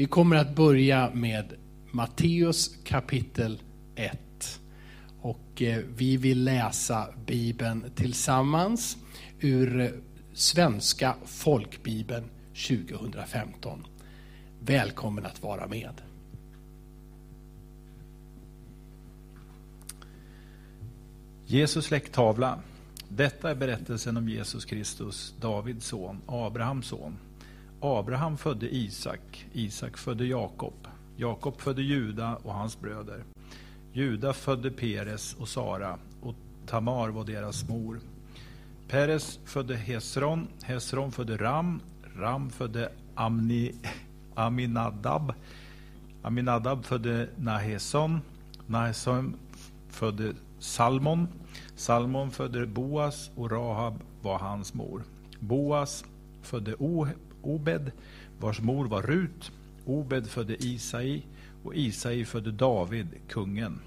Vi kommer att börja med Matteus kapitel 1. Och eh, vi vill läsa Bibeln tillsammans ur eh, Svenska folkbibeln 2015. Välkommen att vara med. Jesus släkttavla. Detta är berättelsen om Jesus Kristus, Davids son, Abrahams son. Abraham födde Isak, Isak födde Jakob, Jakob födde Juda och hans bröder. Juda födde Peres och Sara, och Tamar var deras mor. Peres födde Hesron, Hesron födde Ram, Ram födde Amni, Aminadab, Aminadab födde Naheson, Naheson födde Salmon, Salmon födde Boas och Rahab var hans mor. Boas födde Obed, vars mor var Rut. Obed födde Isai och Isai födde David, kungen.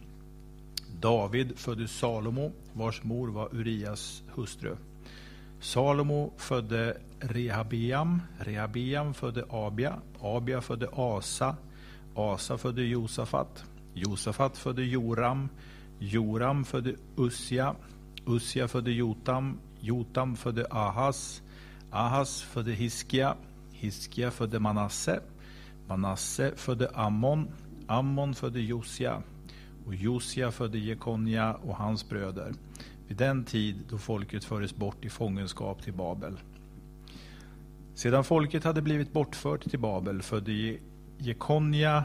David födde Salomo, vars mor var Urias hustru. Salomo födde Rehabiam. Rehabiam födde Abia, Abia födde Asa, Asa födde Josafat, Josafat födde Joram, Joram födde Ussia. Ussia födde Jotam, Jotam födde Ahas, Ahas födde Hiskia, Hiskia födde Manasse, Manasse födde Ammon, Ammon födde Josia och Josia födde Jekonja och hans bröder vid den tid då folket fördes bort i fångenskap till Babel. Sedan folket hade blivit bortfört till Babel födde Jekonja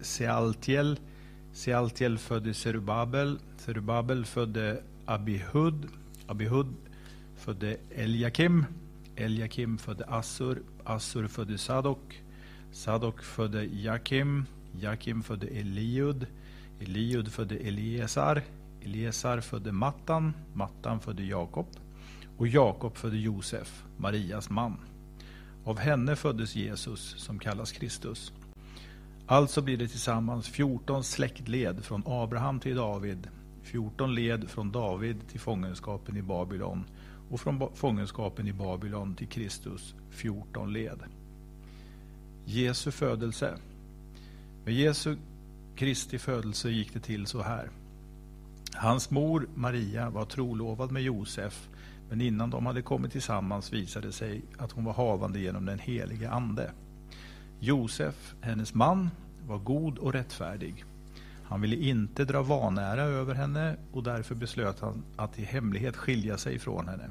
Sealtiel, Sealtiel födde Serubabel, Serubabel födde Abihud, Abihud födde Eliakim, Eliakim födde Assur, Assur födde Sadok, Sadok födde Jakim, Jakim födde Eliud, Eliud födde Eliesar, Eliesar födde Mattan, Mattan födde Jakob. Och Jakob födde Josef, Marias man. Av henne föddes Jesus som kallas Kristus. Alltså blir det tillsammans 14 släktled från Abraham till David, 14 led från David till fångenskapen i Babylon och från fångenskapen i Babylon till Kristus 14 led. Jesu födelse. Med Jesu Kristi födelse gick det till så här. Hans mor Maria var trolovad med Josef men innan de hade kommit tillsammans visade det sig att hon var havande genom den helige Ande. Josef, hennes man, var god och rättfärdig. Han ville inte dra vanära över henne och därför beslöt han att i hemlighet skilja sig från henne.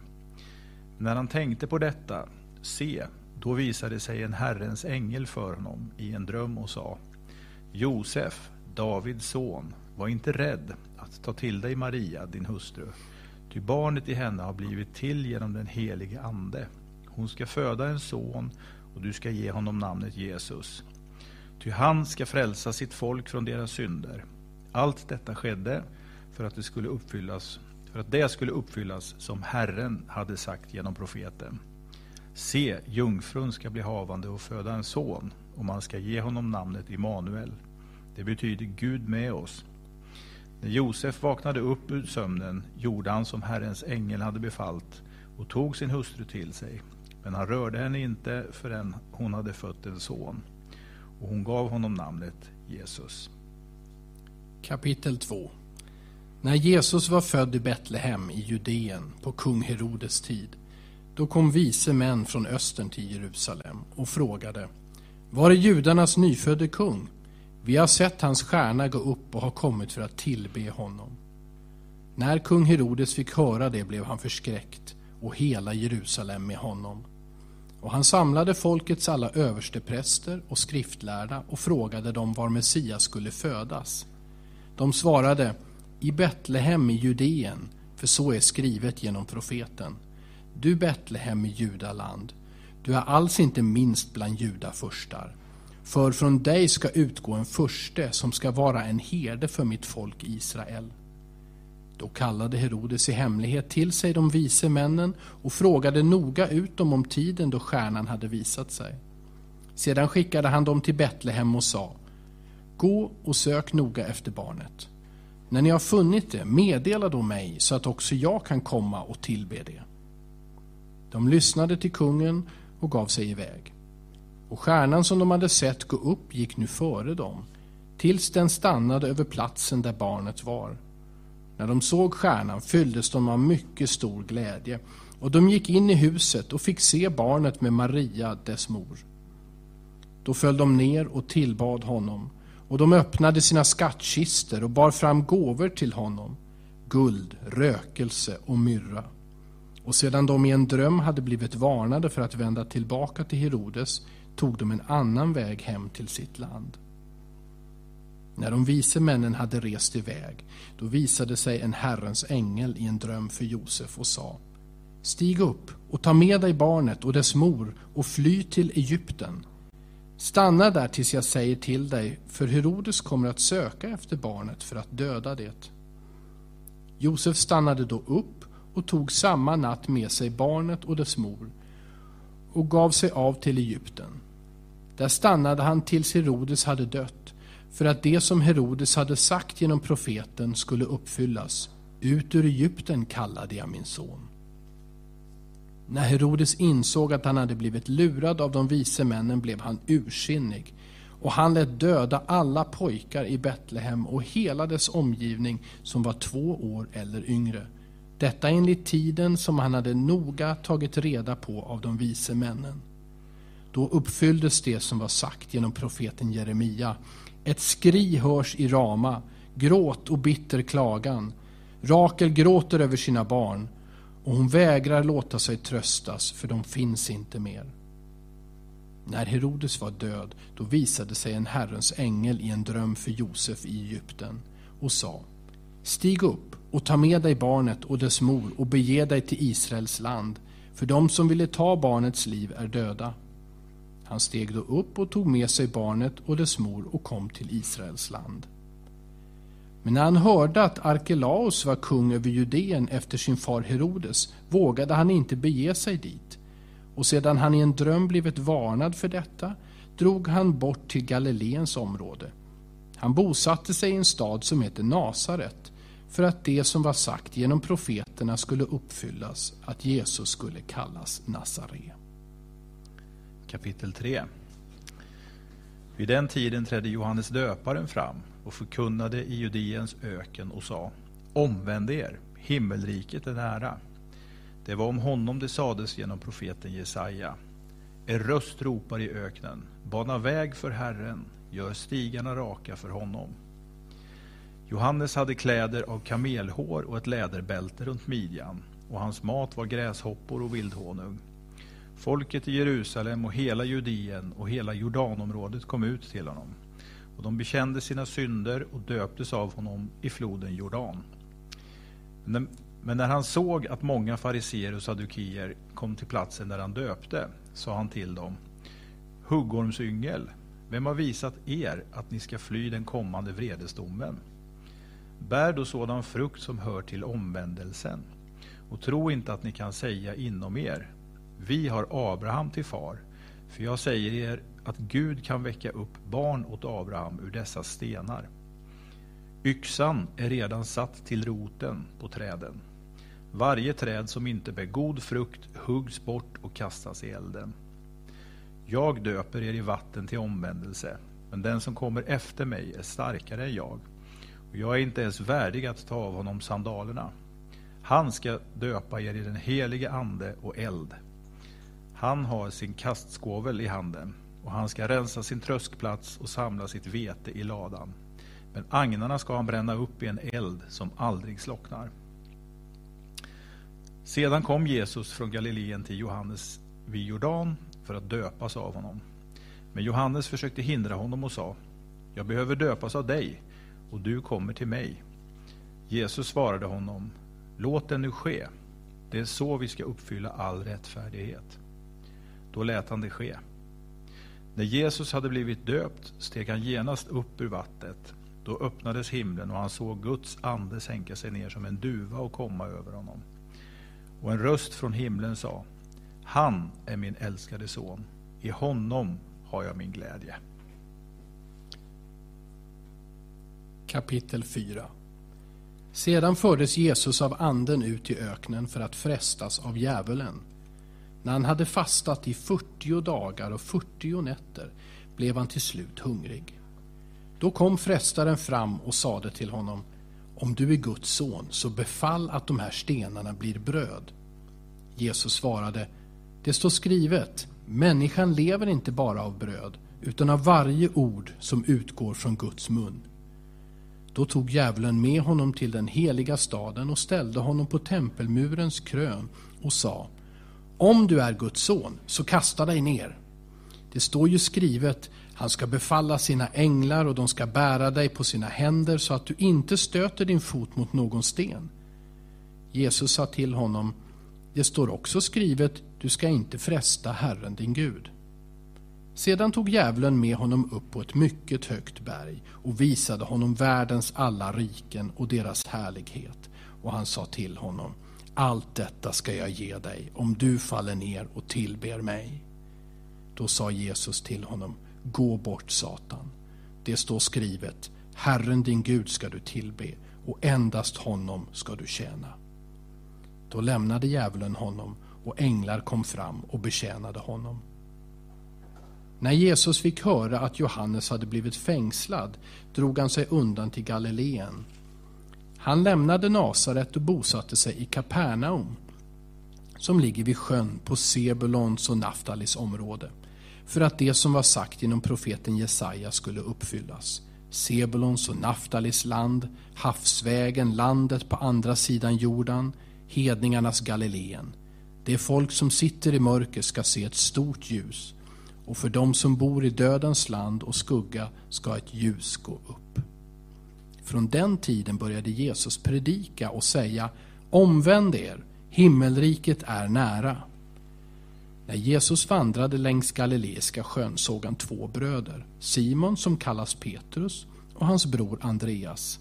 När han tänkte på detta, se, då visade sig en Herrens ängel för honom i en dröm och sa Josef, Davids son, var inte rädd att ta till dig Maria, din hustru, ty barnet i henne har blivit till genom den helige Ande. Hon ska föda en son och du ska ge honom namnet Jesus. Ty han ska frälsa sitt folk från deras synder. Allt detta skedde för att det skulle uppfyllas för att det skulle uppfyllas som Herren hade sagt genom profeten. Se, jungfrun ska bli havande och föda en son och man ska ge honom namnet Immanuel. Det betyder Gud med oss. När Josef vaknade upp ur sömnen gjorde han som Herrens ängel hade befallt och tog sin hustru till sig. Men han rörde henne inte förrän hon hade fött en son. Och hon gav honom namnet Jesus. Kapitel 2 när Jesus var född i Betlehem i Judeen på kung Herodes tid, då kom vise män från östern till Jerusalem och frågade Var är judarnas nyfödde kung? Vi har sett hans stjärna gå upp och har kommit för att tillbe honom. När kung Herodes fick höra det blev han förskräckt och hela Jerusalem med honom. Och han samlade folkets alla överstepräster och skriftlärda och frågade dem var Messias skulle födas. De svarade i Betlehem i Judeen, för så är skrivet genom profeten. Du Betlehem i Judaland, du är alls inte minst bland judafurstar. För från dig ska utgå en furste som ska vara en herde för mitt folk Israel. Då kallade Herodes i hemlighet till sig de vise männen och frågade noga ut dem om tiden då stjärnan hade visat sig. Sedan skickade han dem till Betlehem och sa Gå och sök noga efter barnet. När ni har funnit det, meddela då mig så att också jag kan komma och tillbe det. De lyssnade till kungen och gav sig iväg. och stjärnan som de hade sett gå upp gick nu före dem, tills den stannade över platsen där barnet var. När de såg stjärnan fylldes de av mycket stor glädje, och de gick in i huset och fick se barnet med Maria, dess mor. Då föll de ner och tillbad honom, och de öppnade sina skattkister och bar fram gåvor till honom, guld, rökelse och myrra. Och sedan de i en dröm hade blivit varnade för att vända tillbaka till Herodes tog de en annan väg hem till sitt land. När de vise männen hade rest iväg, då visade sig en Herrens ängel i en dröm för Josef och sa Stig upp och ta med dig barnet och dess mor och fly till Egypten. Stanna där tills jag säger till dig, för Herodes kommer att söka efter barnet för att döda det. Josef stannade då upp och tog samma natt med sig barnet och dess mor och gav sig av till Egypten. Där stannade han tills Herodes hade dött, för att det som Herodes hade sagt genom profeten skulle uppfyllas. Ut ur Egypten kallade jag min son. När Herodes insåg att han hade blivit lurad av de vise männen blev han ursinnig och han lät döda alla pojkar i Betlehem och hela dess omgivning som var två år eller yngre. Detta enligt tiden som han hade noga tagit reda på av de vise männen. Då uppfylldes det som var sagt genom profeten Jeremia. Ett skri hörs i Rama, gråt och bitter klagan. Rakel gråter över sina barn och hon vägrar låta sig tröstas, för de finns inte mer. När Herodes var död, då visade sig en Herrens ängel i en dröm för Josef i Egypten och sa Stig upp och ta med dig barnet och dess mor och bege dig till Israels land, för de som ville ta barnets liv är döda. Han steg då upp och tog med sig barnet och dess mor och kom till Israels land. Men när han hörde att Arkelaos var kung över Judeen efter sin far Herodes vågade han inte bege sig dit. Och sedan han i en dröm blivit varnad för detta drog han bort till Galileens område. Han bosatte sig i en stad som heter Nasaret för att det som var sagt genom profeterna skulle uppfyllas, att Jesus skulle kallas Nazare. Kapitel 3 Vid den tiden trädde Johannes döparen fram och förkunnade i Judeens öken och sa Omvänd er, himmelriket är nära. Det var om honom det sades genom profeten Jesaja. Er röst ropar i öknen, bana väg för Herren, gör stigarna raka för honom. Johannes hade kläder av kamelhår och ett läderbälte runt midjan, och hans mat var gräshoppor och vildhonung. Folket i Jerusalem och hela Judeen och hela Jordanområdet kom ut till honom, och de bekände sina synder och döptes av honom i floden Jordan. Men när han såg att många fariseer och sadukier kom till platsen där han döpte, sa han till dem, Huggormsyngel, vem har visat er att ni ska fly den kommande vredesdomen? Bär då sådan frukt som hör till omvändelsen. Och tro inte att ni kan säga inom er, vi har Abraham till far. För jag säger er att Gud kan väcka upp barn åt Abraham ur dessa stenar. Yxan är redan satt till roten på träden. Varje träd som inte bär god frukt huggs bort och kastas i elden. Jag döper er i vatten till omvändelse, men den som kommer efter mig är starkare än jag och jag är inte ens värdig att ta av honom sandalerna. Han ska döpa er i den helige Ande och eld. Han har sin kastskovel i handen och han ska rensa sin tröskplats och samla sitt vete i ladan. Men agnarna ska han bränna upp i en eld som aldrig slocknar. Sedan kom Jesus från Galileen till Johannes vid Jordan för att döpas av honom. Men Johannes försökte hindra honom och sa, jag behöver döpas av dig, och du kommer till mig. Jesus svarade honom, låt det nu ske. Det är så vi ska uppfylla all rättfärdighet. Då lät han det ske. När Jesus hade blivit döpt steg han genast upp ur vattnet. Då öppnades himlen och han såg Guds ande sänka sig ner som en duva och komma över honom. Och en röst från himlen sa, han är min älskade son, i honom har jag min glädje. Kapitel 4 Sedan fördes Jesus av anden ut i öknen för att frestas av djävulen. När han hade fastat i 40 dagar och 40 nätter blev han till slut hungrig. Då kom frestaren fram och sade till honom Om du är Guds son, så befall att de här stenarna blir bröd. Jesus svarade Det står skrivet Människan lever inte bara av bröd utan av varje ord som utgår från Guds mun. Då tog djävulen med honom till den heliga staden och ställde honom på tempelmurens krön och sa om du är Guds son, så kasta dig ner. Det står ju skrivet han ska befalla sina änglar och de ska bära dig på sina händer så att du inte stöter din fot mot någon sten. Jesus sa till honom Det står också skrivet Du ska inte fresta Herren din Gud. Sedan tog djävulen med honom upp på ett mycket högt berg och visade honom världens alla riken och deras härlighet. Och han sa till honom, allt detta ska jag ge dig om du faller ner och tillber mig. Då sa Jesus till honom, gå bort Satan. Det står skrivet, Herren din Gud ska du tillbe och endast honom ska du tjäna. Då lämnade djävulen honom och änglar kom fram och betjänade honom. När Jesus fick höra att Johannes hade blivit fängslad drog han sig undan till Galileen. Han lämnade Nasaret och bosatte sig i Kapernaum som ligger vid sjön på Sebulons och Naftalis område för att det som var sagt genom profeten Jesaja skulle uppfyllas. Sebulons och Naftalis land, havsvägen, landet på andra sidan Jordan, hedningarnas Galileen. Det folk som sitter i mörker ska se ett stort ljus och för dem som bor i dödens land och skugga ska ett ljus gå upp. Från den tiden började Jesus predika och säga Omvänd er, himmelriket är nära. När Jesus vandrade längs Galileiska sjön såg han två bröder, Simon som kallas Petrus och hans bror Andreas.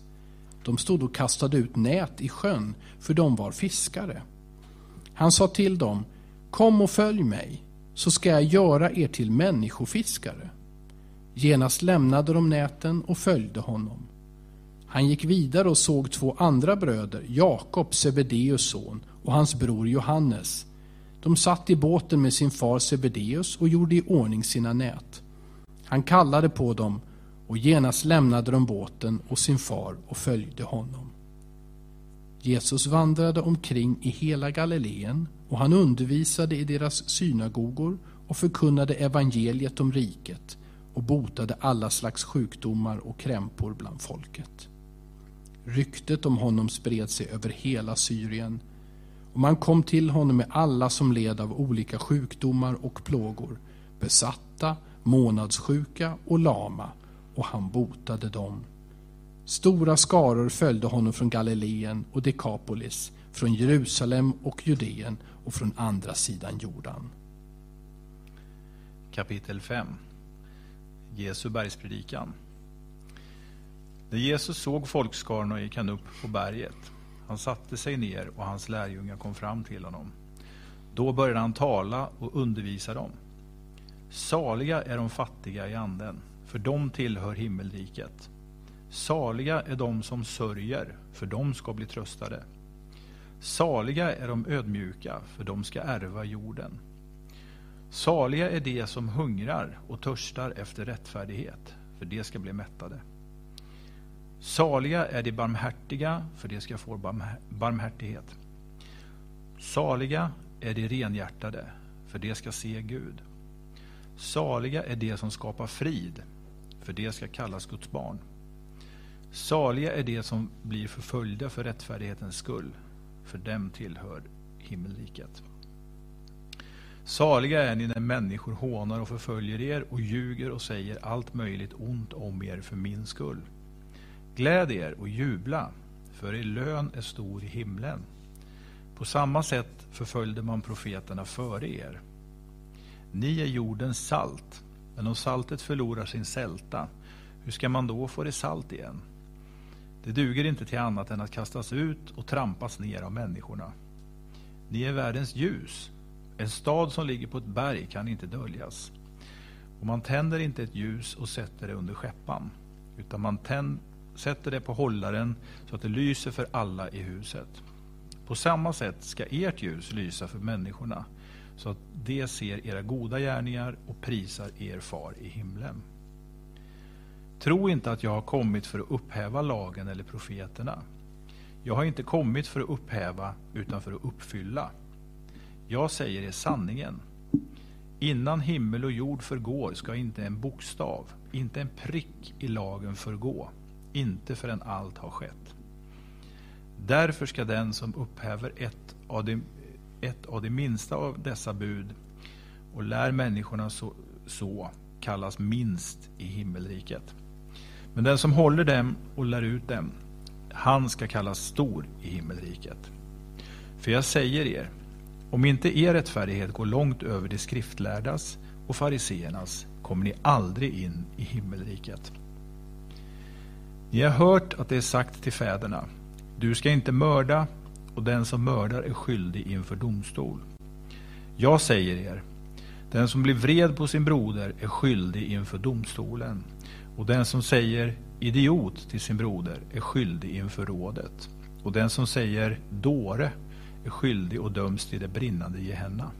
De stod och kastade ut nät i sjön, för de var fiskare. Han sa till dem, Kom och följ mig, så ska jag göra er till människofiskare. Genast lämnade de näten och följde honom. Han gick vidare och såg två andra bröder, Jakob, Sebedeus son, och hans bror Johannes. De satt i båten med sin far Sebedeus och gjorde i ordning sina nät. Han kallade på dem och genast lämnade de båten och sin far och följde honom. Jesus vandrade omkring i hela Galileen och han undervisade i deras synagogor och förkunnade evangeliet om riket och botade alla slags sjukdomar och krämpor bland folket. Ryktet om honom spred sig över hela Syrien. Och man kom till honom med alla som led av olika sjukdomar och plågor, besatta, månadssjuka och lama, och han botade dem. Stora skaror följde honom från Galileen och Dekapolis, från Jerusalem och Judeen och från andra sidan Jordan. Kapitel 5 Jesu bergspredikan. När Jesus såg folkskarorna gick han upp på berget. Han satte sig ner och hans lärjungar kom fram till honom. Då började han tala och undervisa dem. Saliga är de fattiga i anden, för de tillhör himmelriket. Saliga är de som sörjer, för de ska bli tröstade. Saliga är de ödmjuka, för de ska ärva jorden. Saliga är de som hungrar och törstar efter rättfärdighet, för de ska bli mättade. Saliga är de barmhärtiga, för de ska få barmhärtighet. Saliga är de renhjärtade, för de ska se Gud. Saliga är de som skapar frid, för de ska kallas Guds barn. Saliga är de som blir förföljda för rättfärdighetens skull, för dem tillhör himmelriket. Saliga är ni när människor hånar och förföljer er och ljuger och säger allt möjligt ont om er för min skull. Gläd er och jubla, för er lön är stor i himlen. På samma sätt förföljde man profeterna före er. Ni är jordens salt, men om saltet förlorar sin sälta, hur ska man då få det salt igen? Det duger inte till annat än att kastas ut och trampas ner av människorna. Ni är världens ljus. En stad som ligger på ett berg kan inte döljas. Och man tänder inte ett ljus och sätter det under skäppan, utan man tänder sätter det på hållaren så att det lyser för alla i huset. På samma sätt ska ert ljus lysa för människorna, så att de ser era goda gärningar och prisar er far i himlen. Tro inte att jag har kommit för att upphäva lagen eller profeterna. Jag har inte kommit för att upphäva, utan för att uppfylla. Jag säger er sanningen. Innan himmel och jord förgår ska inte en bokstav, inte en prick i lagen förgå, inte förrän allt har skett. Därför ska den som upphäver ett av de, ett av de minsta av dessa bud och lär människorna så, så kallas minst i himmelriket. Men den som håller dem och lär ut dem, han ska kallas stor i himmelriket. För jag säger er, om inte er rättfärdighet går långt över de skriftlärdas och fariseernas kommer ni aldrig in i himmelriket. Ni har hört att det är sagt till fäderna, du ska inte mörda och den som mördar är skyldig inför domstol. Jag säger er, den som blir vred på sin broder är skyldig inför domstolen och den som säger idiot till sin broder är skyldig inför rådet. Och den som säger dåre är skyldig och döms till det brinnande Gehenna.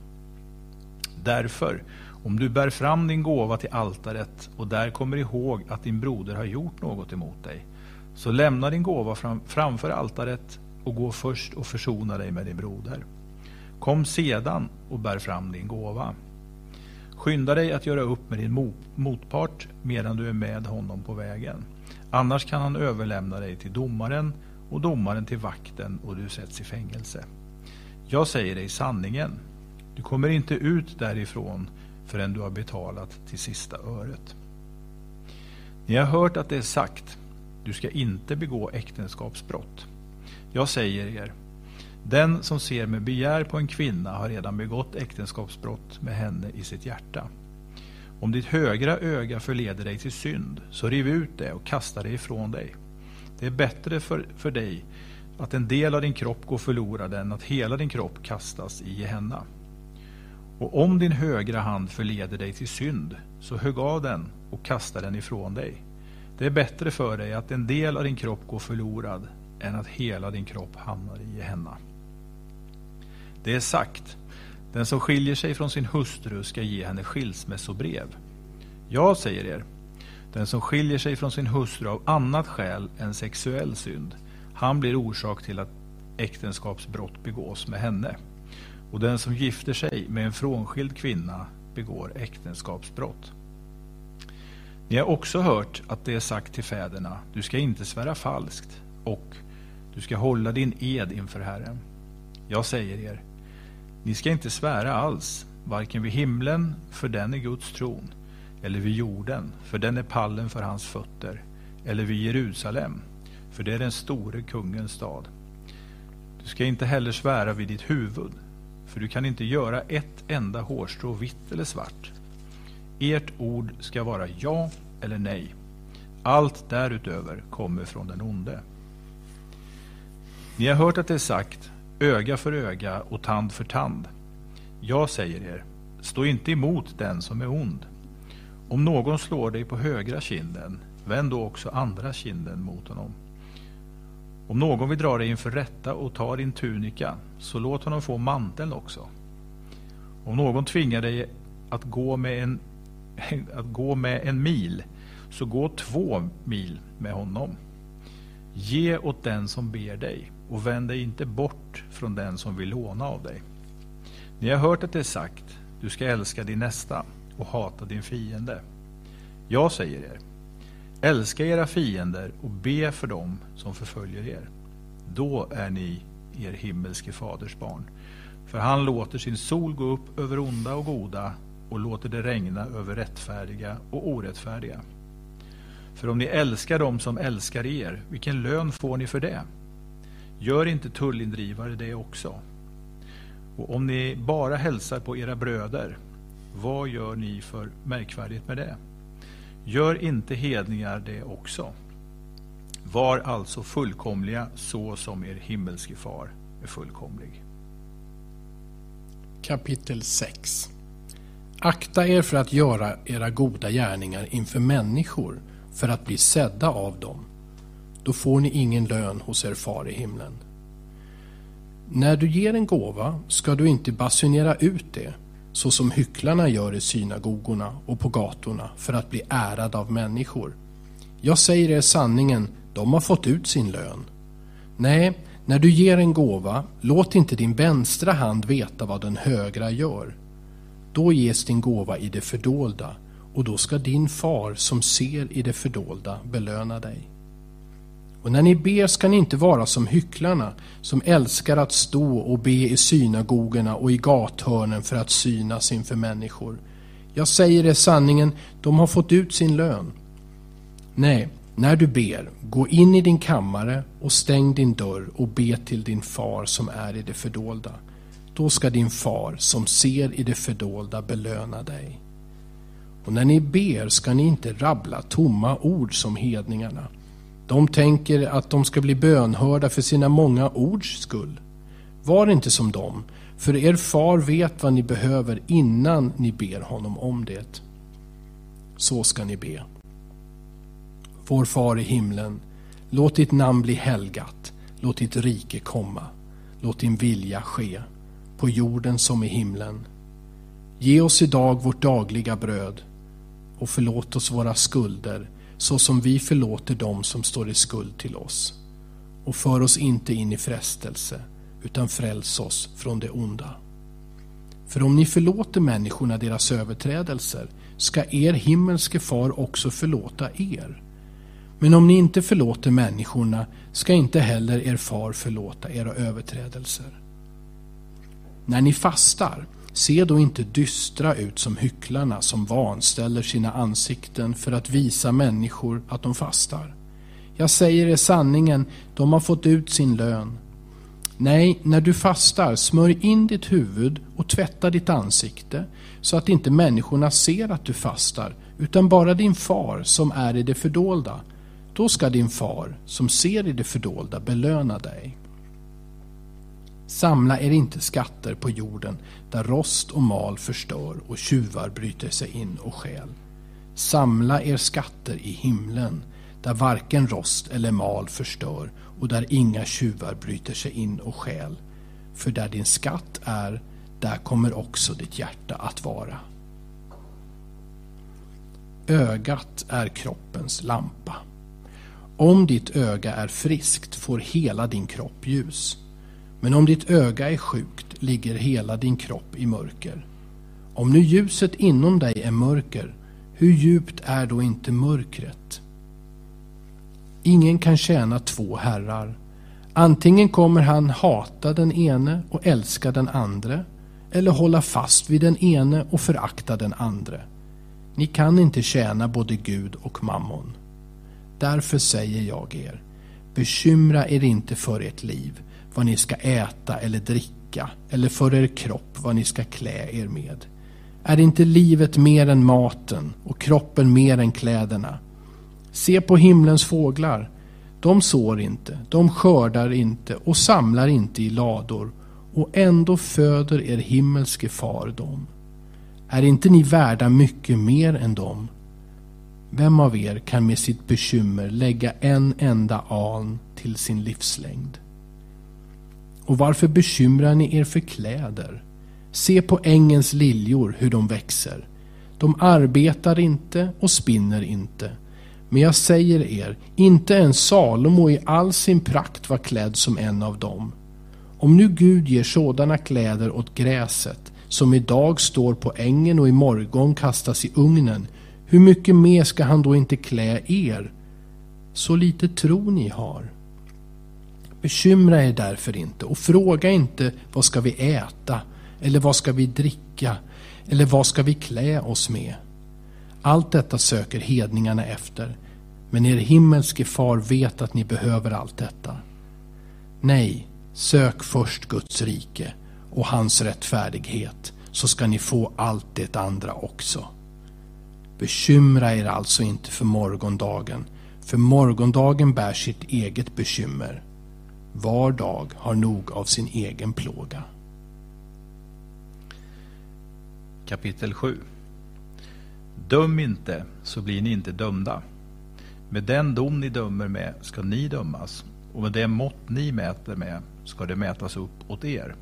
Därför, om du bär fram din gåva till altaret och där kommer ihåg att din broder har gjort något emot dig, så lämna din gåva fram, framför altaret och gå först och försona dig med din broder. Kom sedan och bär fram din gåva. Skynda dig att göra upp med din motpart medan du är med honom på vägen. Annars kan han överlämna dig till domaren och domaren till vakten och du sätts i fängelse. Jag säger dig sanningen. Du kommer inte ut därifrån förrän du har betalat till sista öret. Ni har hört att det är sagt, du ska inte begå äktenskapsbrott. Jag säger er, den som ser med begär på en kvinna har redan begått äktenskapsbrott med henne i sitt hjärta. Om ditt högra öga förleder dig till synd, så riv ut det och kasta det ifrån dig. Det är bättre för, för dig att en del av din kropp går förlorad än att hela din kropp kastas i henne. Och om din högra hand förleder dig till synd, så hugg av den och kasta den ifrån dig. Det är bättre för dig att en del av din kropp går förlorad än att hela din kropp hamnar i henne. Det är sagt, den som skiljer sig från sin hustru ska ge henne skilsmässobrev. Jag säger er, den som skiljer sig från sin hustru av annat skäl än sexuell synd, han blir orsak till att äktenskapsbrott begås med henne. Och den som gifter sig med en frånskild kvinna begår äktenskapsbrott. Ni har också hört att det är sagt till fäderna, du ska inte svära falskt och du ska hålla din ed inför Herren. Jag säger er, ni ska inte svära alls, varken vid himlen, för den är Guds tron, eller vid jorden, för den är pallen för hans fötter, eller vid Jerusalem, för det är den store kungens stad. Du ska inte heller svära vid ditt huvud, för du kan inte göra ett enda hårstrå vitt eller svart. Ert ord ska vara ja eller nej. Allt därutöver kommer från den onde. Ni har hört att det är sagt, öga för öga och tand för tand. Jag säger er, stå inte emot den som är ond. Om någon slår dig på högra kinden, vänd då också andra kinden mot honom. Om någon vill dra dig inför rätta och ta din tunika, så låt honom få manteln också. Om någon tvingar dig att gå med en, att gå med en mil, så gå två mil med honom. Ge åt den som ber dig och vänd dig inte bort från den som vill låna av dig. Ni har hört att det är sagt, du ska älska din nästa och hata din fiende. Jag säger er, älska era fiender och be för dem som förföljer er. Då är ni er himmelske faders barn. För han låter sin sol gå upp över onda och goda och låter det regna över rättfärdiga och orättfärdiga. För om ni älskar dem som älskar er, vilken lön får ni för det? Gör inte tullindrivare det också? Och om ni bara hälsar på era bröder, vad gör ni för märkvärdigt med det? Gör inte hedningar det också? Var alltså fullkomliga så som er himmelske far är fullkomlig. Kapitel 6 Akta er för att göra era goda gärningar inför människor för att bli sedda av dem då får ni ingen lön hos er far i himlen. När du ger en gåva ska du inte basunera ut det, så som hycklarna gör i synagogorna och på gatorna för att bli ärade av människor. Jag säger er sanningen, de har fått ut sin lön. Nej, när du ger en gåva, låt inte din vänstra hand veta vad den högra gör. Då ges din gåva i det fördolda och då ska din far som ser i det fördolda belöna dig. Och när ni ber ska ni inte vara som hycklarna som älskar att stå och be i synagogorna och i gathörnen för att synas inför människor. Jag säger er sanningen, de har fått ut sin lön. Nej, när du ber, gå in i din kammare och stäng din dörr och be till din far som är i det fördolda. Då ska din far som ser i det fördolda belöna dig. Och när ni ber ska ni inte rabbla tomma ord som hedningarna. De tänker att de ska bli bönhörda för sina många ords skull. Var inte som dem, för er far vet vad ni behöver innan ni ber honom om det. Så ska ni be. Vår far i himlen, låt ditt namn bli helgat, låt ditt rike komma, låt din vilja ske, på jorden som i himlen. Ge oss idag vårt dagliga bröd och förlåt oss våra skulder så som vi förlåter dem som står i skuld till oss. Och för oss inte in i frestelse, utan fräls oss från det onda. För om ni förlåter människorna deras överträdelser ska er himmelske far också förlåta er. Men om ni inte förlåter människorna ska inte heller er far förlåta era överträdelser. När ni fastar, se då inte dystra ut som hycklarna som vanställer sina ansikten för att visa människor att de fastar. Jag säger er sanningen, de har fått ut sin lön. Nej, när du fastar, smörj in ditt huvud och tvätta ditt ansikte så att inte människorna ser att du fastar, utan bara din far som är i det fördolda. Då ska din far, som ser i det fördolda, belöna dig. Samla er inte skatter på jorden där rost och mal förstör och tjuvar bryter sig in och stjäl. Samla er skatter i himlen där varken rost eller mal förstör och där inga tjuvar bryter sig in och stjäl. För där din skatt är, där kommer också ditt hjärta att vara. Ögat är kroppens lampa. Om ditt öga är friskt får hela din kropp ljus. Men om ditt öga är sjukt ligger hela din kropp i mörker. Om nu ljuset inom dig är mörker, hur djupt är då inte mörkret? Ingen kan tjäna två herrar. Antingen kommer han hata den ene och älska den andre, eller hålla fast vid den ene och förakta den andre. Ni kan inte tjäna både Gud och mammon. Därför säger jag er, bekymra er inte för ert liv, vad ni ska äta eller dricka, eller för er kropp vad ni ska klä er med. Är inte livet mer än maten och kroppen mer än kläderna? Se på himlens fåglar. De sår inte, de skördar inte och samlar inte i lador och ändå föder er himmelske far dem. Är inte ni värda mycket mer än dem? Vem av er kan med sitt bekymmer lägga en enda an till sin livslängd? Och varför bekymrar ni er för kläder? Se på ängens liljor hur de växer. De arbetar inte och spinner inte. Men jag säger er, inte ens Salomo i all sin prakt var klädd som en av dem. Om nu Gud ger sådana kläder åt gräset, som idag står på ängen och imorgon kastas i ugnen, hur mycket mer ska han då inte klä er? Så lite tro ni har. Bekymra er därför inte och fråga inte vad ska vi äta eller vad ska vi dricka eller vad ska vi klä oss med. Allt detta söker hedningarna efter, men er himmelske far vet att ni behöver allt detta. Nej, sök först Guds rike och hans rättfärdighet, så ska ni få allt det andra också. Bekymra er alltså inte för morgondagen, för morgondagen bär sitt eget bekymmer. Var dag har nog av sin egen plåga. Kapitel 7 Döm inte, så blir ni inte dömda. Med den dom ni dömer med ska ni dömas, och med det mått ni mäter med ska det mätas upp åt er.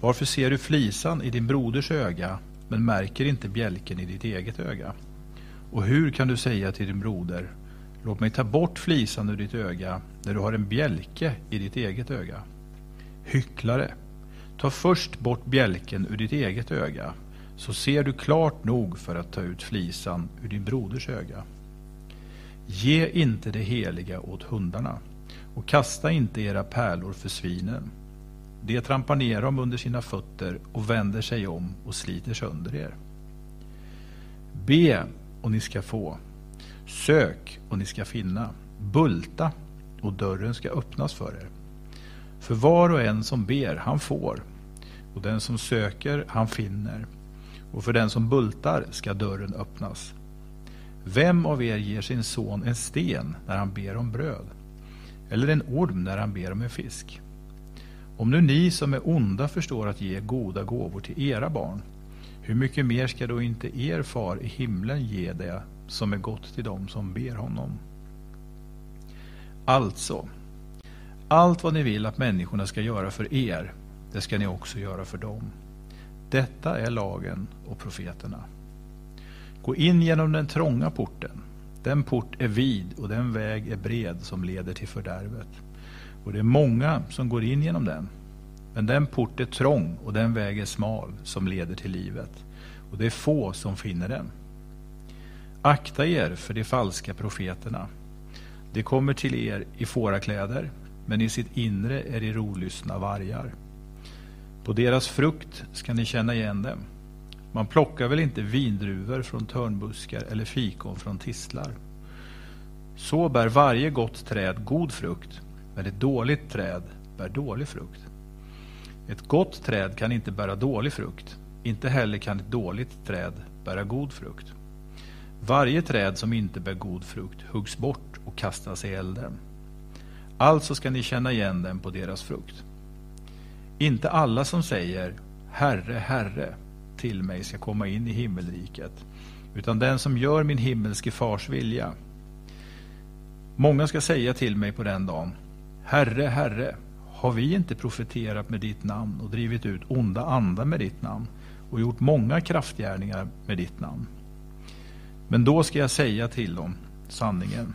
Varför ser du flisan i din broders öga men märker inte bjälken i ditt eget öga? Och hur kan du säga till din broder Låt mig ta bort flisan ur ditt öga när du har en bjälke i ditt eget öga? Hycklare! Ta först bort bjälken ur ditt eget öga så ser du klart nog för att ta ut flisan ur din broders öga. Ge inte det heliga åt hundarna och kasta inte era pärlor för svinen. De trampar ner dem under sina fötter och vänder sig om och sliter sönder er. Be och ni ska få. Sök och ni ska finna. Bulta och dörren ska öppnas för er. För var och en som ber, han får. Och den som söker, han finner. Och för den som bultar ska dörren öppnas. Vem av er ger sin son en sten när han ber om bröd? Eller en orm när han ber om en fisk? Om nu ni som är onda förstår att ge goda gåvor till era barn, hur mycket mer ska då inte er far i himlen ge det som är gott till dem som ber honom? Alltså, allt vad ni vill att människorna ska göra för er, det ska ni också göra för dem. Detta är lagen och profeterna. Gå in genom den trånga porten. Den port är vid och den väg är bred som leder till fördärvet. Och det är många som går in genom den. Men den port är trång och den väg är smal som leder till livet. Och det är få som finner den. Akta er för de falska profeterna. De kommer till er i fårakläder, men i sitt inre är de rolystna vargar. På deras frukt ska ni känna igen dem. Man plockar väl inte vindruvor från törnbuskar eller fikon från tistlar. Så bär varje gott träd god frukt, men ett dåligt träd bär dålig frukt. Ett gott träd kan inte bära dålig frukt, inte heller kan ett dåligt träd bära god frukt. Varje träd som inte bär god frukt huggs bort och kastas i elden. Alltså ska ni känna igen den på deras frukt. Inte alla som säger Herre, Herre till mig ska komma in i himmelriket, utan den som gör min himmelske fars vilja. Många ska säga till mig på den dagen Herre, Herre, har vi inte profeterat med ditt namn och drivit ut onda andar med ditt namn och gjort många kraftgärningar med ditt namn? Men då ska jag säga till dem sanningen.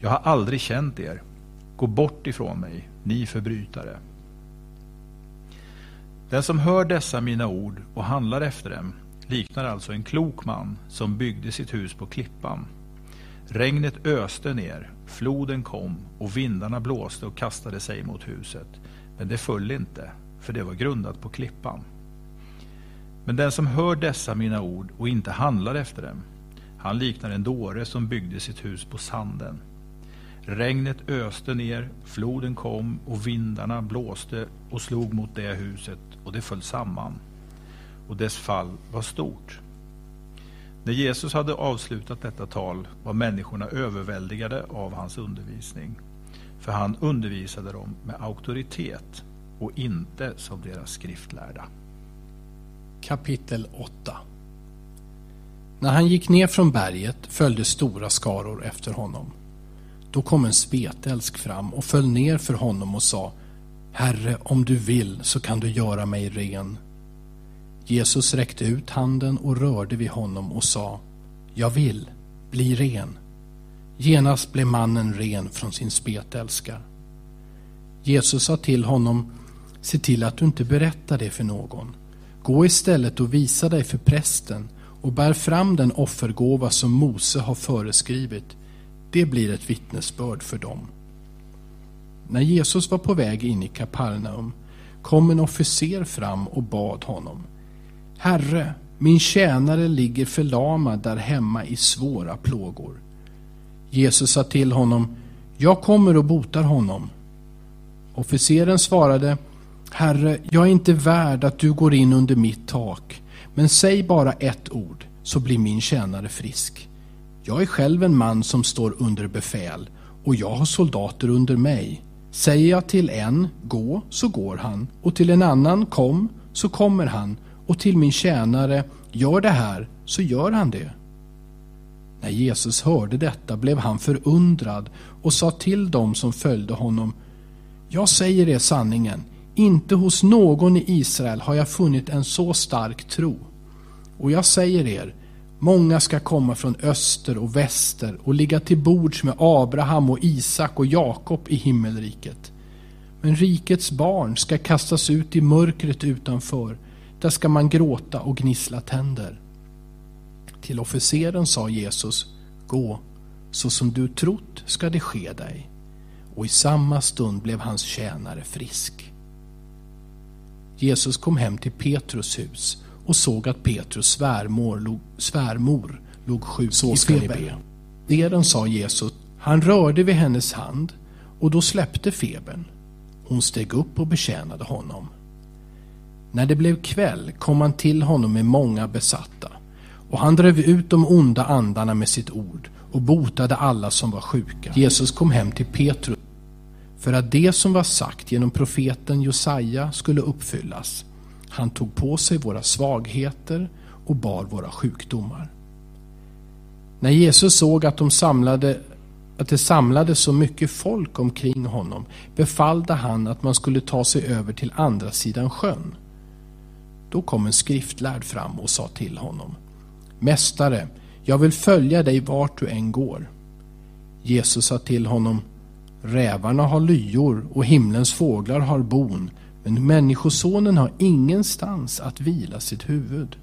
Jag har aldrig känt er. Gå bort ifrån mig, ni förbrytare. Den som hör dessa mina ord och handlar efter dem liknar alltså en klok man som byggde sitt hus på klippan. Regnet öste ner, floden kom och vindarna blåste och kastade sig mot huset. Men det föll inte, för det var grundat på klippan. Men den som hör dessa mina ord och inte handlar efter dem, han liknar en dåre som byggde sitt hus på sanden. Regnet öste ner, floden kom och vindarna blåste och slog mot det huset och det föll samman. Och dess fall var stort. När Jesus hade avslutat detta tal var människorna överväldigade av hans undervisning. För han undervisade dem med auktoritet och inte som deras skriftlärda. Kapitel 8 när han gick ner från berget följde stora skaror efter honom. Då kom en spetälsk fram och föll ner för honom och sa Herre, om du vill så kan du göra mig ren. Jesus räckte ut handen och rörde vid honom och sa Jag vill, bli ren. Genast blev mannen ren från sin spetälska. Jesus sa till honom Se till att du inte berättar det för någon. Gå istället och visa dig för prästen och bär fram den offergåva som Mose har föreskrivit det blir ett vittnesbörd för dem. När Jesus var på väg in i Kapernaum kom en officer fram och bad honom. Herre, min tjänare ligger förlamad där hemma i svåra plågor. Jesus sa till honom, jag kommer och botar honom. Officeren svarade, Herre, jag är inte värd att du går in under mitt tak, men säg bara ett ord så blir min tjänare frisk. Jag är själv en man som står under befäl och jag har soldater under mig. Säger jag till en, gå, så går han och till en annan, kom, så kommer han och till min tjänare, gör det här, så gör han det. När Jesus hörde detta blev han förundrad och sa till dem som följde honom, jag säger er sanningen, inte hos någon i Israel har jag funnit en så stark tro. Och jag säger er, många ska komma från öster och väster och ligga till bords med Abraham och Isak och Jakob i himmelriket. Men rikets barn ska kastas ut i mörkret utanför. Där ska man gråta och gnissla tänder. Till officeren sa Jesus, gå, så som du trott ska det ske dig. Och i samma stund blev hans tjänare frisk. Jesus kom hem till Petrus hus och såg att Petrus svärmor låg, svärmor låg sjuk så i feber. Deren sa Jesus, han rörde vid hennes hand och då släppte febern. Hon steg upp och betjänade honom. När det blev kväll kom han till honom med många besatta och han drev ut de onda andarna med sitt ord och botade alla som var sjuka. Jesus kom hem till Petrus för att det som var sagt genom profeten Josaja skulle uppfyllas. Han tog på sig våra svagheter och bar våra sjukdomar. När Jesus såg att, de samlade, att det samlades så mycket folk omkring honom befallde han att man skulle ta sig över till andra sidan sjön. Då kom en skriftlärd fram och sa till honom Mästare, jag vill följa dig vart du än går. Jesus sa till honom Rävarna har lyor och himlens fåglar har bon, men Människosonen har ingenstans att vila sitt huvud.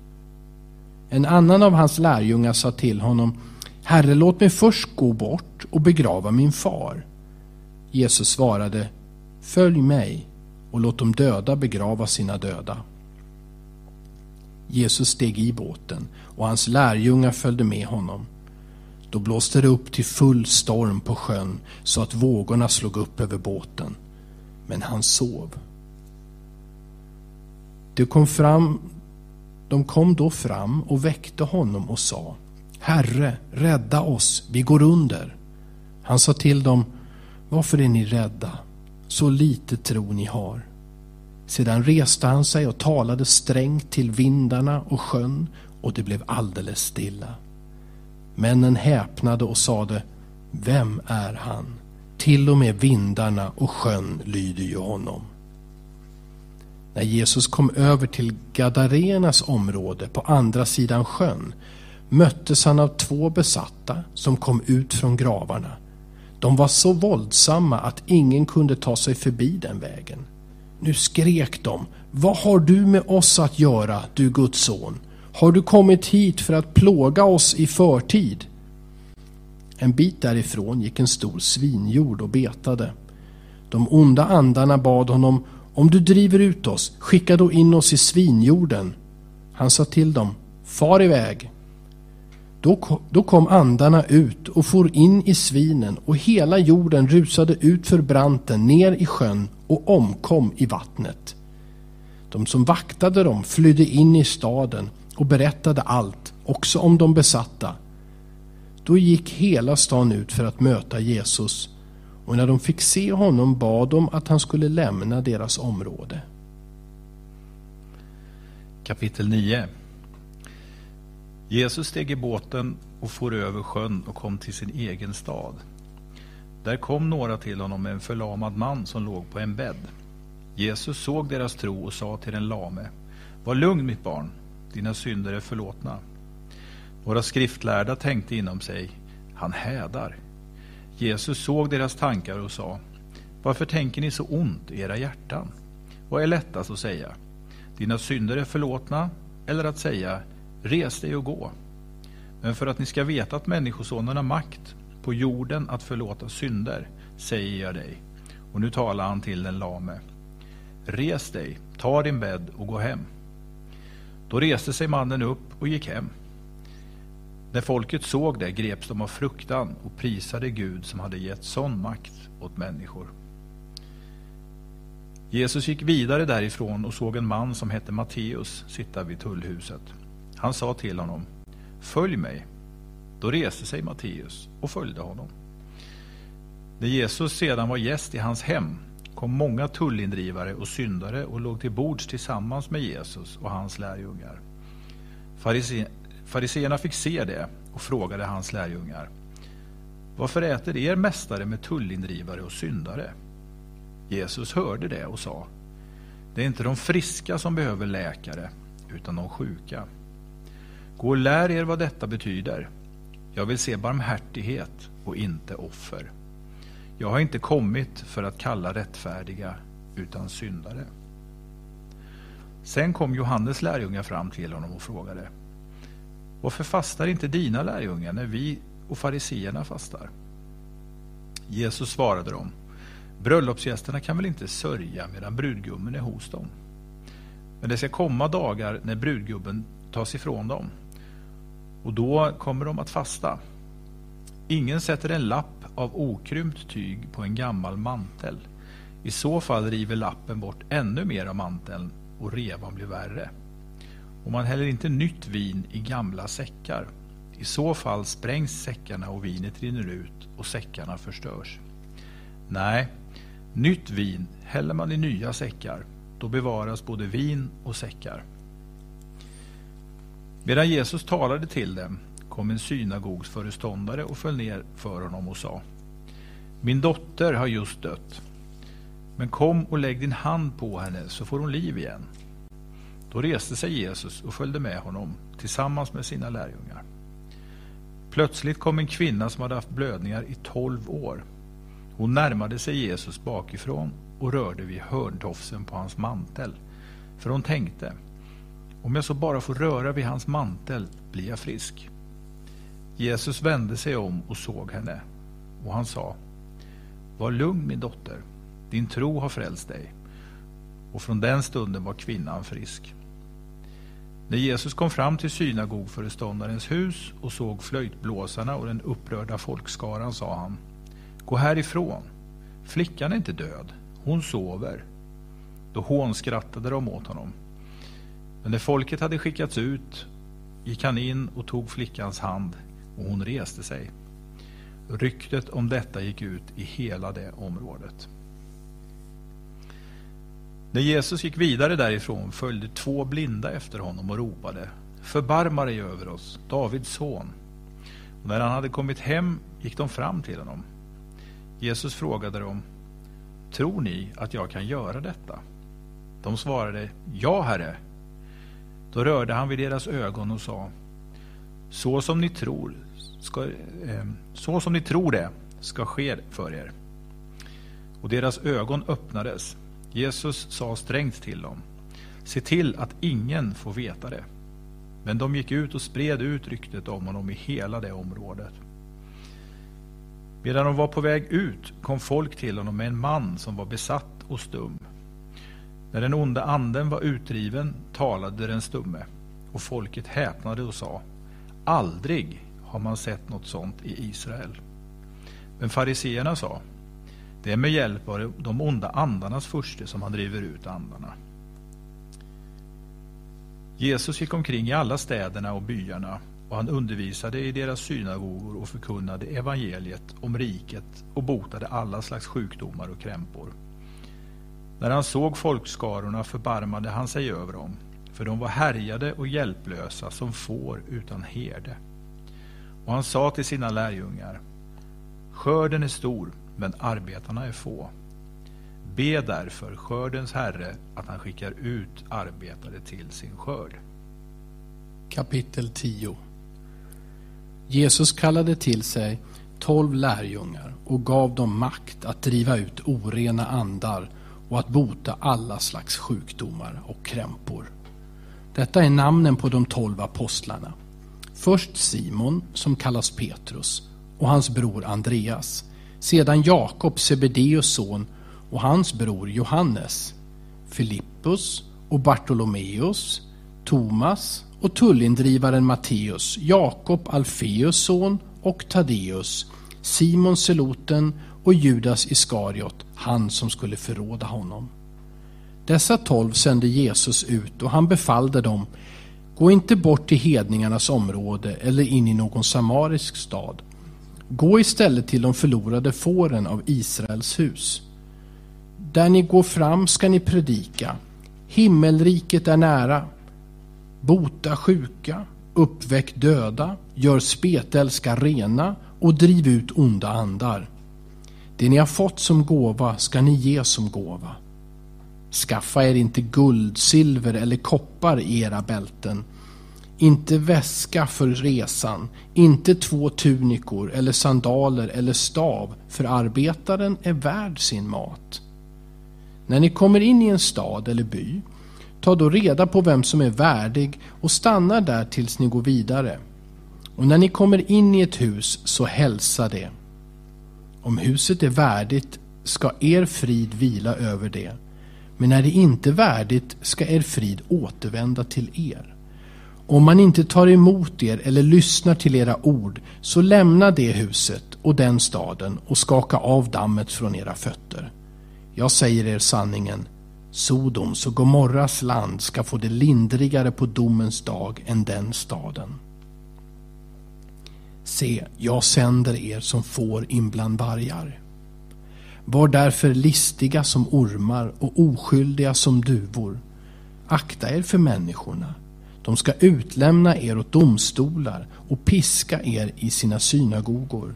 En annan av hans lärjungar sa till honom Herre, låt mig först gå bort och begrava min far. Jesus svarade Följ mig och låt de döda begrava sina döda. Jesus steg i båten och hans lärjungar följde med honom. Då blåste det upp till full storm på sjön så att vågorna slog upp över båten. Men han sov. De kom, fram, de kom då fram och väckte honom och sa Herre, rädda oss, vi går under. Han sa till dem Varför är ni rädda? Så lite tro ni har. Sedan reste han sig och talade strängt till vindarna och sjön och det blev alldeles stilla. Männen häpnade och sade, vem är han? Till och med vindarna och sjön lyder ju honom. När Jesus kom över till Gadarenas område på andra sidan sjön möttes han av två besatta som kom ut från gravarna. De var så våldsamma att ingen kunde ta sig förbi den vägen. Nu skrek de, vad har du med oss att göra, du Guds son? Har du kommit hit för att plåga oss i förtid? En bit därifrån gick en stor svinjord och betade. De onda andarna bad honom, om du driver ut oss, skicka då in oss i svinjorden. Han sa till dem, far iväg. Då kom andarna ut och for in i svinen och hela jorden rusade ut för branten ner i sjön och omkom i vattnet. De som vaktade dem flydde in i staden och berättade allt, också om de besatta. Då gick hela stan ut för att möta Jesus och när de fick se honom bad de att han skulle lämna deras område. Kapitel 9 Jesus steg i båten och for över sjön och kom till sin egen stad. Där kom några till honom med en förlamad man som låg på en bädd. Jesus såg deras tro och sa till den lame, Var lugn mitt barn, dina synder är förlåtna. Några skriftlärda tänkte inom sig, han hädar. Jesus såg deras tankar och sa, Varför tänker ni så ont i era hjärtan? Vad är lättast att säga? Dina synder är förlåtna, eller att säga, Res dig och gå. Men för att ni ska veta att Människosonen har makt på jorden att förlåta synder, säger jag dig. Och nu talar han till den lame. Res dig, ta din bädd och gå hem. Då reste sig mannen upp och gick hem. När folket såg det greps de av fruktan och prisade Gud som hade gett sån makt åt människor. Jesus gick vidare därifrån och såg en man som hette Matteus sitta vid tullhuset. Han sa till honom, följ mig. Då reste sig Matteus och följde honom. När Jesus sedan var gäst i hans hem kom många tullindrivare och syndare och låg till bords tillsammans med Jesus och hans lärjungar. Fariseerna fick se det och frågade hans lärjungar. Varför äter er mästare med tullindrivare och syndare? Jesus hörde det och sa. Det är inte de friska som behöver läkare, utan de sjuka. Gå och lär er vad detta betyder. Jag vill se barmhärtighet och inte offer. Jag har inte kommit för att kalla rättfärdiga, utan syndare. Sen kom Johannes lärjungar fram till honom och frågade Varför fastar inte dina lärjungar när vi och fariseerna fastar? Jesus svarade dem Bröllopsgästerna kan väl inte sörja medan brudgummen är hos dem? Men det ska komma dagar när brudgubben tas ifrån dem och då kommer de att fasta. Ingen sätter en lapp av okrympt tyg på en gammal mantel. I så fall river lappen bort ännu mer av manteln och revan blir värre. Och man häller inte nytt vin i gamla säckar. I så fall sprängs säckarna och vinet rinner ut och säckarna förstörs. Nej, nytt vin häller man i nya säckar. Då bevaras både vin och säckar. Medan Jesus talade till dem kom en synagogsföreståndare och föll ner för honom och sa Min dotter har just dött. Men kom och lägg din hand på henne så får hon liv igen. Då reste sig Jesus och följde med honom tillsammans med sina lärjungar. Plötsligt kom en kvinna som hade haft blödningar i tolv år. Hon närmade sig Jesus bakifrån och rörde vid hörntofsen på hans mantel. För hon tänkte, om jag så bara får röra vid hans mantel blir jag frisk. Jesus vände sig om och såg henne och han sa Var lugn min dotter, din tro har frälst dig. Och från den stunden var kvinnan frisk. När Jesus kom fram till synagogföreståndarens hus och såg flöjtblåsarna och den upprörda folkskaran sa han Gå härifrån, flickan är inte död, hon sover. Då hånskrattade de åt honom. Men när folket hade skickats ut gick han in och tog flickans hand och hon reste sig. Ryktet om detta gick ut i hela det området. När Jesus gick vidare därifrån följde två blinda efter honom och ropade Förbarma dig över oss, Davids son. Och när han hade kommit hem gick de fram till honom. Jesus frågade dem Tror ni att jag kan göra detta? De svarade Ja, Herre. Då rörde han vid deras ögon och sa Så som ni tror, ska, eh, så som ni tror det ska ske för er. Och deras ögon öppnades. Jesus sa strängt till dem Se till att ingen får veta det. Men de gick ut och spred ut ryktet om honom i hela det området. Medan de var på väg ut kom folk till honom med en man som var besatt och stum. När den onda anden var utdriven talade den stumme och folket häpnade och sa Aldrig har man sett något sånt i Israel. Men fariseerna sa Det är med hjälp av de onda andarnas furste som han driver ut andarna. Jesus gick omkring i alla städerna och byarna och han undervisade i deras synagogor och förkunnade evangeliet om riket och botade alla slags sjukdomar och krämpor. När han såg folkskarorna förbarmade han sig över dem, för de var härjade och hjälplösa som får utan herde. Och han sa till sina lärjungar, skörden är stor, men arbetarna är få. Be därför skördens Herre att han skickar ut arbetare till sin skörd. Kapitel 10 Jesus kallade till sig tolv lärjungar och gav dem makt att driva ut orena andar och att bota alla slags sjukdomar och krämpor. Detta är namnen på de tolv apostlarna. Först Simon, som kallas Petrus, och hans bror Andreas. Sedan Jakob, Sebedeus son, och hans bror Johannes. Filippus och Bartolomeus, Thomas och tullindrivaren Matteus, Jakob Alfeus son och Taddeus, Simon Seloten och Judas Iskariot, han som skulle förråda honom. Dessa tolv sände Jesus ut och han befallde dem Gå inte bort till hedningarnas område eller in i någon samarisk stad. Gå istället till de förlorade fåren av Israels hus. Där ni går fram ska ni predika. Himmelriket är nära. Bota sjuka, uppväck döda, gör spetälska rena och driv ut onda andar. Det ni har fått som gåva ska ni ge som gåva. Skaffa er inte guld, silver eller koppar i era bälten, inte väska för resan, inte två tunikor eller sandaler eller stav, för arbetaren är värd sin mat. När ni kommer in i en stad eller by, ta då reda på vem som är värdig och stanna där tills ni går vidare. Och när ni kommer in i ett hus, så hälsa det. Om huset är värdigt ska er frid vila över det. Men är det inte värdigt ska er frid återvända till er. Om man inte tar emot er eller lyssnar till era ord, så lämna det huset och den staden och skaka av dammet från era fötter. Jag säger er sanningen, Sodoms och Gomorras land ska få det lindrigare på domens dag än den staden. Se, jag sänder er som får in bland vargar. Var därför listiga som ormar och oskyldiga som duvor. Akta er för människorna. De ska utlämna er åt domstolar och piska er i sina synagogor.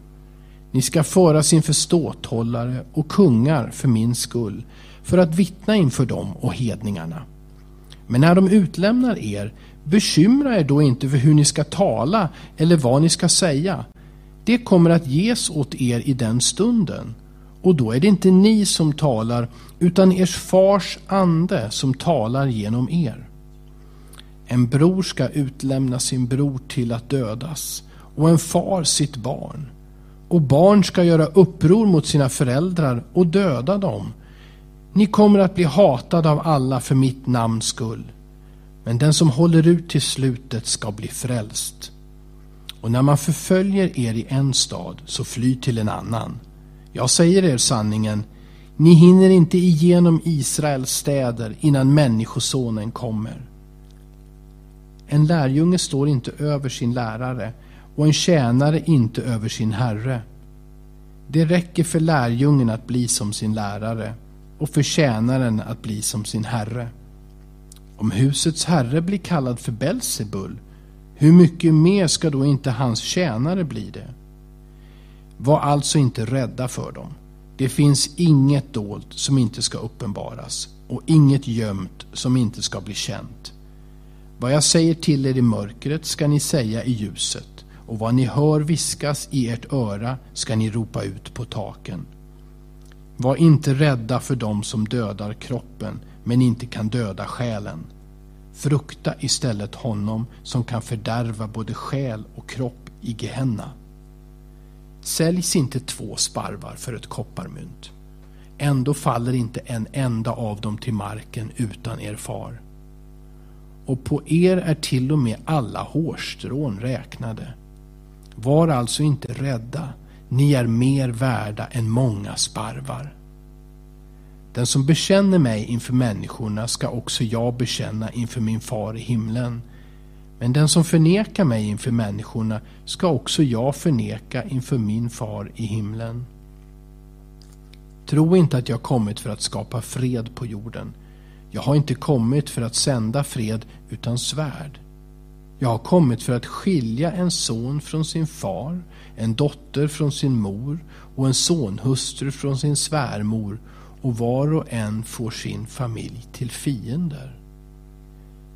Ni ska föras inför ståthållare och kungar för min skull, för att vittna inför dem och hedningarna. Men när de utlämnar er, bekymra er då inte för hur ni ska tala eller vad ni ska säga. Det kommer att ges åt er i den stunden. Och då är det inte ni som talar, utan ers fars ande som talar genom er. En bror ska utlämna sin bror till att dödas och en far sitt barn. Och barn ska göra uppror mot sina föräldrar och döda dem. Ni kommer att bli hatade av alla för mitt namns skull. Men den som håller ut till slutet ska bli frälst. Och när man förföljer er i en stad, så fly till en annan. Jag säger er sanningen, ni hinner inte igenom Israels städer innan Människosonen kommer. En lärjunge står inte över sin lärare och en tjänare inte över sin herre. Det räcker för lärjungen att bli som sin lärare och för tjänaren att bli som sin herre. Om husets herre blir kallad för Belsebul, hur mycket mer ska då inte hans tjänare bli det? Var alltså inte rädda för dem. Det finns inget dolt som inte ska uppenbaras och inget gömt som inte ska bli känt. Vad jag säger till er i mörkret ska ni säga i ljuset och vad ni hör viskas i ert öra ska ni ropa ut på taken. Var inte rädda för dem som dödar kroppen men inte kan döda själen. Frukta istället honom som kan fördärva både själ och kropp i Gehenna. Säljs inte två sparvar för ett kopparmynt. Ändå faller inte en enda av dem till marken utan er far. Och på er är till och med alla hårstrån räknade. Var alltså inte rädda, ni är mer värda än många sparvar. Den som bekänner mig inför människorna ska också jag bekänna inför min far i himlen. Men den som förnekar mig inför människorna ska också jag förneka inför min far i himlen. Tro inte att jag kommit för att skapa fred på jorden. Jag har inte kommit för att sända fred utan svärd. Jag har kommit för att skilja en son från sin far, en dotter från sin mor och en sonhustru från sin svärmor och var och en får sin familj till fiender.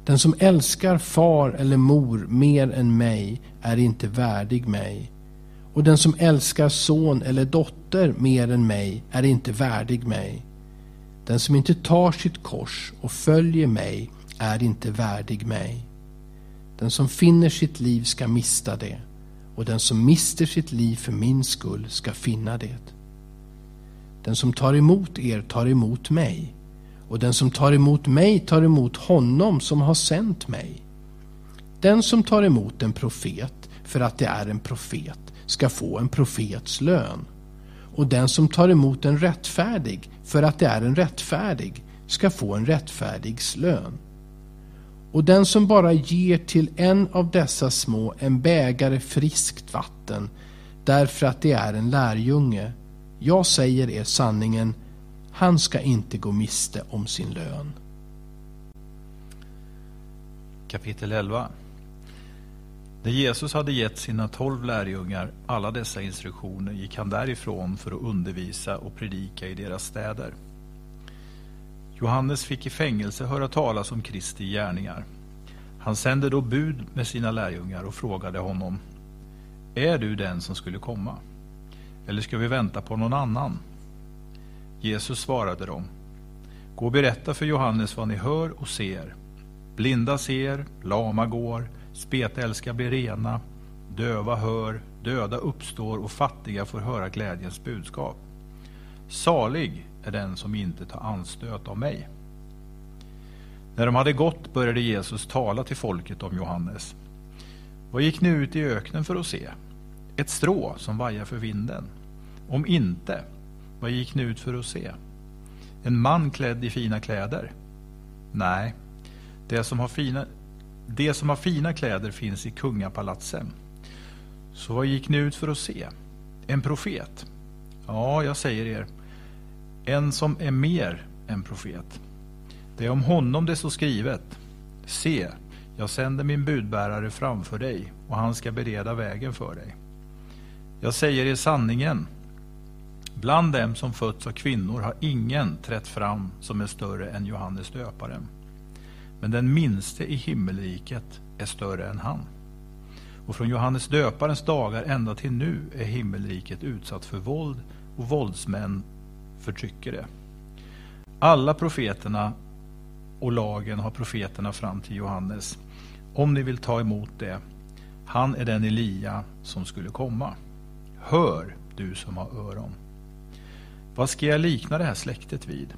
Den som älskar far eller mor mer än mig är inte värdig mig och den som älskar son eller dotter mer än mig är inte värdig mig. Den som inte tar sitt kors och följer mig är inte värdig mig. Den som finner sitt liv ska mista det och den som mister sitt liv för min skull ska finna det. Den som tar emot er tar emot mig och den som tar emot mig tar emot honom som har sänt mig. Den som tar emot en profet för att det är en profet ska få en profets lön. Och den som tar emot en rättfärdig för att det är en rättfärdig ska få en rättfärdigs lön. Och den som bara ger till en av dessa små en bägare friskt vatten därför att det är en lärjunge, jag säger er sanningen, han ska inte gå miste om sin lön. Kapitel 11 När Jesus hade gett sina tolv lärjungar alla dessa instruktioner gick han därifrån för att undervisa och predika i deras städer. Johannes fick i fängelse höra talas om Kristi gärningar. Han sände då bud med sina lärjungar och frågade honom Är du den som skulle komma? Eller ska vi vänta på någon annan? Jesus svarade dem Gå och berätta för Johannes vad ni hör och ser. Blinda ser, lama går, spetälska blir rena, döva hör, döda uppstår och fattiga får höra glädjens budskap. Salig är den som inte tar anstöt av mig. När de hade gått började Jesus tala till folket om Johannes. Vad gick ni ut i öknen för att se? Ett strå som vajar för vinden? Om inte, vad gick ni ut för att se? En man klädd i fina kläder? Nej, det som har fina, det som har fina kläder finns i kungapalatsen. Så vad gick ni ut för att se? En profet? Ja, jag säger er, en som är mer än profet. Det är om honom det står skrivet. Se, jag sänder min budbärare framför dig och han ska bereda vägen för dig. Jag säger er sanningen. Bland dem som fötts av kvinnor har ingen trätt fram som är större än Johannes döparen. Men den minste i himmelriket är större än han. Och från Johannes döparens dagar ända till nu är himmelriket utsatt för våld och våldsmän förtrycker det. Alla profeterna och lagen har profeterna fram till Johannes. Om ni vill ta emot det. Han är den Elia som skulle komma. Hör, du som har öron. Vad ska jag likna det här släktet vid?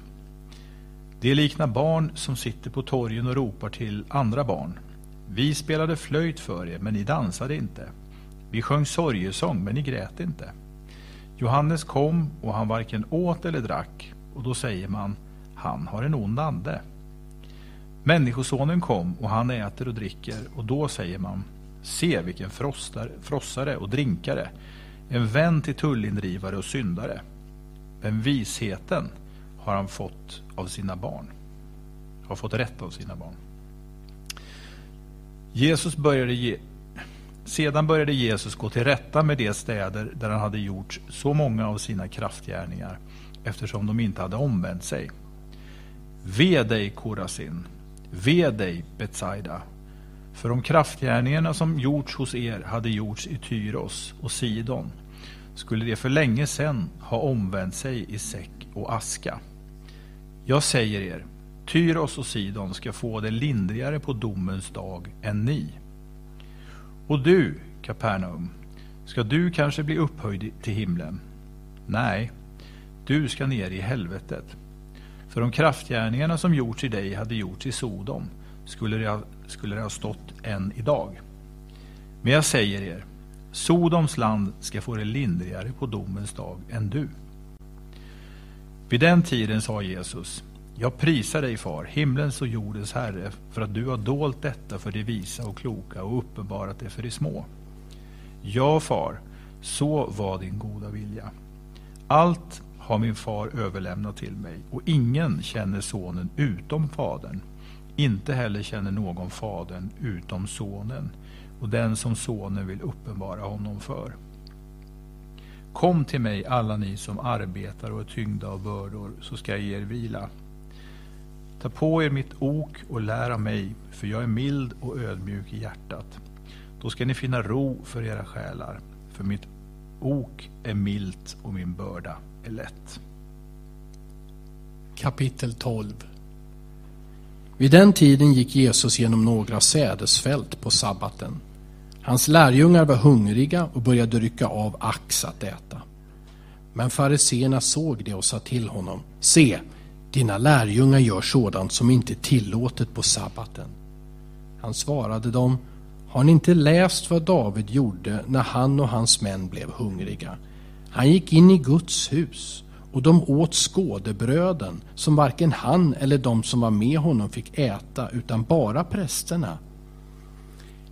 Det liknar barn som sitter på torgen och ropar till andra barn. Vi spelade flöjt för er, men ni dansade inte. Vi sjöng sorgesång, men ni grät inte. Johannes kom och han varken åt eller drack och då säger man, han har en ond ande. Människosonen kom och han äter och dricker och då säger man, se vilken frostar, frossare och drinkare, en vän till tullindrivare och syndare. Men visheten har han fått av sina barn. Har fått rätt av sina barn. Jesus började ge, sedan började Jesus gå till rätta med de städer där han hade gjort så många av sina kraftgärningar eftersom de inte hade omvänt sig. Ve dig Korasin, ve dig Betsaida, för om kraftgärningarna som gjorts hos er hade gjorts i Tyros och Sidon skulle de för länge sedan ha omvänt sig i säck och aska. Jag säger er, Tyros och Sidon ska få det lindrigare på domens dag än ni. Och du, Kapernaum, ska du kanske bli upphöjd till himlen? Nej, du ska ner i helvetet. För om kraftgärningarna som gjorts i dig hade gjorts i Sodom skulle det ha, skulle det ha stått än idag. Men jag säger er, Sodoms land ska få det lindrigare på domens dag än du. Vid den tiden sa Jesus, jag prisar dig far, himlens och jordens herre, för att du har dolt detta för de visa och kloka och uppenbarat det för de små. Ja, far, så var din goda vilja. Allt har min far överlämnat till mig, och ingen känner sonen utom fadern. Inte heller känner någon fadern utom sonen, och den som sonen vill uppenbara honom för. Kom till mig alla ni som arbetar och är tyngda av bördor, så ska jag ge er vila. Ta på er mitt ok och lär av mig, för jag är mild och ödmjuk i hjärtat. Då ska ni finna ro för era själar, för mitt ok är milt och min börda är lätt. Kapitel 12 Vid den tiden gick Jesus genom några sädesfält på sabbaten. Hans lärjungar var hungriga och började rycka av ax att äta. Men fariseerna såg det och sa till honom, se, dina lärjungar gör sådant som inte är tillåtet på sabbaten. Han svarade dem, har ni inte läst vad David gjorde när han och hans män blev hungriga? Han gick in i Guds hus och de åt skådebröden som varken han eller de som var med honom fick äta utan bara prästerna.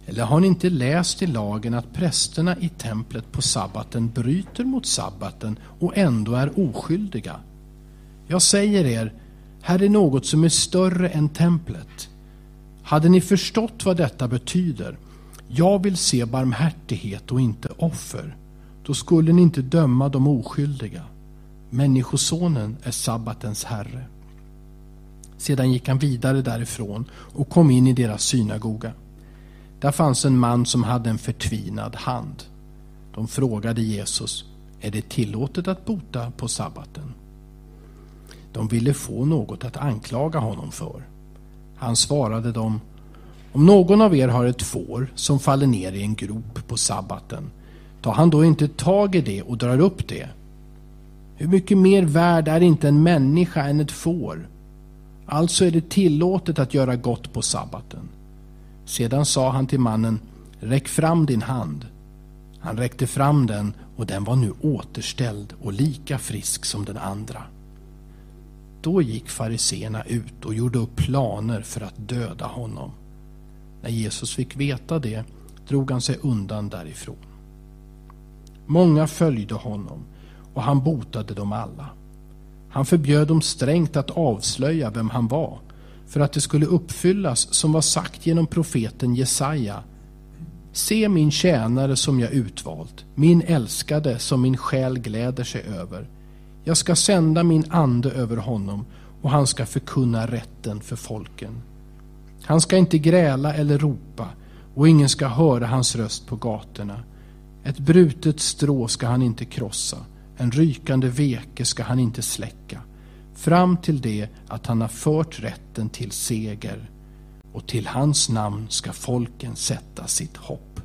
Eller har ni inte läst i lagen att prästerna i templet på sabbaten bryter mot sabbaten och ändå är oskyldiga? Jag säger er, här är något som är större än templet. Hade ni förstått vad detta betyder, jag vill se barmhärtighet och inte offer, då skulle ni inte döma de oskyldiga. Människosonen är sabbatens herre. Sedan gick han vidare därifrån och kom in i deras synagoga. Där fanns en man som hade en förtvinad hand. De frågade Jesus, är det tillåtet att bota på sabbaten? De ville få något att anklaga honom för. Han svarade dem, om någon av er har ett får som faller ner i en grop på sabbaten, tar han då inte tag i det och drar upp det? Hur mycket mer värd är inte en människa än ett får? Alltså är det tillåtet att göra gott på sabbaten. Sedan sa han till mannen, räck fram din hand. Han räckte fram den och den var nu återställd och lika frisk som den andra. Då gick fariseerna ut och gjorde upp planer för att döda honom. När Jesus fick veta det drog han sig undan därifrån. Många följde honom och han botade dem alla. Han förbjöd dem strängt att avslöja vem han var för att det skulle uppfyllas som var sagt genom profeten Jesaja. Se min tjänare som jag utvalt, min älskade som min själ gläder sig över. Jag ska sända min ande över honom och han ska förkunna rätten för folken. Han ska inte gräla eller ropa och ingen ska höra hans röst på gatorna. Ett brutet strå ska han inte krossa, en rykande veke ska han inte släcka, fram till det att han har fört rätten till seger och till hans namn ska folken sätta sitt hopp.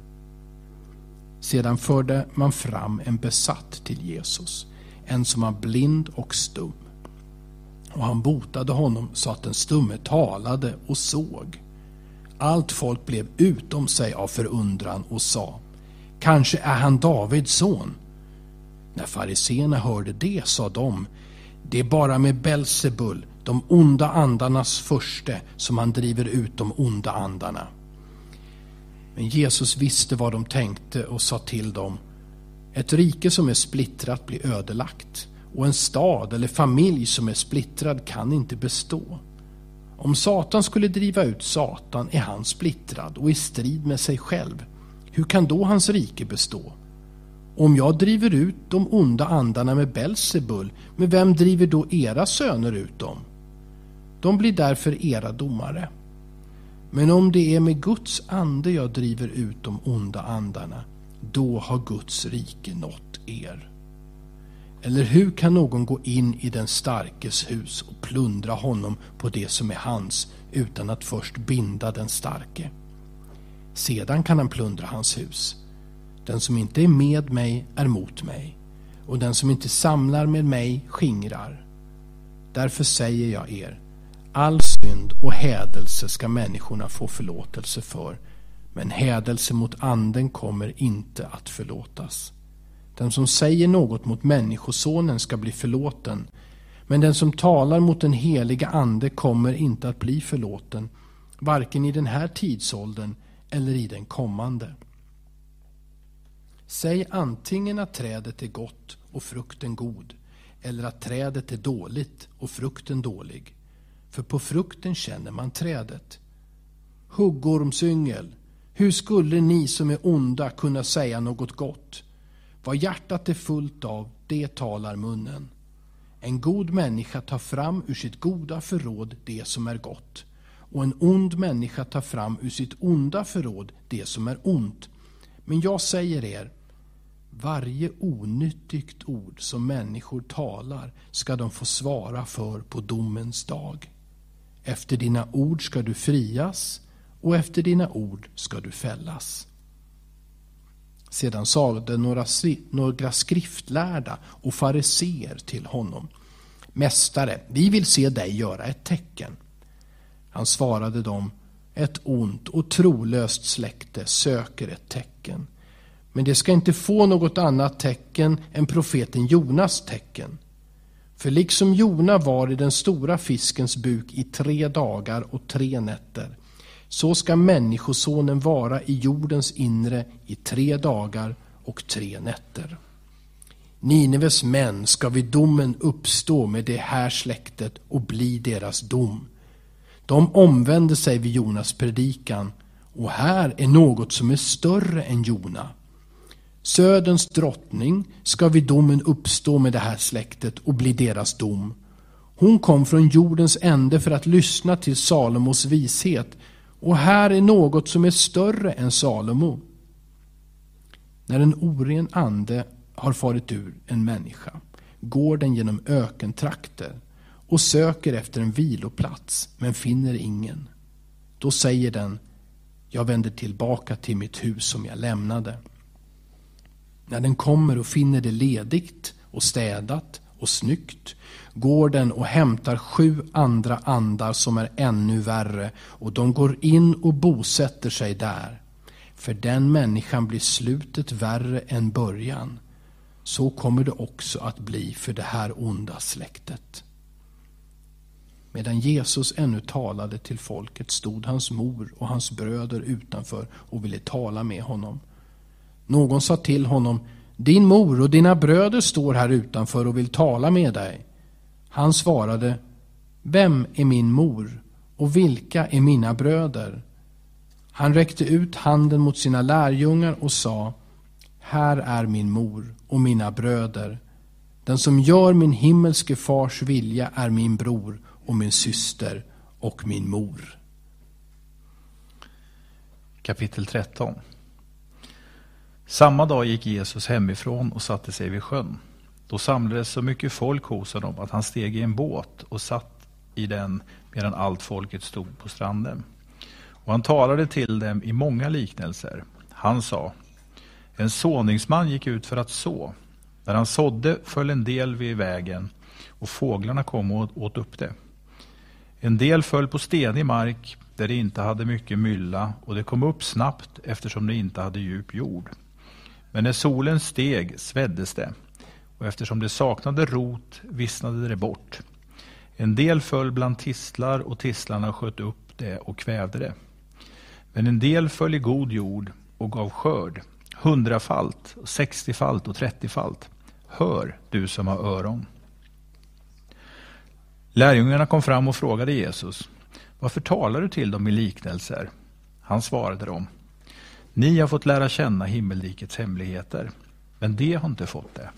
Sedan förde man fram en besatt till Jesus, en som var blind och stum. Och han botade honom så att den stumme talade och såg. Allt folk blev utom sig av förundran och sa Kanske är han Davids son? När fariseerna hörde det sa de det är bara med Belsebul, de onda andarnas förste, som han driver ut de onda andarna. Men Jesus visste vad de tänkte och sa till dem Ett rike som är splittrat blir ödelagt och en stad eller familj som är splittrad kan inte bestå. Om Satan skulle driva ut Satan är han splittrad och i strid med sig själv. Hur kan då hans rike bestå? Om jag driver ut de onda andarna med Belsebul, med vem driver då era söner ut dem? De blir därför era domare. Men om det är med Guds ande jag driver ut de onda andarna, då har Guds rike nått er. Eller hur kan någon gå in i den starkes hus och plundra honom på det som är hans utan att först binda den starke? Sedan kan han plundra hans hus. Den som inte är med mig är mot mig och den som inte samlar med mig skingrar. Därför säger jag er, all synd och hädelse ska människorna få förlåtelse för, men hädelse mot anden kommer inte att förlåtas. Den som säger något mot Människosonen ska bli förlåten, men den som talar mot den heliga Ande kommer inte att bli förlåten, varken i den här tidsåldern eller i den kommande. Säg antingen att trädet är gott och frukten god, eller att trädet är dåligt och frukten dålig. För på frukten känner man trädet. Huggormsyngel, hur skulle ni som är onda kunna säga något gott? Vad hjärtat är fullt av, det talar munnen. En god människa tar fram ur sitt goda förråd det som är gott och en ond människa tar fram ur sitt onda förråd det som är ont. Men jag säger er, varje onyttigt ord som människor talar ska de få svara för på domens dag. Efter dina ord ska du frias och efter dina ord ska du fällas. Sedan sade några, några skriftlärda och fariseer till honom. Mästare, vi vill se dig göra ett tecken. Han svarade dem, ett ont och trolöst släkte söker ett tecken. Men det ska inte få något annat tecken än profeten Jonas tecken. För liksom Jona var i den stora fiskens buk i tre dagar och tre nätter, så ska Människosonen vara i jordens inre i tre dagar och tre nätter. Nineves män ska vid domen uppstå med det här släktet och bli deras dom. De omvände sig vid Jonas predikan och här är något som är större än Jona. Söderns drottning ska vid domen uppstå med det här släktet och bli deras dom. Hon kom från jordens ände för att lyssna till Salomos vishet. Och här är något som är större än Salomo. När en oren ande har farit ur en människa går den genom ökentrakter och söker efter en viloplats men finner ingen. Då säger den, jag vänder tillbaka till mitt hus som jag lämnade. När den kommer och finner det ledigt och städat och snyggt går den och hämtar sju andra andar som är ännu värre och de går in och bosätter sig där. För den människan blir slutet värre än början. Så kommer det också att bli för det här onda släktet. Medan Jesus ännu talade till folket stod hans mor och hans bröder utanför och ville tala med honom. Någon sa till honom, din mor och dina bröder står här utanför och vill tala med dig. Han svarade, vem är min mor och vilka är mina bröder? Han räckte ut handen mot sina lärjungar och sa, här är min mor och mina bröder. Den som gör min himmelske fars vilja är min bror och min syster och min mor. Kapitel 13 samma dag gick Jesus hemifrån och satte sig vid sjön. Då samlades så mycket folk hos honom att han steg i en båt och satt i den medan allt folket stod på stranden. Och han talade till dem i många liknelser. Han sa, en såningsman gick ut för att så. När han sådde föll en del vid vägen och fåglarna kom och åt upp det. En del föll på stenig mark där det inte hade mycket mylla och det kom upp snabbt eftersom det inte hade djup jord. Men när solen steg sveddes det och eftersom det saknade rot vissnade det bort. En del föll bland tistlar och tistlarna sköt upp det och kvävde det. Men en del föll i god jord och gav skörd, hundrafalt, sextiofalt och trettiofalt. Hör, du som har öron. Lärjungarna kom fram och frågade Jesus, varför talar du till dem i liknelser? Han svarade dem, ni har fått lära känna himmelrikets hemligheter, men de har inte fått det.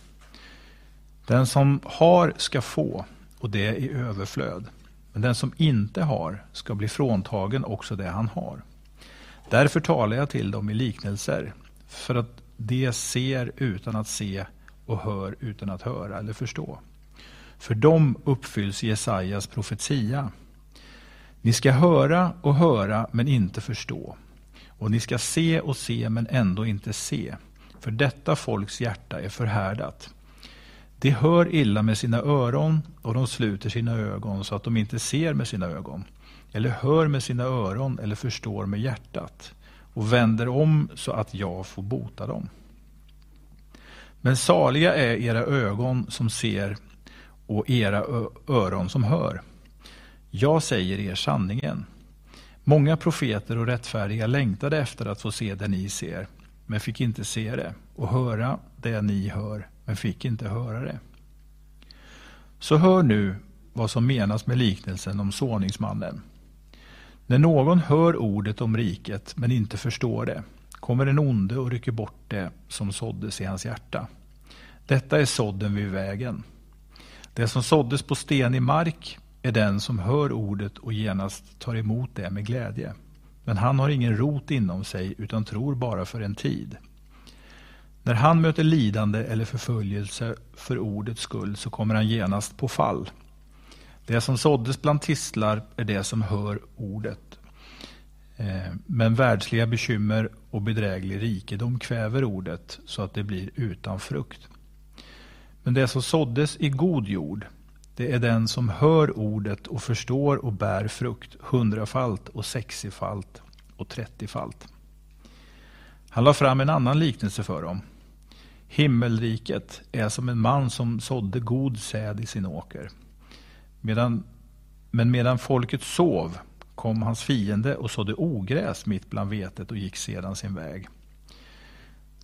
Den som har ska få, och det i överflöd. Men den som inte har ska bli fråntagen också det han har. Därför talar jag till dem i liknelser, för att de ser utan att se och hör utan att höra eller förstå. För dem uppfylls Jesajas profetia. Ni ska höra och höra men inte förstå. Och ni ska se och se men ändå inte se. För detta folks hjärta är förhärdat. De hör illa med sina öron och de sluter sina ögon så att de inte ser med sina ögon. Eller hör med sina öron eller förstår med hjärtat. Och vänder om så att jag får bota dem. Men saliga är era ögon som ser och era öron som hör. Jag säger er sanningen. Många profeter och rättfärdiga längtade efter att få se det ni ser, men fick inte se det, och höra det ni hör, men fick inte höra det. Så hör nu vad som menas med liknelsen om såningsmannen. När någon hör ordet om riket men inte förstår det kommer en onde och rycker bort det som såddes i hans hjärta. Detta är sådden vid vägen. Det som såddes på stenig mark är den som hör ordet och genast tar emot det med glädje. Men han har ingen rot inom sig utan tror bara för en tid. När han möter lidande eller förföljelse för ordets skull så kommer han genast på fall. Det som såddes bland tistlar är det som hör ordet. Eh, men världsliga bekymmer och bedräglig rikedom kväver ordet så att det blir utan frukt. Men det som såddes i god jord, det är den som hör ordet och förstår och bär frukt hundrafalt och sextiofalt och trettiofalt. Han la fram en annan liknelse för dem. Himmelriket är som en man som sådde god säd i sin åker. Medan, men medan folket sov kom hans fiende och sådde ogräs mitt bland vetet och gick sedan sin väg.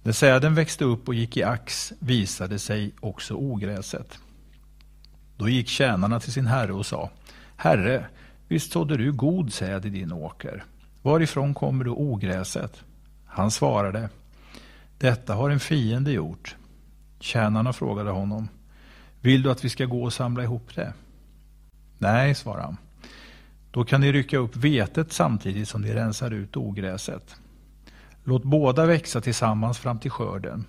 När säden växte upp och gick i ax visade sig också ogräset. Då gick tjänarna till sin herre och sa Herre, visst sådde du god säd i din åker. Varifrån kommer då ogräset? Han svarade Detta har en fiende gjort. Tjänarna frågade honom Vill du att vi ska gå och samla ihop det? Nej, svarade han. Då kan ni rycka upp vetet samtidigt som ni rensar ut ogräset. Låt båda växa tillsammans fram till skörden.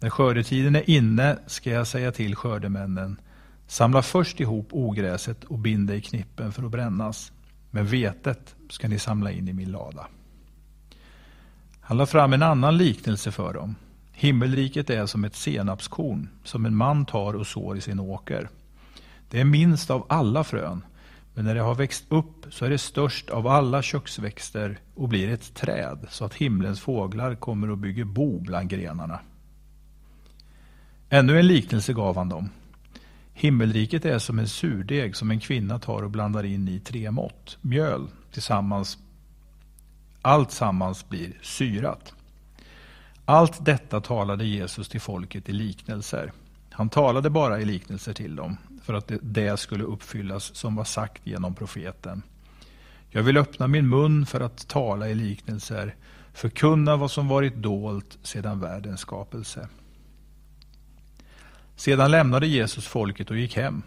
När skördetiden är inne ska jag säga till skördemännen, samla först ihop ogräset och bind det i knippen för att brännas, men vetet ska ni samla in i min lada. Han la fram en annan liknelse för dem. Himmelriket är som ett senapskorn som en man tar och sår i sin åker. Det är minst av alla frön, men när det har växt upp så är det störst av alla köksväxter och blir ett träd så att himlens fåglar kommer och bygger bo bland grenarna. Ännu en liknelse gav han dem. Himmelriket är som en surdeg som en kvinna tar och blandar in i tre mått mjöl tillsammans. Allt sammans blir syrat. Allt detta talade Jesus till folket i liknelser. Han talade bara i liknelser till dem för att det skulle uppfyllas som var sagt genom profeten. Jag vill öppna min mun för att tala i liknelser, förkunna vad som varit dolt sedan världens skapelse. Sedan lämnade Jesus folket och gick hem.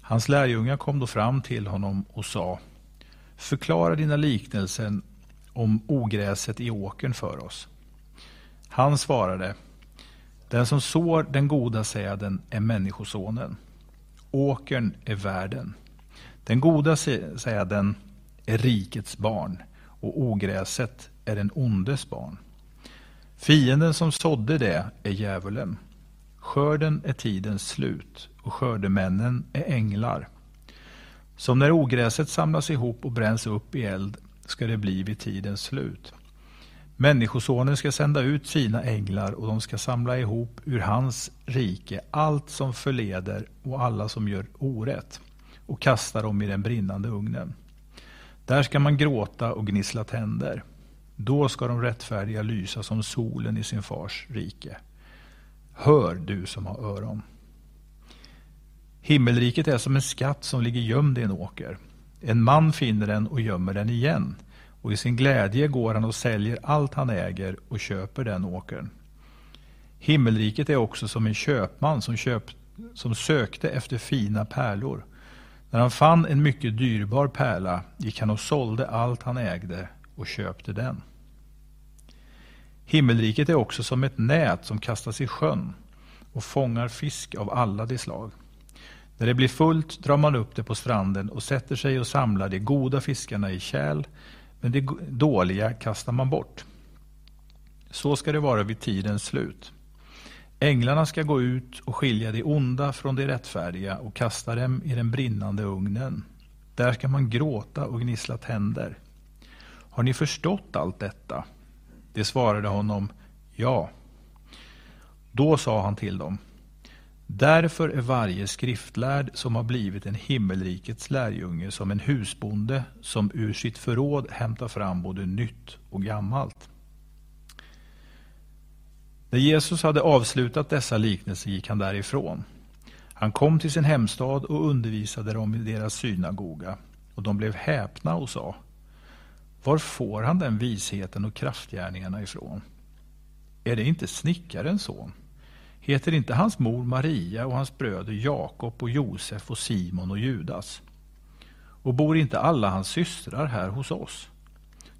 Hans lärjungar kom då fram till honom och sa Förklara dina liknelser om ogräset i åkern för oss. Han svarade Den som sår den goda säden är Människosonen. Åkern är världen. Den goda säden är rikets barn och ogräset är den ondes barn. Fienden som sådde det är djävulen. Skörden är tidens slut och skördemännen är änglar. Som när ogräset samlas ihop och bränns upp i eld ska det bli vid tidens slut. Människosonen ska sända ut sina änglar och de ska samla ihop ur hans rike allt som förleder och alla som gör orätt och kasta dem i den brinnande ugnen. Där ska man gråta och gnissla tänder. Då ska de rättfärdiga lysa som solen i sin fars rike. Hör du som har öron. Himmelriket är som en skatt som ligger gömd i en åker. En man finner den och gömmer den igen och i sin glädje går han och säljer allt han äger och köper den åkern. Himmelriket är också som en köpman som, köp, som sökte efter fina pärlor. När han fann en mycket dyrbar pärla gick han och sålde allt han ägde och köpte den. Himmelriket är också som ett nät som kastas i sjön och fångar fisk av alla de slag. När det blir fullt drar man upp det på stranden och sätter sig och samlar de goda fiskarna i kärl, men de dåliga kastar man bort. Så ska det vara vid tidens slut. Änglarna ska gå ut och skilja de onda från de rättfärdiga och kasta dem i den brinnande ugnen. Där ska man gråta och gnissla tänder. Har ni förstått allt detta? De svarade honom, ja. Då sa han till dem, Därför är varje skriftlärd som har blivit en himmelrikets lärjunge som en husbonde som ur sitt förråd hämtar fram både nytt och gammalt. När Jesus hade avslutat dessa liknelser gick han därifrån. Han kom till sin hemstad och undervisade dem i deras synagoga, och de blev häpna och sa var får han den visheten och kraftgärningarna ifrån? Är det inte snickarens son? Heter inte hans mor Maria och hans bröder Jakob och Josef och Simon och Judas? Och bor inte alla hans systrar här hos oss?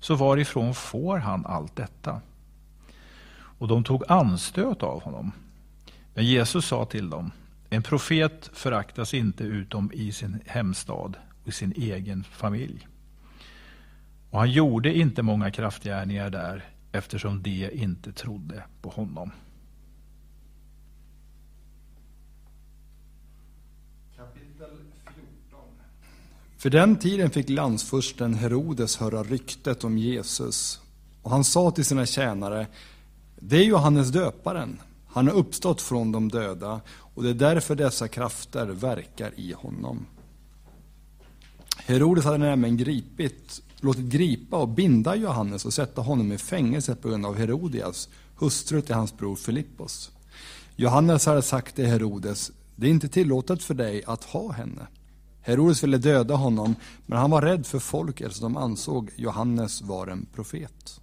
Så varifrån får han allt detta? Och de tog anstöt av honom. Men Jesus sa till dem, en profet föraktas inte utom i sin hemstad och i sin egen familj. Och han gjorde inte många kraftgärningar där eftersom de inte trodde på honom. För den tiden fick landsfursten Herodes höra ryktet om Jesus. Och han sa till sina tjänare, det är Johannes döparen. Han har uppstått från de döda och det är därför dessa krafter verkar i honom. Herodes hade nämligen gripit, låtit gripa och binda Johannes och sätta honom i fängelse på grund av Herodias, hustru till hans bror Filippos. Johannes hade sagt till Herodes, det är inte tillåtet för dig att ha henne. Herodes ville döda honom, men han var rädd för folket som ansåg Johannes var en profet.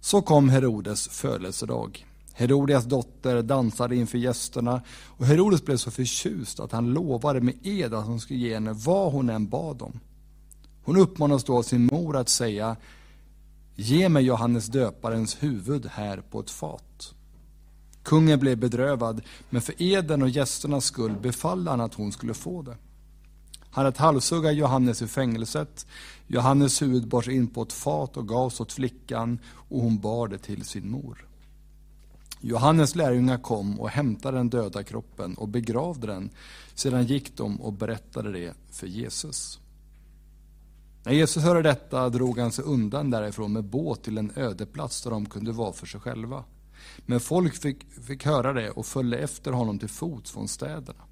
Så kom Herodes födelsedag. Herodias dotter dansade inför gästerna och Herodes blev så förtjust att han lovade med ed att hon skulle ge henne vad hon än bad om. Hon uppmanades då av sin mor att säga Ge mig Johannes döparens huvud här på ett fat. Kungen blev bedrövad, men för eden och gästernas skull befallde han att hon skulle få det. Han att halshugga Johannes i fängelset. Johannes huvud bars in på ett fat och gavs åt flickan och hon bar det till sin mor. Johannes lärjungar kom och hämtade den döda kroppen och begravde den. Sedan gick de och berättade det för Jesus. När Jesus hörde detta drog han sig undan därifrån med båt till en öde plats där de kunde vara för sig själva. Men folk fick, fick höra det och följde efter honom till fots från städerna.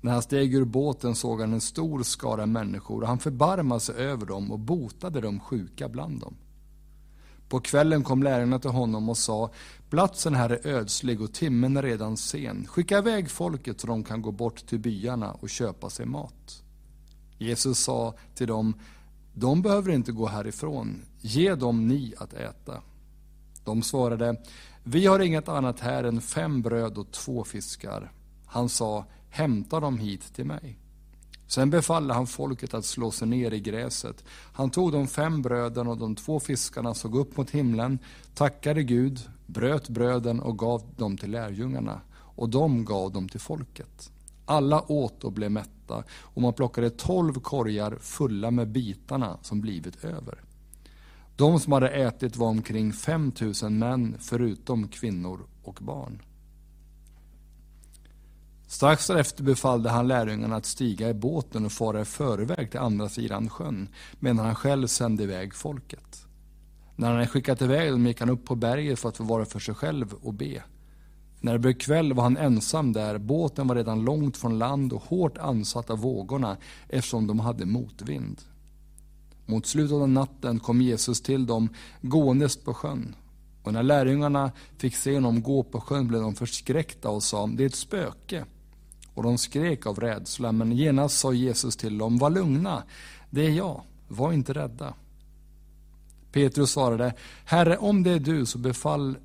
När han steg ur båten såg han en stor skara människor och han förbarmade sig över dem och botade de sjuka bland dem. På kvällen kom lärarna till honom och sa, platsen här är ödslig och timmen är redan sen. Skicka iväg folket så de kan gå bort till byarna och köpa sig mat. Jesus sa till dem, de behöver inte gå härifrån, ge dem ni att äta. De svarade, vi har inget annat här än fem bröd och två fiskar. Han sa, hämta dem hit till mig. Sen befallde han folket att slå sig ner i gräset. Han tog de fem bröden och de två fiskarna, såg upp mot himlen, tackade Gud, bröt bröden och gav dem till lärjungarna. Och de gav dem till folket. Alla åt och blev mätta och man plockade tolv korgar fulla med bitarna som blivit över. De som hade ätit var omkring 5000 män förutom kvinnor och barn. Strax därefter befallde han lärjungarna att stiga i båten och fara i förväg till andra sidan sjön, medan han själv sände iväg folket. När han hade skickat iväg dem gick han upp på berget för att få vara för sig själv och be. När det blev kväll var han ensam där, båten var redan långt från land och hårt ansatt av vågorna eftersom de hade motvind. Mot slutet av natten kom Jesus till dem gåendes på sjön. Och när lärjungarna fick se honom gå på sjön blev de förskräckta och sa, det är ett spöke. Och de skrek av rädsla, men genast sa Jesus till dem, var lugna, det är jag, var inte rädda. Petrus svarade, Herre, om det är du så befall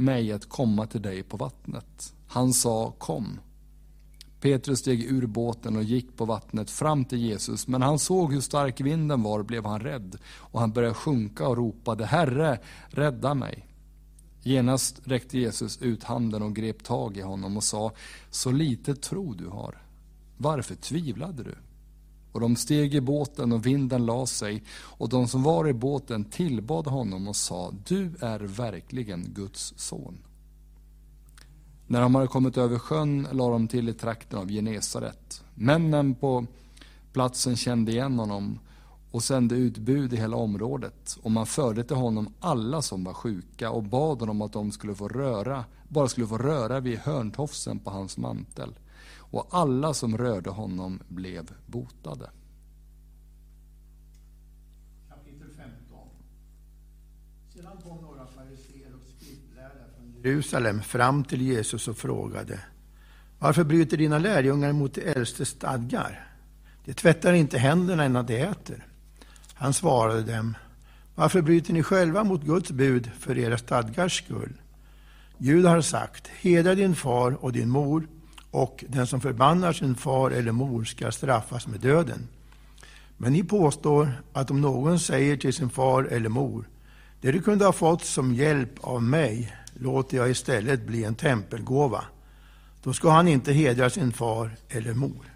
mig att komma till dig på vattnet. Han sa, kom. Petrus steg ur båten och gick på vattnet fram till Jesus, men han såg hur stark vinden var blev han rädd och han började sjunka och ropade, Herre, rädda mig. Genast räckte Jesus ut handen och grep tag i honom och sa, så lite tro du har. Varför tvivlade du? Och de steg i båten och vinden la sig och de som var i båten tillbad honom och sa, du är verkligen Guds son. När de hade kommit över sjön la de till i trakten av Genesaret. Männen på platsen kände igen honom och sände ut bud i hela området. Och man förde till honom alla som var sjuka och bad honom att de skulle få röra, bara skulle få röra vid hörntofsen på hans mantel. Och alla som rörde honom blev botade. Kapitel 15 Sedan kom några fariséer och skriftlärda från Jerusalem fram till Jesus och frågade Varför bryter dina lärjungar mot de äldste stadgar? De tvättar inte händerna innan de äter. Han svarade dem, varför bryter ni själva mot Guds bud för era stadgars skull? Gud har sagt, hedra din far och din mor, och den som förbannar sin far eller mor ska straffas med döden. Men ni påstår att om någon säger till sin far eller mor, det du kunde ha fått som hjälp av mig låter jag istället bli en tempelgåva. Då ska han inte hedra sin far eller mor.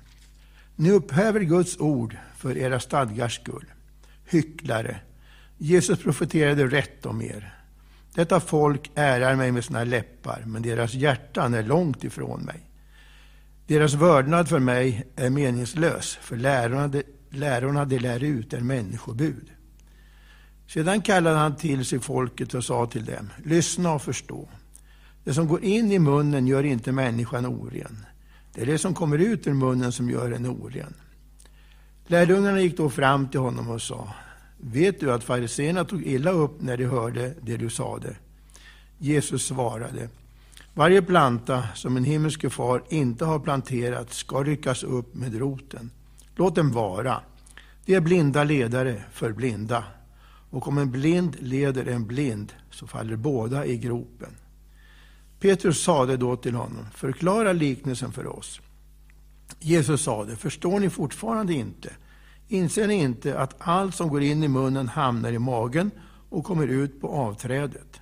Ni upphäver Guds ord för era stadgars skull hycklare. Jesus profeterade rätt om er. Detta folk ärar mig med sina läppar, men deras hjärtan är långt ifrån mig. Deras vördnad för mig är meningslös, för lärorna de, lärorna de lär ut är människobud. Sedan kallade han till sig folket och sa till dem, lyssna och förstå. Det som går in i munnen gör inte människan oren. Det är det som kommer ut ur munnen som gör en oren. Lärjungarna gick då fram till honom och sa, vet du att fariséerna tog illa upp när de hörde det du sade? Jesus svarade, varje planta som en himmelske far inte har planterat ska ryckas upp med roten. Låt den vara. De är blinda ledare för blinda. Och om en blind leder en blind så faller båda i gropen. Petrus sade då till honom, förklara liknelsen för oss. Jesus sade, förstår ni fortfarande inte? Inser ni inte att allt som går in i munnen hamnar i magen och kommer ut på avträdet?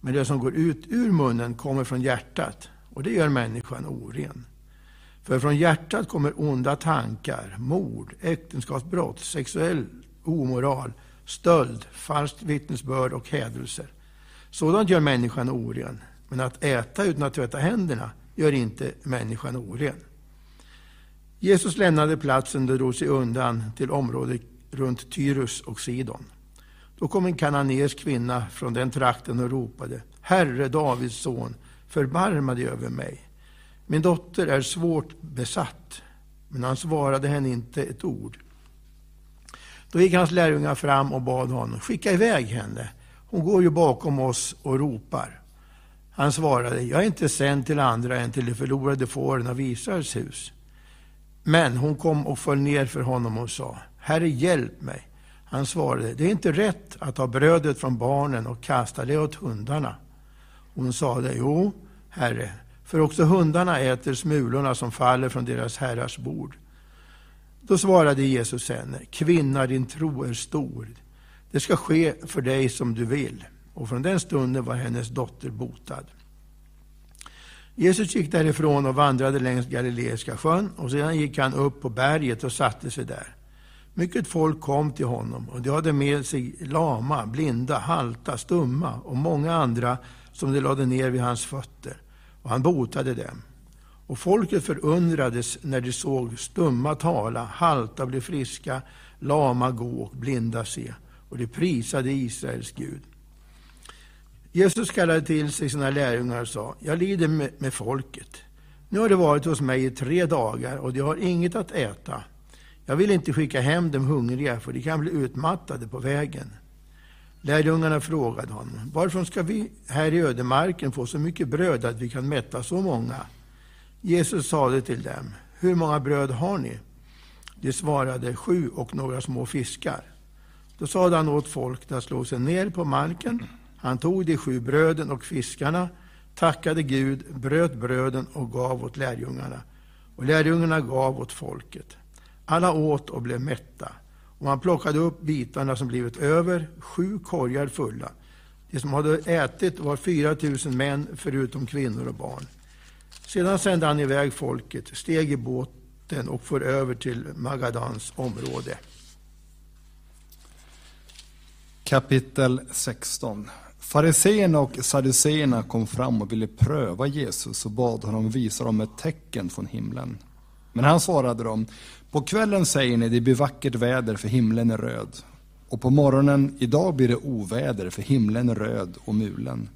Men det som går ut ur munnen kommer från hjärtat och det gör människan oren. För från hjärtat kommer onda tankar, mord, äktenskapsbrott, sexuell omoral, stöld, falskt vittnesbörd och hädelser. Sådant gör människan oren. Men att äta utan att tvätta händerna gör inte människan oren. Jesus lämnade platsen och drog sig undan till området runt Tyrus och Sidon. Då kom en kananeisk kvinna från den trakten och ropade Herre Davids son, förbarma dig över mig. Min dotter är svårt besatt. Men han svarade henne inte ett ord. Då gick hans lärjungar fram och bad honom, skicka iväg henne. Hon går ju bakom oss och ropar. Han svarade, jag är inte sänd till andra än till de förlorade fåren av Israels hus. Men hon kom och föll ner för honom och sa, Herre hjälp mig. Han svarade, det är inte rätt att ta brödet från barnen och kasta det åt hundarna. Hon sade, jo, Herre, för också hundarna äter smulorna som faller från deras herrars bord. Då svarade Jesus henne, kvinna din tro är stor. Det ska ske för dig som du vill. Och från den stunden var hennes dotter botad. Jesus gick därifrån och vandrade längs Galileiska sjön och sedan gick han upp på berget och satte sig där. Mycket folk kom till honom och de hade med sig lama, blinda, halta, stumma och många andra som de lade ner vid hans fötter och han botade dem. Och folket förundrades när de såg stumma tala, halta bli friska, lama gå och blinda se. Och de prisade Israels Gud. Jesus kallade till sig sina lärjungar och sa, jag lider med, med folket. Nu har de varit hos mig i tre dagar och de har inget att äta. Jag vill inte skicka hem dem hungriga, för de kan bli utmattade på vägen. Lärjungarna frågade honom, varför ska vi här i ödemarken få så mycket bröd att vi kan mätta så många? Jesus sade till dem, hur många bröd har ni? De svarade, sju och några små fiskar. Då sade han åt folket att slå sig ner på marken. Han tog de sju bröden och fiskarna, tackade Gud, bröt bröden och gav åt lärjungarna. Och lärjungarna gav åt folket. Alla åt och blev mätta. Och man plockade upp bitarna som blivit över, sju korgar fulla. De som hade ätit var fyra tusen män, förutom kvinnor och barn. Sedan sände han iväg folket, steg i båten och for över till Magadans område. Kapitel 16 Fariseerna och saduceerna kom fram och ville pröva Jesus och bad honom visa dem ett tecken från himlen. Men han svarade dem, på kvällen säger ni det blir vackert väder för himlen är röd. Och på morgonen, idag blir det oväder för himlen är röd och mulen.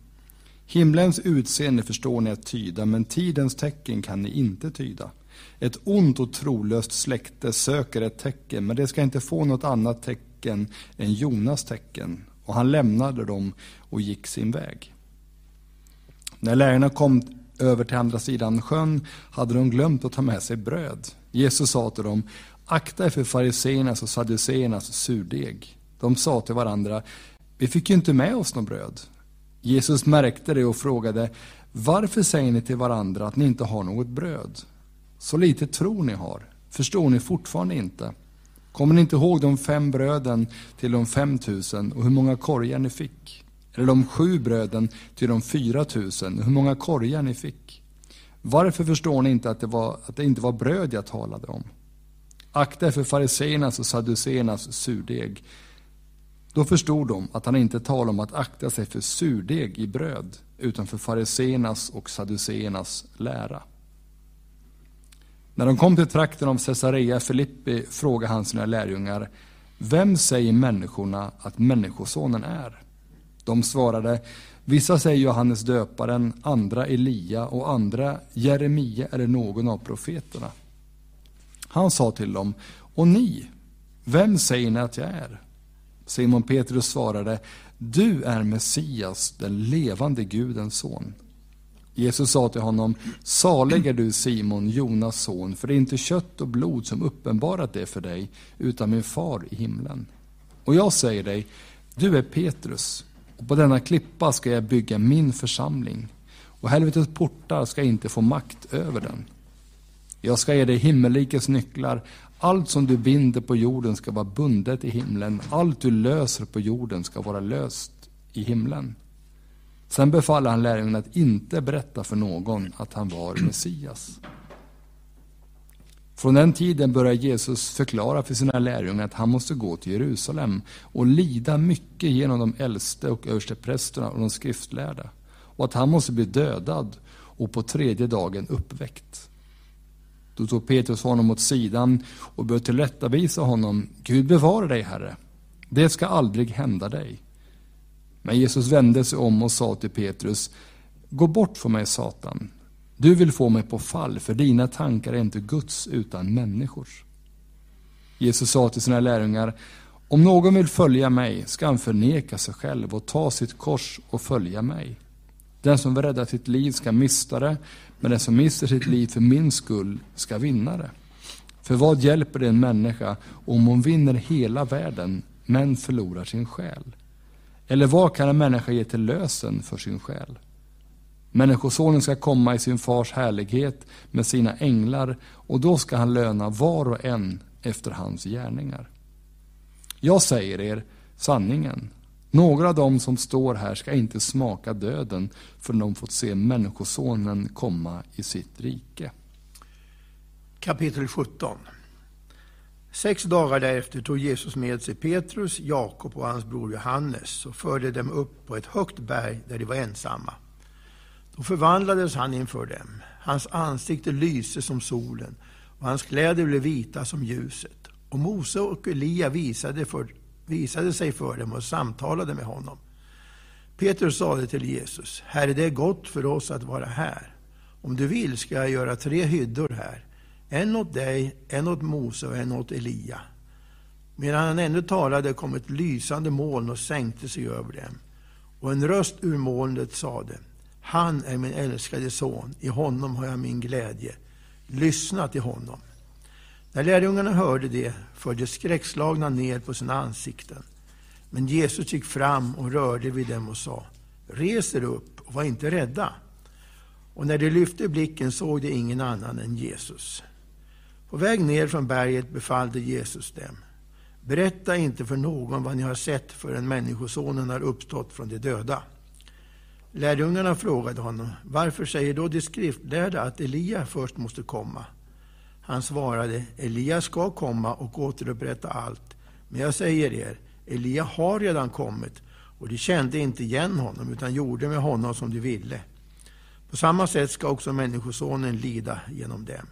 Himlens utseende förstår ni att tyda, men tidens tecken kan ni inte tyda. Ett ont och trolöst släkte söker ett tecken, men det ska inte få något annat tecken än Jonas tecken. Och han lämnade dem och gick sin väg. När lärarna kom över till andra sidan sjön hade de glömt att ta med sig bröd. Jesus sa till dem, akta er för fariseernas och saduceernas surdeg. De sa till varandra, vi fick ju inte med oss något bröd. Jesus märkte det och frågade, varför säger ni till varandra att ni inte har något bröd? Så lite tro ni har, förstår ni fortfarande inte? Kommer ni inte ihåg de fem bröden till de fem tusen och hur många korgar ni fick? Eller de sju bröden till de fyra tusen och hur många korgar ni fick? Varför förstår ni inte att det, var, att det inte var bröd jag talade om? Akta er för fariseernas och saduceernas surdeg. Då förstod de att han inte talade om att akta sig för surdeg i bröd, utan för fariseernas och saduceernas lära. När de kom till trakten av Caesarea Filippi frågade han sina lärjungar, vem säger människorna att Människosonen är? De svarade, vissa säger Johannes döparen, andra Elia och andra Jeremia eller någon av profeterna. Han sa till dem, och ni, vem säger ni att jag är? Simon Petrus svarade, du är Messias, den levande Gudens son. Jesus sa till honom, salig är du Simon, Jonas son, för det är inte kött och blod som uppenbarat det för dig, utan min far i himlen. Och jag säger dig, du är Petrus, och på denna klippa ska jag bygga min församling, och helvetets portar ska inte få makt över den. Jag ska ge dig himmelrikets nycklar. Allt som du binder på jorden ska vara bundet i himlen. Allt du löser på jorden ska vara löst i himlen. Sen befaller han lärjungarna att inte berätta för någon att han var Messias. Från den tiden började Jesus förklara för sina lärjungar att han måste gå till Jerusalem och lida mycket genom de äldste och översteprästerna och de skriftlärda. Och att han måste bli dödad och på tredje dagen uppväckt. Då tog Petrus honom åt sidan och började tillrättavisa honom. Gud bevara dig, Herre. Det ska aldrig hända dig. Men Jesus vände sig om och sa till Petrus, Gå bort från mig, Satan. Du vill få mig på fall, för dina tankar är inte Guds utan människors. Jesus sa till sina lärjungar, om någon vill följa mig ska han förneka sig själv och ta sitt kors och följa mig. Den som vill rädda sitt liv ska mista det, men den som mister sitt liv för min skull ska vinna det. För vad hjälper det en människa om hon vinner hela världen men förlorar sin själ? Eller vad kan en människa ge till lösen för sin själ? Människosonen ska komma i sin fars härlighet med sina änglar och då ska han löna var och en efter hans gärningar. Jag säger er sanningen. Några av dem som står här ska inte smaka döden förrän de fått se Människosonen komma i sitt rike. Kapitel 17 Sex dagar därefter tog Jesus med sig Petrus, Jakob och hans bror Johannes och förde dem upp på ett högt berg där de var ensamma. Då förvandlades han inför dem. Hans ansikte lyste som solen och hans kläder blev vita som ljuset. Och Mose och Elia visade, för, visade sig för dem och samtalade med honom. Petrus sade till Jesus, Herre, det är gott för oss att vara här. Om du vill ska jag göra tre hyddor här, en åt dig, en åt Mose och en åt Elia. Medan han ännu talade kom ett lysande moln och sänkte sig över dem. Och en röst ur molnet sade, han är min älskade son, i honom har jag min glädje. Lyssna till honom. När lärjungarna hörde det föll de skräckslagna ner på sina ansikten. Men Jesus gick fram och rörde vid dem och sa, res er upp och var inte rädda. Och när de lyfte blicken såg de ingen annan än Jesus. På väg ner från berget befallde Jesus dem. Berätta inte för någon vad ni har sett förrän Människosonen har uppstått från de döda. Lärjungarna frågade honom, varför säger då de skriftlärda att Elia först måste komma? Han svarade, Elia ska komma och återupprätta allt. Men jag säger er, Elia har redan kommit och de kände inte igen honom utan gjorde med honom som de ville. På samma sätt ska också Människosonen lida genom dem.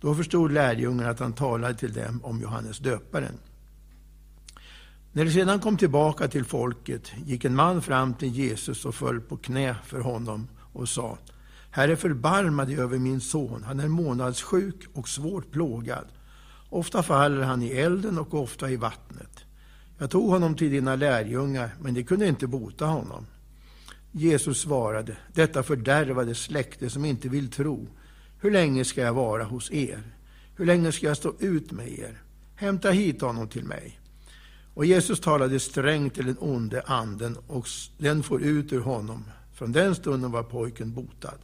Då förstod lärjungarna att han talade till dem om Johannes döparen. När de sedan kom tillbaka till folket gick en man fram till Jesus och föll på knä för honom och sa Herre, förbarma dig över min son. Han är månadssjuk och svårt plågad. Ofta faller han i elden och ofta i vattnet. Jag tog honom till dina lärjungar, men de kunde inte bota honom. Jesus svarade, detta fördärvade släkte som inte vill tro. Hur länge ska jag vara hos er? Hur länge ska jag stå ut med er? Hämta hit honom till mig. Och Jesus talade strängt till den onde anden och den får ut ur honom. Från den stunden var pojken botad.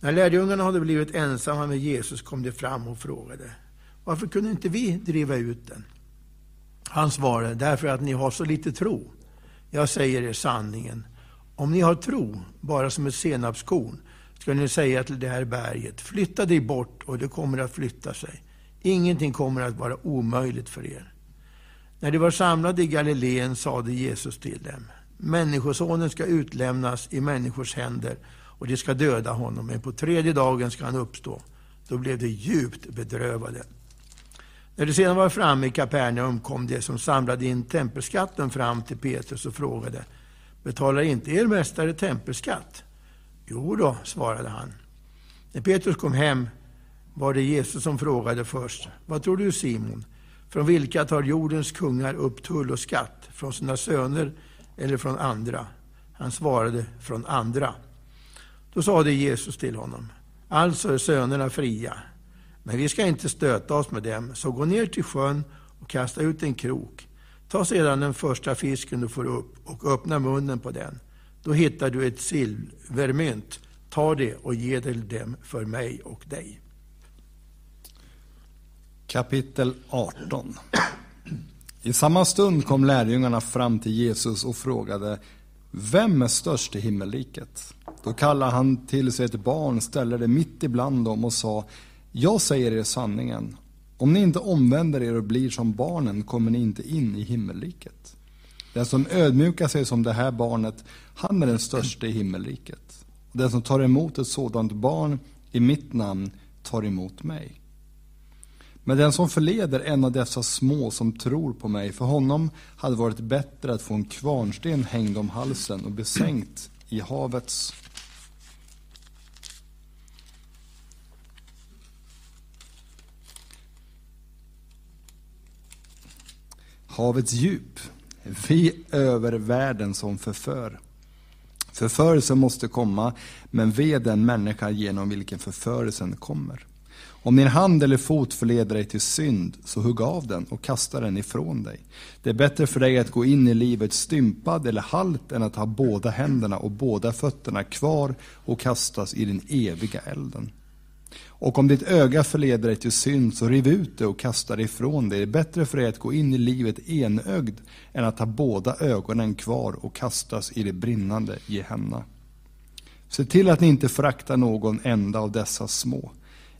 När lärjungarna hade blivit ensamma med Jesus kom de fram och frågade varför kunde inte vi driva ut den? Han svarade, därför att ni har så lite tro. Jag säger er sanningen. Om ni har tro, bara som ett senapskorn, ska ni säga till det här berget, flytta dig bort och det kommer att flytta sig. Ingenting kommer att vara omöjligt för er. När de var samlade i Galileen sade Jesus till dem, Människosonen ska utlämnas i människors händer och de ska döda honom, men på tredje dagen ska han uppstå. Då blev de djupt bedrövade. När de sedan var framme i Kapernaum kom de som samlade in tempelskatten fram till Petrus och frågade, betalar inte er mästare tempelskatt? Jo då, svarade han. När Petrus kom hem var det Jesus som frågade först, vad tror du Simon? Från vilka tar jordens kungar upp tull och skatt? Från sina söner eller från andra? Han svarade, från andra. Då sade Jesus till honom, alltså är sönerna fria. Men vi ska inte stöta oss med dem, så gå ner till sjön och kasta ut en krok. Ta sedan den första fisken du får upp och öppna munnen på den. Då hittar du ett silvermynt. Ta det och ge det dem för mig och dig. Kapitel 18 I samma stund kom lärjungarna fram till Jesus och frågade Vem är störst i himmelriket? Då kallade han till sig ett barn, ställde det mitt ibland dem och sa Jag säger er sanningen. Om ni inte omvänder er och blir som barnen kommer ni inte in i himmelriket. Den som ödmjukar sig som det här barnet, han är den största i himmelriket. Den som tar emot ett sådant barn i mitt namn tar emot mig. Men den som förleder en av dessa små som tror på mig, för honom hade varit bättre att få en kvarnsten hängd om halsen och besänkt i havets havets djup. Vi över världen som förför. Förförelsen måste komma, men ve den människa genom vilken förförelsen kommer. Om din hand eller fot förleder dig till synd, så hugg av den och kasta den ifrån dig. Det är bättre för dig att gå in i livet stympad eller halt än att ha båda händerna och båda fötterna kvar och kastas i den eviga elden. Och om ditt öga förleder dig till synd, så riv ut det och kasta det ifrån dig. Det är bättre för dig att gå in i livet enögd än att ha båda ögonen kvar och kastas i det brinnande Gehenna. Se till att ni inte föraktar någon enda av dessa små.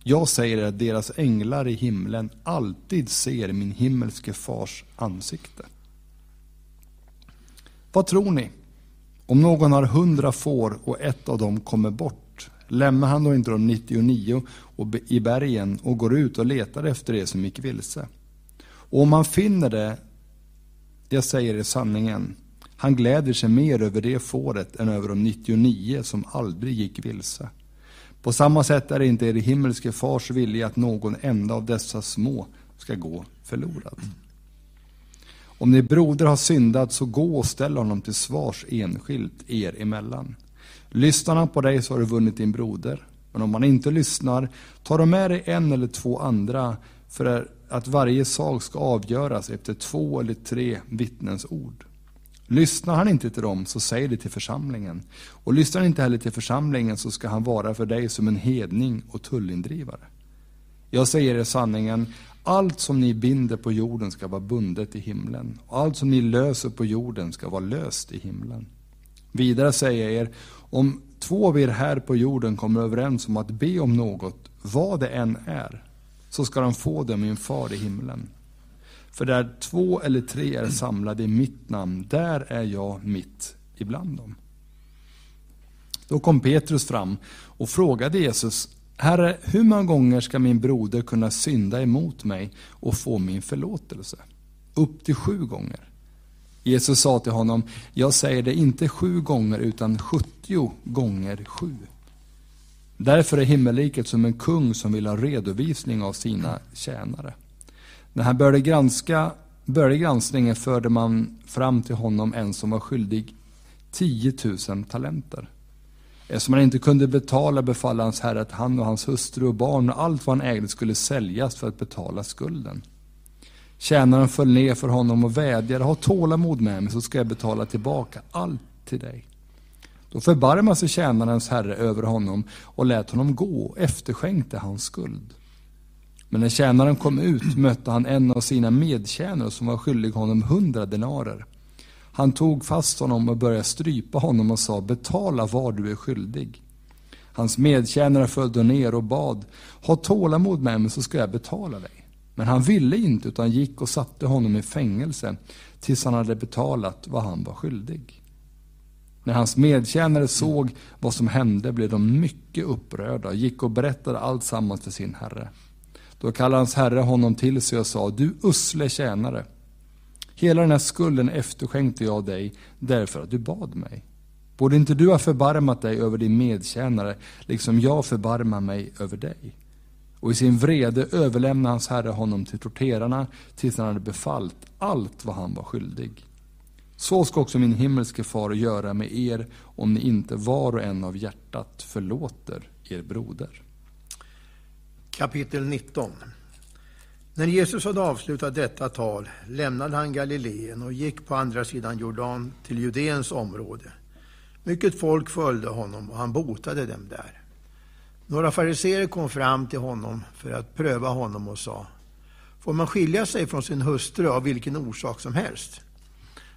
Jag säger att deras änglar i himlen alltid ser min himmelske fars ansikte. Vad tror ni? Om någon har hundra får och ett av dem kommer bort, lämnar han då inte de 99 i bergen och går ut och letar efter det som gick vilse? Och om han finner det, jag säger er sanningen, han gläder sig mer över det fåret än över de 99 som aldrig gick vilse. På samma sätt är det inte er himmelske fars vilja att någon enda av dessa små ska gå förlorad. Om ni broder har syndat, så gå och ställ honom till svars enskilt er emellan. Lyssnar han på dig så har du vunnit din broder. Men om han inte lyssnar, tar du med dig en eller två andra för att varje sak ska avgöras efter två eller tre vittnens ord. Lyssnar han inte till dem, så säg det till församlingen. Och lyssnar han inte heller till församlingen, så ska han vara för dig som en hedning och tullindrivare. Jag säger er sanningen, allt som ni binder på jorden ska vara bundet i himlen. Och allt som ni löser på jorden ska vara löst i himlen. Vidare säger jag er, om två av er här på jorden kommer överens om att be om något, vad det än är, så ska de få det av min far i himlen. För där två eller tre är samlade i mitt namn, där är jag mitt ibland dem. Då kom Petrus fram och frågade Jesus, Herre, hur många gånger ska min broder kunna synda emot mig och få min förlåtelse? Upp till sju gånger. Jesus sa till honom, jag säger det inte sju gånger utan sjuttio gånger sju. Därför är himmelriket som en kung som vill ha redovisning av sina tjänare. När han började, granska, började granskningen förde man fram till honom en som var skyldig 10 000 talenter. Eftersom han inte kunde betala befallde hans herre att han och hans hustru och barn och allt vad han ägde skulle säljas för att betala skulden. Tjänaren föll ner för honom och vädjade, ha tålamod med mig så ska jag betala tillbaka allt till dig. Då förbarmade sig tjänarens herre över honom och lät honom gå och efterskänkte hans skuld. Men när tjänaren kom ut mötte han en av sina medtjänare som var skyldig honom hundra denarer. Han tog fast honom och började strypa honom och sa, betala vad du är skyldig. Hans medtjänare följde ner och bad, ha tålamod med mig så ska jag betala dig. Men han ville inte utan gick och satte honom i fängelse tills han hade betalat vad han var skyldig. När hans medtjänare såg vad som hände blev de mycket upprörda och gick och berättade allt sammans för sin herre. Då kallade hans herre honom till sig och sa, du usle tjänare. Hela den här skulden efterskänkte jag dig därför att du bad mig. Borde inte du ha förbarmat dig över din medtjänare, liksom jag förbarmar mig över dig? Och i sin vrede överlämnade hans herre honom till torterarna tills han hade befallt allt vad han var skyldig. Så ska också min himmelske far göra med er om ni inte var och en av hjärtat förlåter er broder. Kapitel 19 När Jesus hade avslutat detta tal lämnade han Galileen och gick på andra sidan Jordan till Judeens område. Mycket folk följde honom och han botade dem där. Några fariseer kom fram till honom för att pröva honom och sa Får man skilja sig från sin hustru av vilken orsak som helst?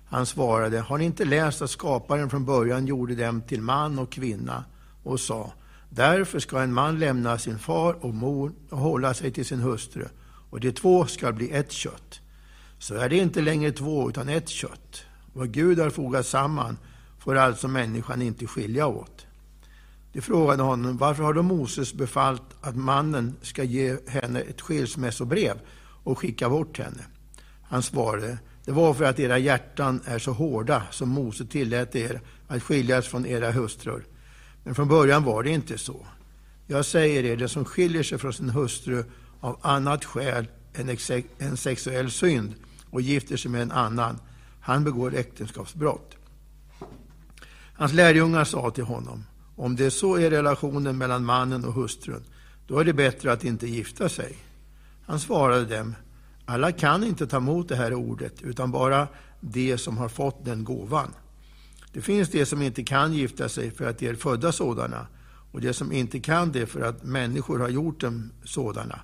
Han svarade, har ni inte läst att skaparen från början gjorde dem till man och kvinna och sa, därför ska en man lämna sin far och mor och hålla sig till sin hustru och de två ska bli ett kött. Så är det inte längre två utan ett kött. Vad Gud har fogat samman får alltså människan inte skilja åt. De frågade honom, varför har då Moses befallt att mannen ska ge henne ett skilsmässobrev och skicka bort henne? Han svarade, det var för att era hjärtan är så hårda som Mose tillät er att skiljas från era hustrur. Men från början var det inte så. Jag säger er, den som skiljer sig från sin hustru av annat skäl än en sexuell synd och gifter sig med en annan, han begår äktenskapsbrott. Hans lärjungar sa till honom, om det så är relationen mellan mannen och hustrun, då är det bättre att inte gifta sig. Han svarade dem, alla kan inte ta emot det här ordet, utan bara de som har fått den gåvan. Det finns de som inte kan gifta sig för att de är födda sådana, och de som inte kan det för att människor har gjort dem sådana.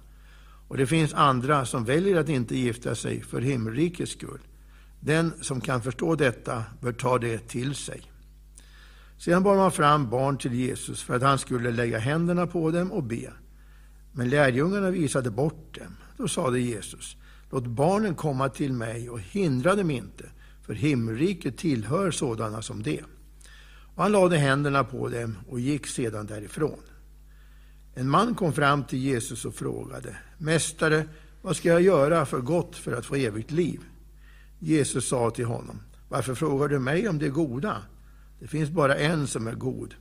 Och det finns andra som väljer att inte gifta sig för himmelrikets skull. Den som kan förstå detta bör ta det till sig. Sedan bar man fram barn till Jesus för att han skulle lägga händerna på dem och be. Men lärjungarna visade bort dem. Då sade Jesus, låt barnen komma till mig och hindra dem inte, för himmelriket tillhör sådana som det. Och han lade händerna på dem och gick sedan därifrån. En man kom fram till Jesus och frågade, Mästare, vad ska jag göra för gott för att få evigt liv? Jesus sa till honom, varför frågar du mig om det goda? Det finns bara en som är god.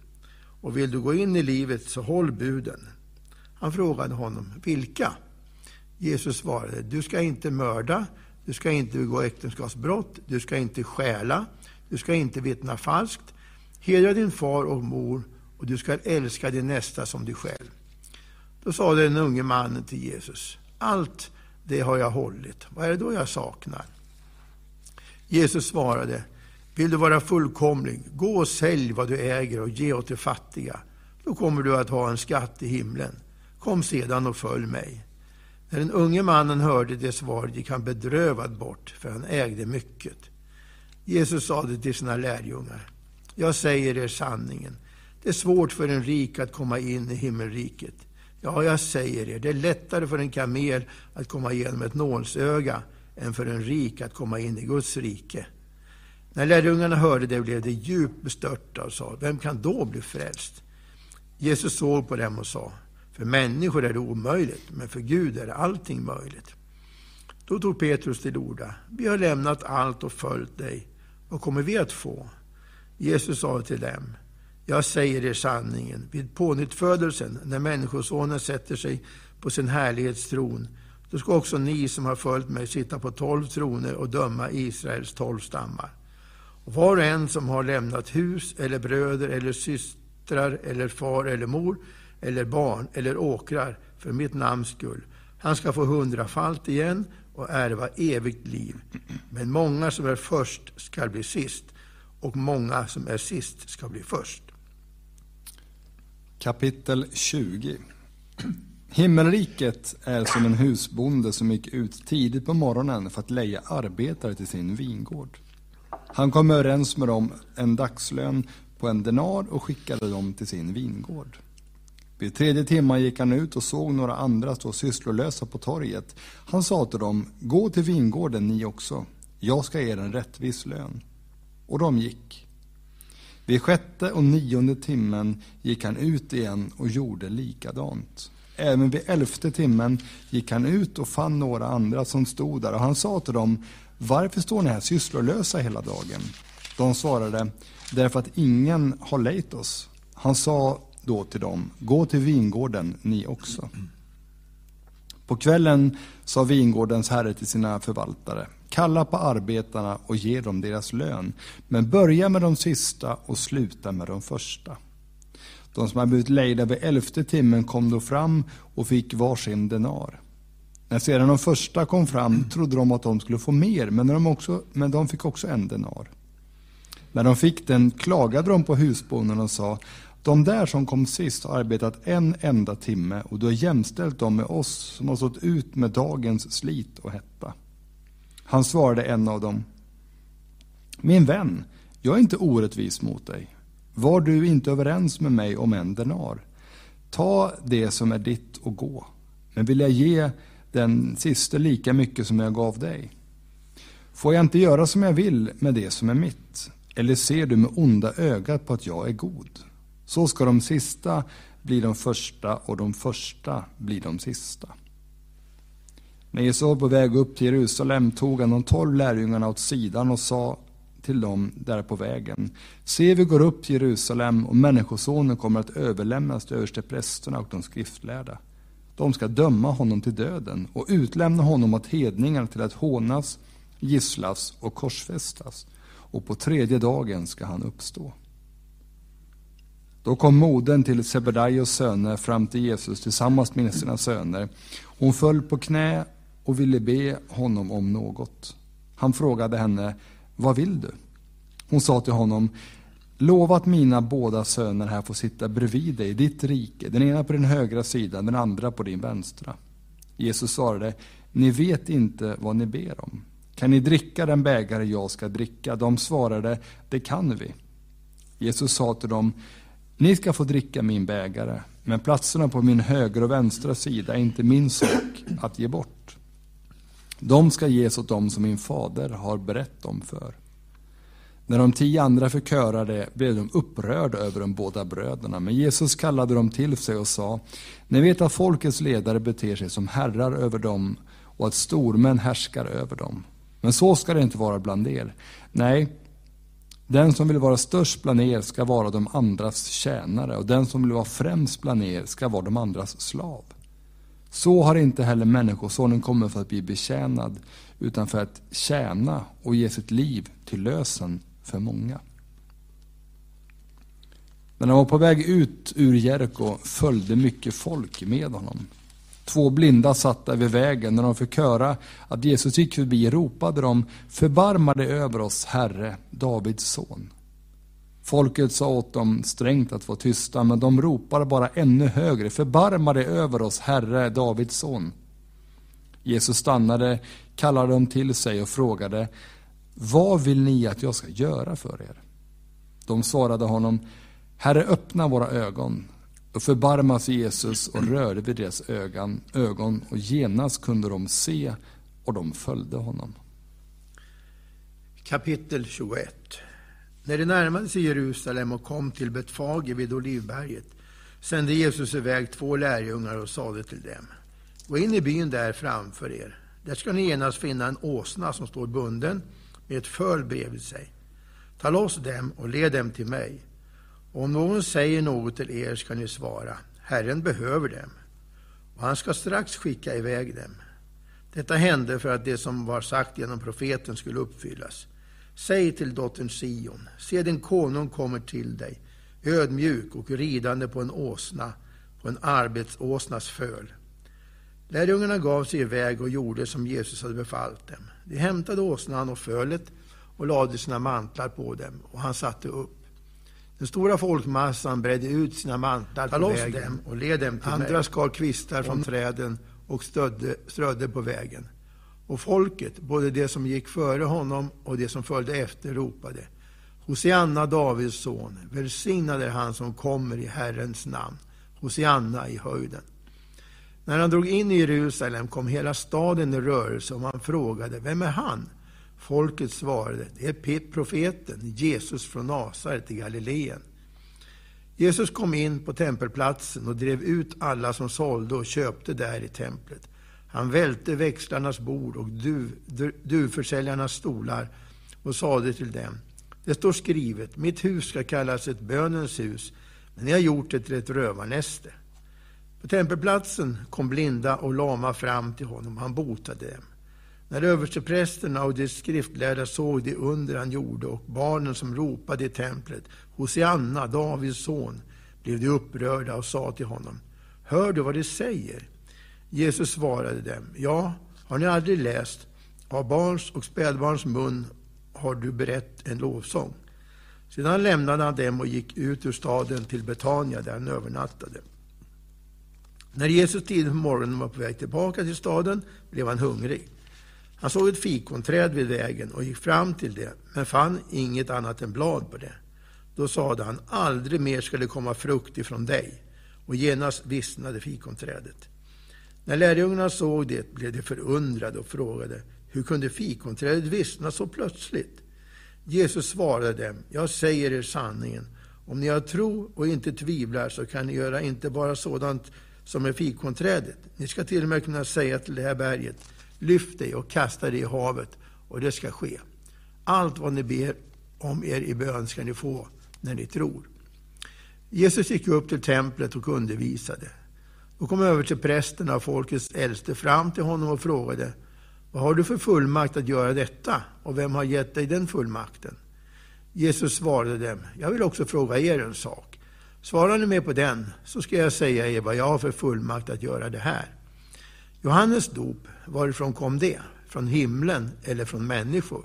Och vill du gå in i livet så håll buden. Han frågade honom, vilka? Jesus svarade, du ska inte mörda, du ska inte begå äktenskapsbrott, du ska inte stjäla, du ska inte vittna falskt, hedra din far och mor och du ska älska din nästa som dig själv. Då sa den unge mannen till Jesus, allt det har jag hållit, vad är det då jag saknar? Jesus svarade, vill du vara fullkomlig, gå och sälj vad du äger och ge åt de fattiga. Då kommer du att ha en skatt i himlen. Kom sedan och följ mig. När den unge mannen hörde det svaret gick han bedrövad bort, för han ägde mycket. Jesus sade till sina lärjungar, jag säger er sanningen. Det är svårt för en rik att komma in i himmelriket. Ja, jag säger er, det är lättare för en kamel att komma igenom ett nålsöga än för en rik att komma in i Guds rike. När lärjungarna hörde det blev de djupt bestörta och sa, vem kan då bli frälst? Jesus såg på dem och sa, för människor är det omöjligt, men för Gud är allting möjligt. Då tog Petrus till orda, vi har lämnat allt och följt dig. Vad kommer vi att få? Jesus sa till dem, jag säger er sanningen, vid pånyttfödelsen, när Människosonen sätter sig på sin härlighetstron, då ska också ni som har följt mig sitta på tolv troner och döma Israels tolv stammar. Och var och en som har lämnat hus eller bröder eller systrar eller far eller mor eller barn eller åkrar för mitt namns skull, han ska få hundrafalt igen och ärva evigt liv. Men många som är först ska bli sist och många som är sist ska bli först. Kapitel 20 Himmelriket är som en husbonde som gick ut tidigt på morgonen för att leja arbetare till sin vingård. Han kom överens med dem en dagslön på en denar och skickade dem till sin vingård. Vid tredje timman gick han ut och såg några andra stå sysslolösa på torget. Han sa till dem, gå till vingården ni också. Jag ska ge er en rättvis lön. Och de gick. Vid sjätte och nionde timmen gick han ut igen och gjorde likadant. Även vid elfte timmen gick han ut och fann några andra som stod där och han sa till dem, varför står ni här sysslolösa hela dagen? De svarade, därför att ingen har lejt oss. Han sa då till dem, gå till vingården ni också. På kvällen sa vingårdens herre till sina förvaltare, kalla på arbetarna och ge dem deras lön, men börja med de sista och sluta med de första. De som hade blivit lejda vid elfte timmen kom då fram och fick varsin denar. När sedan de första kom fram trodde de att de skulle få mer, men de, också, men de fick också en denar. När de fick den klagade de på husbonden och sa de där som kom sist har arbetat en enda timme och du har jämställt dem med oss som har stått ut med dagens slit och hetta. Han svarade en av dem. Min vän, jag är inte orättvis mot dig. Var du inte överens med mig om en denar? Ta det som är ditt och gå. Men vill jag ge den sista lika mycket som jag gav dig? Får jag inte göra som jag vill med det som är mitt? Eller ser du med onda ögat på att jag är god? Så ska de sista bli de första och de första bli de sista. När Jesus var på väg upp till Jerusalem tog han de tolv lärjungarna åt sidan och sa till dem där på vägen. Se, vi går upp till Jerusalem och Människosonen kommer att överlämnas till översteprästerna och de skriftlärda. De ska döma honom till döden och utlämna honom åt hedningarna till att hånas, gisslas och korsfästas. Och på tredje dagen ska han uppstå. Då kom modern till Sebedaios söner fram till Jesus tillsammans med sina söner. Hon föll på knä och ville be honom om något. Han frågade henne, vad vill du? Hon sa till honom, lova att mina båda söner här får sitta bredvid dig i ditt rike, den ena på din högra sida, den andra på din vänstra. Jesus svarade, ni vet inte vad ni ber om. Kan ni dricka den bägare jag ska dricka? De svarade, det kan vi. Jesus sa till dem, ni ska få dricka min bägare, men platserna på min högra och vänstra sida är inte min sak att ge bort. De ska ges åt dem som min fader har berett dem för. När de tio andra fick höra det blev de upprörda över de båda bröderna. Men Jesus kallade dem till sig och sa, ni vet att folkets ledare beter sig som herrar över dem och att stormän härskar över dem. Men så ska det inte vara bland er. Nej, den som vill vara störst bland er ska vara de andras tjänare och den som vill vara främst bland er ska vara de andras slav. Så har inte heller Människosonen kommit för att bli betjänad utan för att tjäna och ge sitt liv till lösen för många. När han var på väg ut ur Jeriko följde mycket folk med honom. Två blinda satt där vid vägen. När de fick höra att Jesus gick förbi ropade de Förbarma dig över oss, Herre, Davids son. Folket sa åt dem strängt att vara tysta, men de ropade bara ännu högre. Förbarma dig över oss, Herre, Davids son. Jesus stannade, kallade dem till sig och frågade Vad vill ni att jag ska göra för er? De svarade honom Herre, öppna våra ögon. Då förbarmas Jesus och rörde vid deras ögon, ögon och genast kunde de se och de följde honom. Kapitel 21 När de närmade sig Jerusalem och kom till Betfage vid Olivberget sände Jesus iväg två lärjungar och sade till dem Gå in i byn där framför er. Där ska ni genast finna en åsna som står bunden med ett föl bredvid sig. Ta loss dem och led dem till mig. Om någon säger något till er ska ni svara, Herren behöver dem, och han ska strax skicka iväg dem. Detta hände för att det som var sagt genom profeten skulle uppfyllas. Säg till dottern Sion, se din konung kommer till dig, ödmjuk och ridande på en åsna, på en arbetsåsnas föl. Lärjungarna gav sig iväg och gjorde som Jesus hade befallt dem. De hämtade åsnan och fölet och lade sina mantlar på dem, och han satte upp. Den stora folkmassan bredde ut sina mantlar på vägen dem och led dem till Andra mig. skar kvistar från träden och stödde, strödde på vägen. Och folket, både de som gick före honom och de som följde efter, ropade Hosianna, Davids son, välsignad är han som kommer i Herrens namn. Hosianna i höjden. När han drog in i Jerusalem kom hela staden i rörelse och man frågade, vem är han? Folket svarade, det är profeten Jesus från Nasaret i Galileen. Jesus kom in på tempelplatsen och drev ut alla som sålde och köpte där i templet. Han välte växlarnas bord och duv, duvförsäljarnas stolar och sade till dem, det står skrivet, mitt hus ska kallas ett bönens hus, men ni har gjort det till ett rövarnäste. På tempelplatsen kom blinda och lama fram till honom, han botade dem. När översteprästerna och de skriftlärda såg det under han gjorde och barnen som ropade i templet, Hosianna, Davids son, blev de upprörda och sa till honom, Hör du vad de säger? Jesus svarade dem, Ja, har ni aldrig läst, av barns och spädbarns mun har du berett en lovsång. Sedan lämnade han dem och gick ut ur staden till Betania där han övernattade. När Jesus tidigt på morgonen var på väg tillbaka till staden blev han hungrig. Han såg ett fikonträd vid vägen och gick fram till det, men fann inget annat än blad på det. Då sade han, aldrig mer ska det komma frukt ifrån dig. Och genast vissnade fikonträdet. När lärjungarna såg det blev de förundrade och frågade, hur kunde fikonträdet vissna så plötsligt? Jesus svarade dem, jag säger er sanningen. Om ni har tro och inte tvivlar så kan ni göra inte bara sådant som är fikonträdet. Ni ska till och med kunna säga till det här berget, lyft dig och kasta dig i havet och det ska ske. Allt vad ni ber om er i bön ska ni få när ni tror. Jesus gick upp till templet och undervisade. Då kom över till prästerna och folkets äldste fram till honom och frågade Vad har du för fullmakt att göra detta? Och vem har gett dig den fullmakten? Jesus svarade dem Jag vill också fråga er en sak. Svarar ni med på den, så ska jag säga er vad jag har för fullmakt att göra det här. Johannes dop, varifrån kom det? Från himlen eller från människor?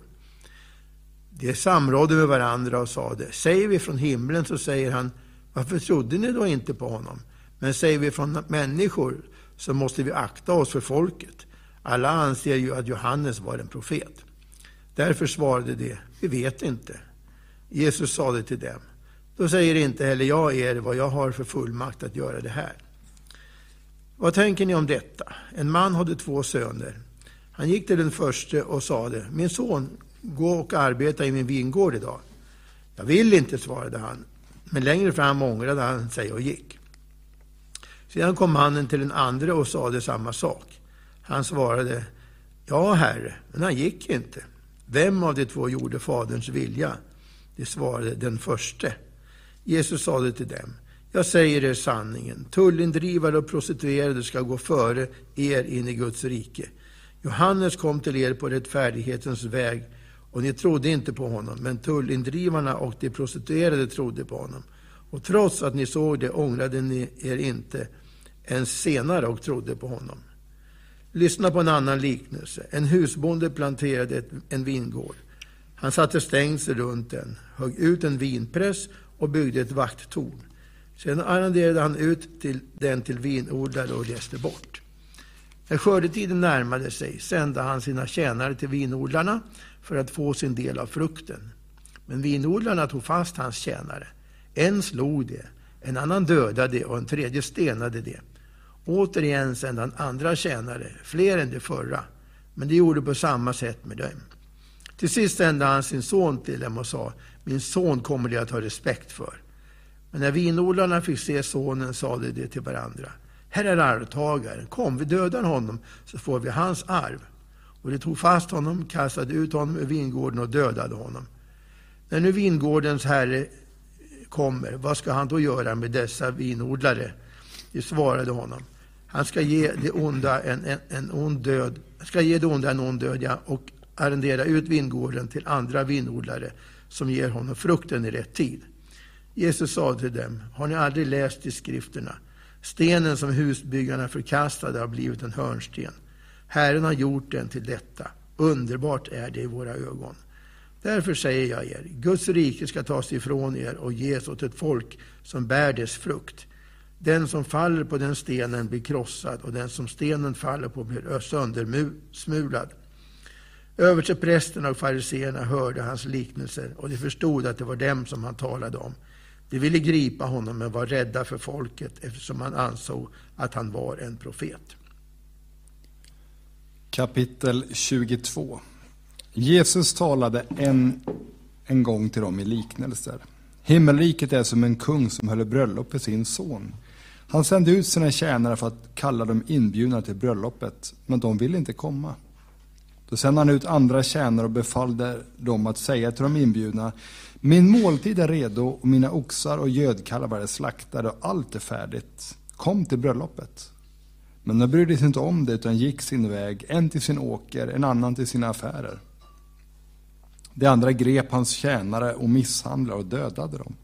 De samrådde med varandra och sade, säger vi från himlen så säger han, varför trodde ni då inte på honom? Men säger vi från människor så måste vi akta oss för folket. Alla anser ju att Johannes var en profet. Därför svarade de, vi vet inte. Jesus sade till dem, då säger inte heller jag er vad jag har för fullmakt att göra det här. Vad tänker ni om detta? En man hade två söner. Han gick till den förste och sade, min son, gå och arbeta i min vingård idag. Jag vill inte, svarade han. Men längre fram ångrade han sig och gick. Sedan kom mannen till den andra och sade samma sak. Han svarade, ja herre, men han gick inte. Vem av de två gjorde faderns vilja? Det svarade den förste. Jesus sade till dem, jag säger er sanningen, tullindrivare och prostituerade ska gå före er in i Guds rike. Johannes kom till er på rättfärdighetens väg och ni trodde inte på honom, men tullindrivarna och de prostituerade trodde på honom. Och trots att ni såg det ångrade ni er inte ens senare och trodde på honom. Lyssna på en annan liknelse. En husbonde planterade en vingård. Han satte stängsel runt den, högg ut en vinpress och byggde ett vakttorn. Sedan arrenderade han ut till den till vinodlare och reste bort. När skördetiden närmade sig sände han sina tjänare till vinodlarna för att få sin del av frukten. Men vinodlarna tog fast hans tjänare. En slog det, en annan dödade och en tredje stenade det. Återigen sände han andra tjänare, fler än de förra, men de gjorde på samma sätt med dem. Till sist sände han sin son till dem och sa, min son kommer de att ha respekt för. Men när vinodlarna fick se sonen sade de till varandra, här är arvtagaren, kom vi dödar honom så får vi hans arv. Och de tog fast honom, kastade ut honom ur vingården och dödade honom. När nu vingårdens herre kommer, vad ska han då göra med dessa vinodlare? De svarade honom, han ska ge det onda en, en, en ond död, ska ge det onda en ond död ja, och arrendera ut vingården till andra vinodlare som ger honom frukten i rätt tid. Jesus sa till dem, har ni aldrig läst i skrifterna? Stenen som husbyggarna förkastade har blivit en hörnsten. Herren har gjort den till detta. Underbart är det i våra ögon. Därför säger jag er, Guds rike ska tas ifrån er och ges åt ett folk som bär dess frukt. Den som faller på den stenen blir krossad och den som stenen faller på blir söndersmulad. Översteprästerna och fariseerna hörde hans liknelser och de förstod att det var dem som han talade om. De ville gripa honom men var rädda för folket eftersom man ansåg att han var en profet. Kapitel 22 Jesus talade en, en gång till dem i liknelser. Himmelriket är som en kung som höll bröllop för sin son. Han sände ut sina tjänare för att kalla dem inbjudna till bröllopet, men de ville inte komma. Då sände han ut andra tjänare och befallde dem att säga till de inbjudna, min måltid är redo och mina oxar och gödkalvar är slaktade och allt är färdigt. Kom till bröllopet. Men de brydde sig inte om det utan gick sin väg, en till sin åker, en annan till sina affärer. De andra grep hans tjänare och misshandlade och dödade dem.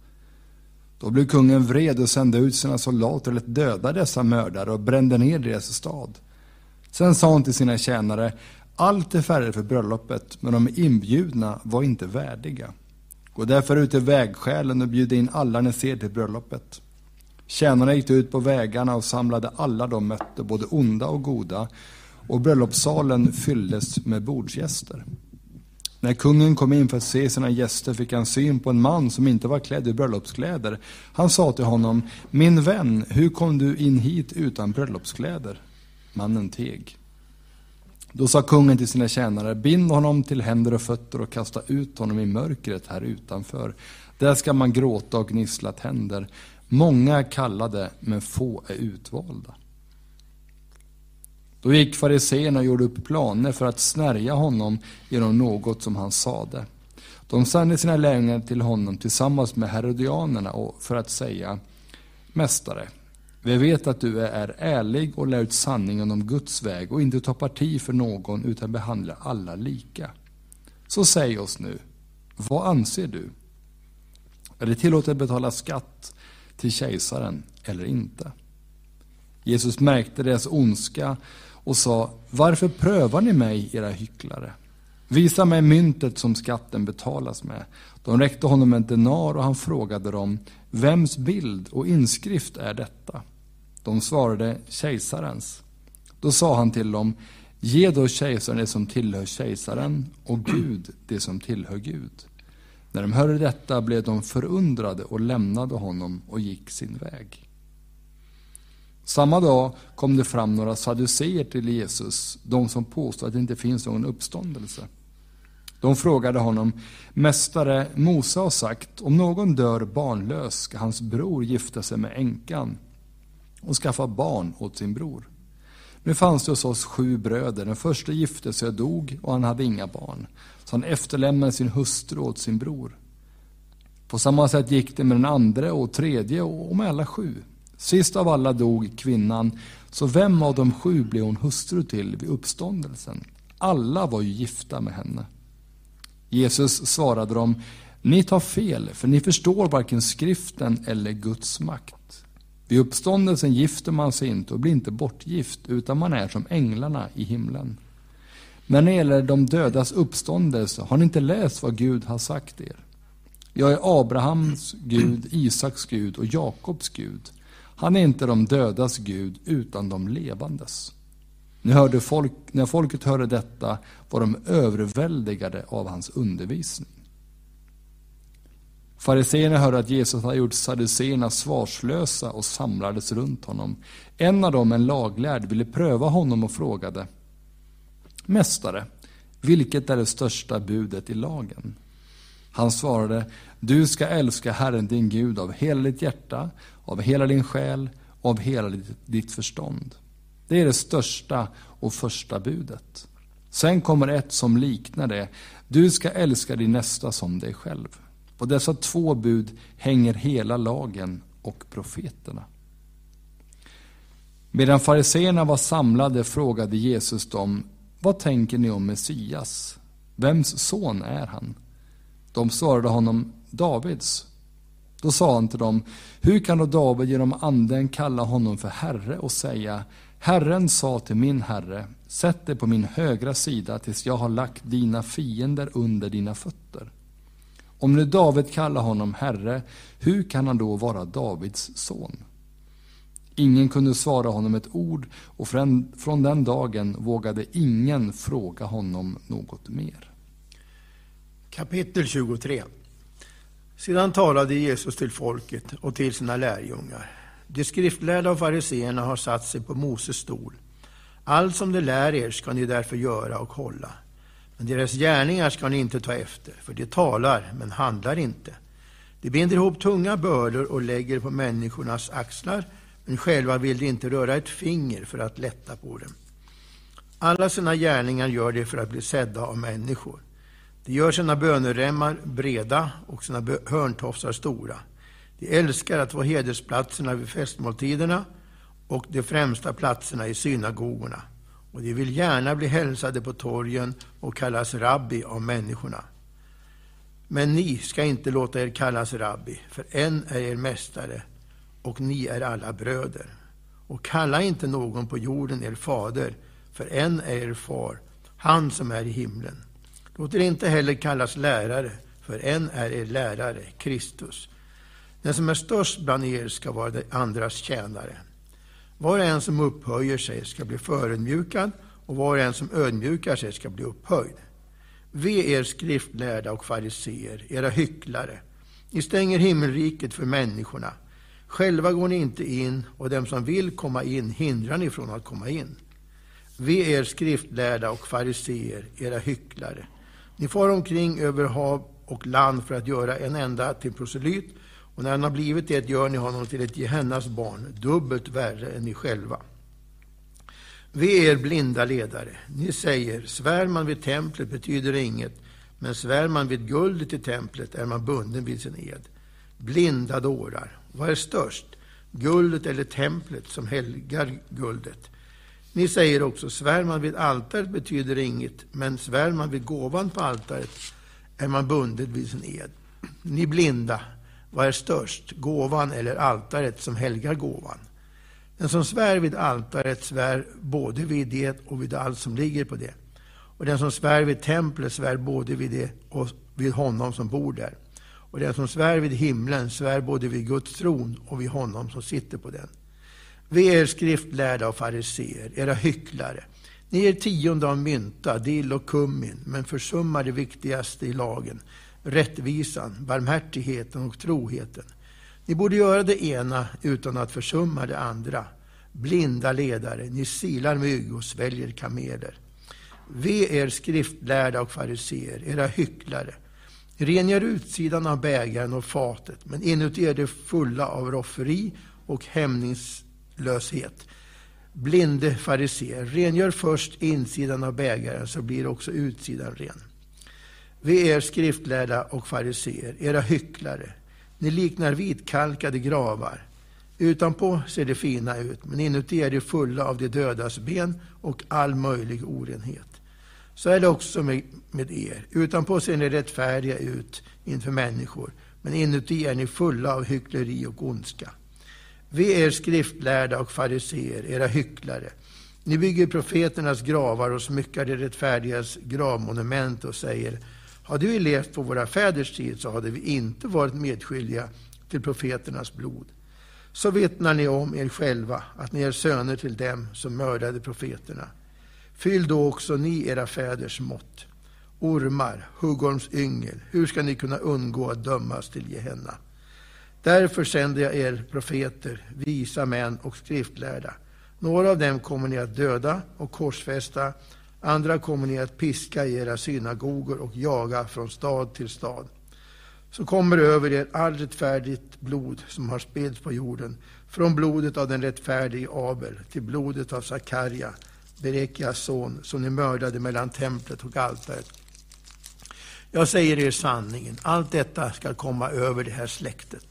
Då blev kungen vred och sände ut sina soldater och lät döda dessa mördare och brände ner deras stad. Sen sa han till sina tjänare, allt är färdigt för bröllopet, men de inbjudna var inte värdiga. Gå därför ut till vägskälen och bjud in alla ni ser till bröllopet. Tjänarna gick ut på vägarna och samlade alla de mötte, både onda och goda, och bröllopssalen fylldes med bordsgäster. När kungen kom in för att se sina gäster fick han syn på en man som inte var klädd i bröllopskläder. Han sa till honom, min vän, hur kom du in hit utan bröllopskläder? Mannen teg. Då sa kungen till sina tjänare, bind honom till händer och fötter och kasta ut honom i mörkret här utanför. Där ska man gråta och gnissla tänder. Många är kallade, men få är utvalda. Då gick fariséerna och gjorde upp planer för att snärja honom genom något som han sade. De sände sina lärjungar till honom tillsammans med herodianerna för att säga Mästare, vi vet att du är ärlig och lär ut sanningen om Guds väg och inte tar parti för någon utan behandlar alla lika. Så säg oss nu, vad anser du? Är det tillåtet att betala skatt till kejsaren eller inte? Jesus märkte deras ondska och sa, varför prövar ni mig, era hycklare? Visa mig myntet som skatten betalas med. De räckte honom en denar och han frågade dem, vems bild och inskrift är detta? De svarade, kejsarens. Då sa han till dem, ge då kejsaren det som tillhör kejsaren och Gud det som tillhör Gud. När de hörde detta blev de förundrade och lämnade honom och gick sin väg. Samma dag kom det fram några saduceer till Jesus, de som påstod att det inte finns någon uppståndelse. De frågade honom, Mästare, Mose har sagt, om någon dör barnlös ska hans bror gifta sig med änkan och skaffa barn åt sin bror. Nu fanns det hos oss sju bröder. Den första gifte sig och dog och han hade inga barn. Så han efterlämnade sin hustru åt sin bror. På samma sätt gick det med den andra och tredje och med alla sju. Sist av alla dog kvinnan, så vem av de sju blev hon hustru till vid uppståndelsen? Alla var ju gifta med henne. Jesus svarade dem, ni tar fel, för ni förstår varken skriften eller Guds makt. Vid uppståndelsen gifter man sig inte och blir inte bortgift, utan man är som änglarna i himlen. Men när det gäller de dödas uppståndelse, har ni inte läst vad Gud har sagt er? Jag är Abrahams Gud, Isaks Gud och Jakobs Gud. Han är inte de dödas Gud, utan de levandes. När, hörde folk, när folket hörde detta var de överväldigade av hans undervisning. Fariséerna hörde att Jesus hade gjort saduceerna svarslösa och samlades runt honom. En av dem, en laglärd, ville pröva honom och frågade Mästare, vilket är det största budet i lagen? Han svarade, du ska älska Herren din Gud av hela ditt hjärta, av hela din själ och av hela ditt förstånd. Det är det största och första budet. Sen kommer ett som liknar det. Du ska älska din nästa som dig själv. På dessa två bud hänger hela lagen och profeterna. Medan fariseerna var samlade frågade Jesus dem, vad tänker ni om Messias? Vems son är han? De svarade honom, Davids. Då sa han till dem, hur kan då David genom anden kalla honom för Herre och säga, Herren sa till min Herre, sätt dig på min högra sida tills jag har lagt dina fiender under dina fötter. Om nu David kallar honom Herre, hur kan han då vara Davids son? Ingen kunde svara honom ett ord och från den dagen vågade ingen fråga honom något mer. Kapitel 23 Sedan talade Jesus till folket och till sina lärjungar. De skriftlärda och fariseerna har satt sig på Moses stol. Allt som de lär er ska ni därför göra och hålla. Men deras gärningar ska ni inte ta efter, för de talar men handlar inte. De binder ihop tunga bördor och lägger på människornas axlar, men själva vill de inte röra ett finger för att lätta på dem. Alla sina gärningar gör de för att bli sedda av människor. De gör sina böneremmar breda och sina hörntofsar stora. De älskar att få hedersplatserna vid festmåltiderna och de främsta platserna i synagogorna. Och de vill gärna bli hälsade på torgen och kallas rabbi av människorna. Men ni ska inte låta er kallas rabbi, för en är er mästare och ni är alla bröder. Och kalla inte någon på jorden er fader, för en är er far, han som är i himlen. Låt er inte heller kallas lärare, för en är er lärare, Kristus. Den som är störst bland er ska vara de andras tjänare. Var och en som upphöjer sig ska bli förödmjukad och var och en som ödmjukar sig ska bli upphöjd. Ve er skriftlärda och fariseer, era hycklare. Ni stänger himmelriket för människorna. Själva går ni inte in och dem som vill komma in hindrar ni från att komma in. Ve er skriftlärda och fariseer, era hycklare. Ni far omkring över hav och land för att göra en enda till proselyt och när han har blivit det gör ni honom till ett Gehennas barn, dubbelt värre än ni själva. Vi er blinda ledare. Ni säger, svär man vid templet betyder det inget, men svär man vid guldet i templet är man bunden vid sin ed. Blinda dårar. Vad är störst? Guldet eller templet som helgar guldet? Ni säger också, svär man vid altaret betyder det inget, men svär man vid gåvan på altaret är man bunden vid sin ed. Ni blinda, vad är störst? Gåvan eller altaret som helgar gåvan? Den som svär vid altaret svär både vid det och vid allt som ligger på det. Och den som svär vid templet svär både vid det och vid honom som bor där. Och den som svär vid himlen svär både vid Guds tron och vid honom som sitter på den. Vi är skriftlärda och fariseer, era hycklare. Ni ger tionde av mynta, dill och kummin, men försummar det viktigaste i lagen, rättvisan, barmhärtigheten och troheten. Ni borde göra det ena utan att försumma det andra. Blinda ledare, ni silar mygg och sväljer kameler. Ve er skriftlärda och fariseer, era hycklare. Rengör utsidan av bägaren och fatet, men inuti är det fulla av rofferi och hämningslöshet. Blinde fariseer, rengör först insidan av bägaren så blir också utsidan ren. Vi är skriftlärda och fariseer, era hycklare. Ni liknar vitkalkade gravar. Utanpå ser det fina ut, men inuti är det fulla av de dödas ben och all möjlig orenhet. Så är det också med, med er. Utanpå ser ni rättfärdiga ut inför människor, men inuti är ni fulla av hyckleri och ondska. Vi är skriftlärda och fariseer, era hycklare. Ni bygger profeternas gravar och smyckar de rättfärdigas gravmonument och säger hade vi levt på våra fäders tid så hade vi inte varit medskyldiga till profeternas blod. Så vittnar ni om er själva att ni är söner till dem som mördade profeterna. Fyll då också ni era fäders mått. Ormar, huggorms yngel, hur ska ni kunna undgå att dömas till Gehenna? Därför sänder jag er profeter, visa män och skriftlärda. Några av dem kommer ni att döda och korsfästa, andra kommer ni att piska i era synagogor och jaga från stad till stad. Så kommer över er all rättfärdigt blod som har spillts på jorden, från blodet av den rättfärdige Abel till blodet av Sakarja, Berekias son, som ni mördade mellan templet och altaret. Jag säger er sanningen, allt detta ska komma över det här släktet.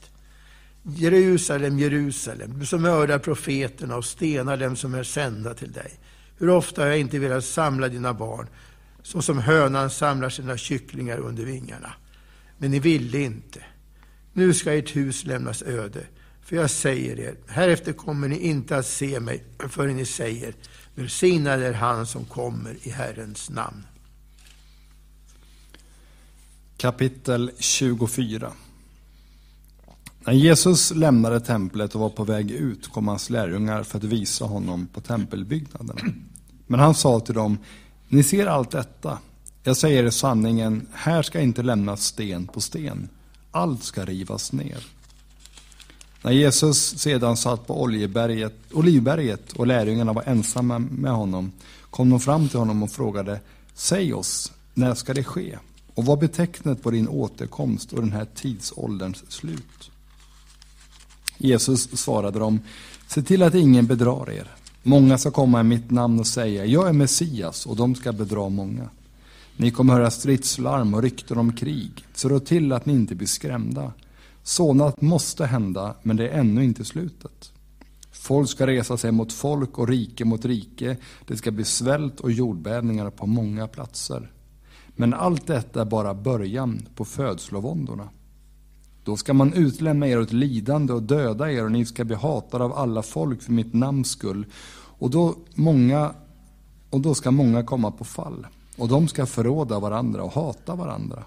Jerusalem, Jerusalem, du som mördar profeterna och stenar dem som är sända till dig. Hur ofta har jag inte velat samla dina barn, så som hönan samlar sina kycklingar under vingarna. Men ni ville inte. Nu ska ert hus lämnas öde. För jag säger er, härefter kommer ni inte att se mig förrän ni säger, välsignad är han som kommer i Herrens namn. Kapitel 24 När Jesus lämnade templet och var på väg ut kom hans lärjungar för att visa honom på tempelbyggnaderna. Men han sa till dem, ni ser allt detta. Jag säger er sanningen, här ska inte lämnas sten på sten. Allt ska rivas ner. När Jesus sedan satt på Olivberget, Olivberget och lärjungarna var ensamma med honom kom de fram till honom och frågade, säg oss, när ska det ske? Och vad betecknet på din återkomst och den här tidsålderns slut? Jesus svarade dem, se till att ingen bedrar er. Många ska komma i mitt namn och säga, jag är Messias, och de ska bedra många. Ni kommer höra stridslarm och rykten om krig, så då till att ni inte blir skrämda. Sådant måste hända, men det är ännu inte slutet. Folk ska resa sig mot folk och rike mot rike. Det ska bli svält och jordbävningar på många platser. Men allt detta är bara början på födslovåndorna. Då ska man utlämna er åt lidande och döda er och ni ska bli hatade av alla folk för mitt namns skull. Och då, många, och då ska många komma på fall och de ska förråda varandra och hata varandra.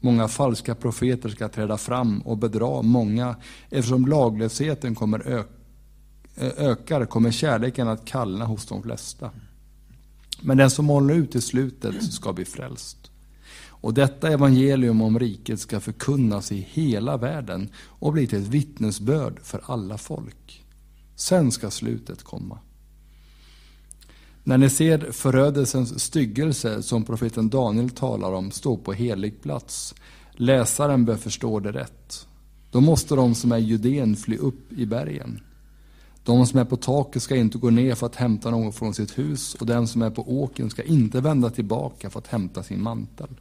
Många falska profeter ska träda fram och bedra många. Eftersom laglösheten kommer ö- ökar kommer kärleken att kallna hos de flesta. Men den som håller ut till slutet ska bli frälst. Och detta evangelium om riket ska förkunnas i hela världen och bli till ett vittnesbörd för alla folk. Sen ska slutet komma. När ni ser förödelsens styggelse som profeten Daniel talar om stå på helig plats, läsaren bör förstå det rätt. Då måste de som är Judén fly upp i bergen. De som är på taket ska inte gå ner för att hämta något från sitt hus och den som är på åken ska inte vända tillbaka för att hämta sin mantel.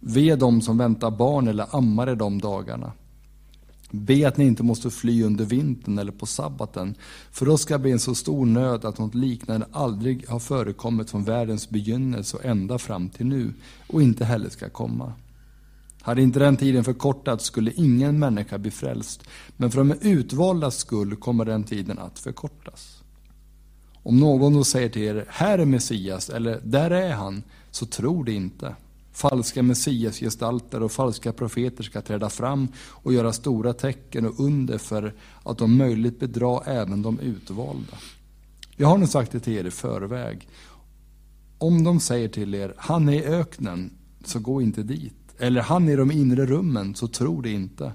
Ve dem som väntar barn eller ammar i de dagarna. Be att ni inte måste fly under vintern eller på sabbaten, för då ska det bli en så stor nöd att något liknande aldrig har förekommit från världens begynnelse och ända fram till nu, och inte heller ska komma. Hade inte den tiden förkortats skulle ingen människa bli frälst, men för de utvaldas skull kommer den tiden att förkortas. Om någon då säger till er, här är Messias, eller där är han, så tro det inte. Falska messiasgestalter och falska profeter ska träda fram och göra stora tecken och under för att om möjligt bedra även de utvalda. Jag har nu sagt det till er i förväg. Om de säger till er, han är i öknen, så gå inte dit. Eller han är i de inre rummen, så tro det inte.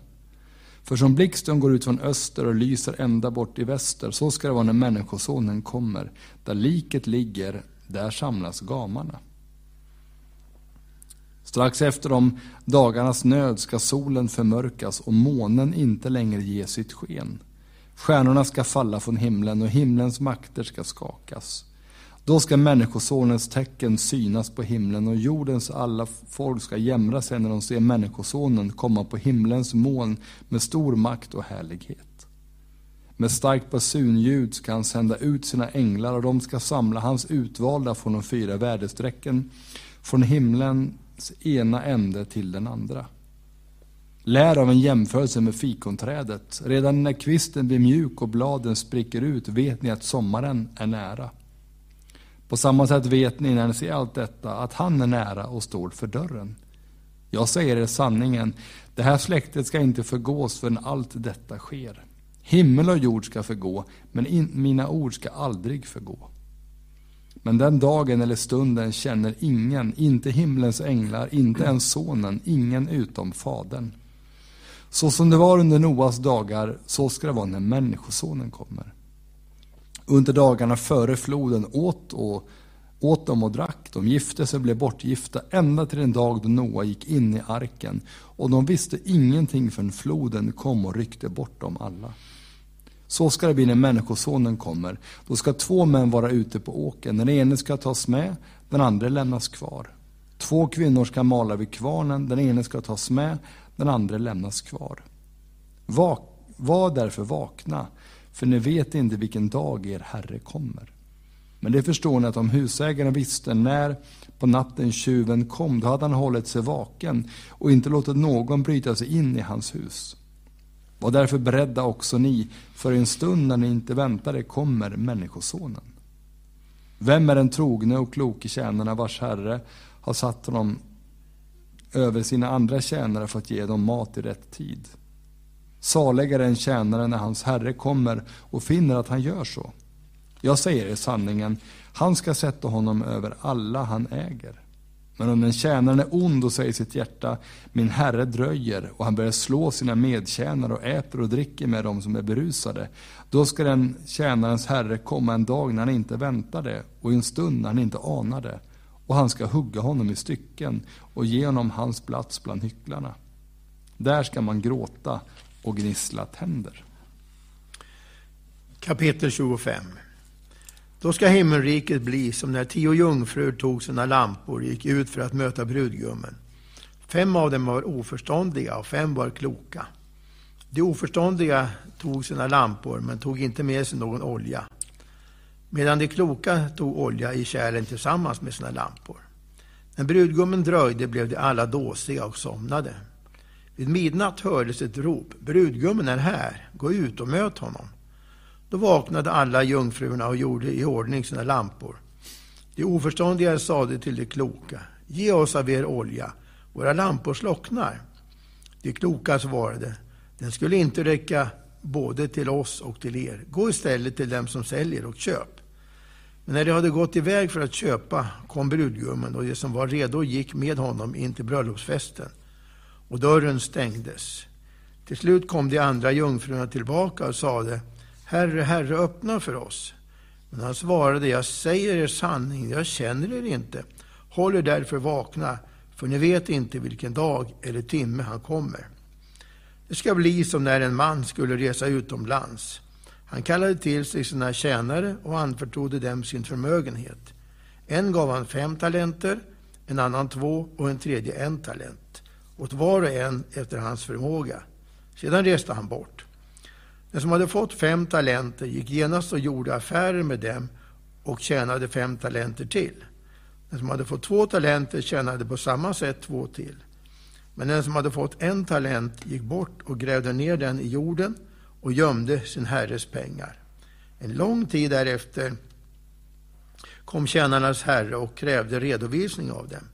För som blixten går ut från öster och lyser ända bort i väster, så ska det vara när Människosonen kommer. Där liket ligger, där samlas gamarna. Strax efter de dagarnas nöd ska solen förmörkas och månen inte längre ge sitt sken. Stjärnorna ska falla från himlen och himlens makter ska skakas. Då ska Människosonens tecken synas på himlen och jordens alla folk ska jämra sig när de ser Människosonen komma på himlens moln med stor makt och härlighet. Med starkt basunljud ska han sända ut sina änglar och de ska samla hans utvalda från de fyra väderstrecken, från himlen ena ände till den andra. Lär av en jämförelse med fikonträdet. Redan när kvisten blir mjuk och bladen spricker ut vet ni att sommaren är nära. På samma sätt vet ni när ni ser allt detta att han är nära och står för dörren. Jag säger er sanningen, det här släktet ska inte förgås förrän allt detta sker. Himmel och jord ska förgå, men in, mina ord ska aldrig förgå. Men den dagen eller stunden känner ingen, inte himlens änglar, inte ens sonen, ingen utom fadern. Så som det var under Noas dagar, så ska det vara när Människosonen kommer. Under dagarna före floden åt, och, åt de och drack, de gifte sig och blev bortgifta ända till den dag då Noa gick in i arken. Och de visste ingenting förrän floden kom och ryckte bort dem alla. Så ska det bli när Människosonen kommer. Då ska två män vara ute på åken. Den ene ska tas med, den andra lämnas kvar. Två kvinnor ska mala vid kvarnen, den ene ska tas med, den andra lämnas kvar. Vak, var därför vakna, för ni vet inte vilken dag er Herre kommer. Men det förstår ni att om husägaren visste när på natten tjuven kom, då hade han hållit sig vaken och inte låtit någon bryta sig in i hans hus. Var därför beredda också ni, för en stund när ni inte väntade kommer Människosonen. Vem är den trogne och kloke tjänarna vars herre har satt honom över sina andra tjänare för att ge dem mat i rätt tid? Salig är den tjänare när hans herre kommer och finner att han gör så. Jag säger er sanningen, han ska sätta honom över alla han äger. Men om den tjänaren är ond och säger i sitt hjärta, min herre dröjer, och han börjar slå sina medtjänare och äter och dricker med dem som är berusade, då ska den tjänarens herre komma en dag när han inte väntar det, och i en stund när han inte anar det, och han ska hugga honom i stycken och ge honom hans plats bland hycklarna. Där ska man gråta och gnissla tänder. Kapitel 25 då ska himmelriket bli som när tio jungfrur tog sina lampor och gick ut för att möta brudgummen. Fem av dem var oförståndiga och fem var kloka. De oförståndiga tog sina lampor men tog inte med sig någon olja, medan de kloka tog olja i kärlen tillsammans med sina lampor. När brudgummen dröjde blev de alla dåsiga och somnade. Vid midnatt hördes ett rop. Brudgummen är här. Gå ut och möt honom. Då vaknade alla jungfrurna och gjorde i ordning sina lampor. De oförståndiga sade till de kloka. Ge oss av er olja, våra lampor slocknar. De kloka svarade, den skulle inte räcka både till oss och till er. Gå istället till dem som säljer och köp. Men när de hade gått iväg för att köpa kom brudgummen och de som var redo gick med honom in till bröllopsfesten. Och dörren stängdes. Till slut kom de andra jungfrurna tillbaka och sade, Herre, Herre, öppna för oss. Men han svarade, jag säger er sanning, jag känner er inte. Håll er därför vakna, för ni vet inte vilken dag eller timme han kommer. Det ska bli som när en man skulle resa utomlands. Han kallade till sig sina tjänare och anförtrodde dem sin förmögenhet. En gav han fem talenter, en annan två och en tredje en talent, åt var och en efter hans förmåga. Sedan reste han bort. Den som hade fått fem talenter gick genast och gjorde affärer med dem och tjänade fem talenter till. Den som hade fått två talenter tjänade på samma sätt två till. Men den som hade fått en talent gick bort och grävde ner den i jorden och gömde sin herres pengar. En lång tid därefter kom tjänarnas herre och krävde redovisning av dem.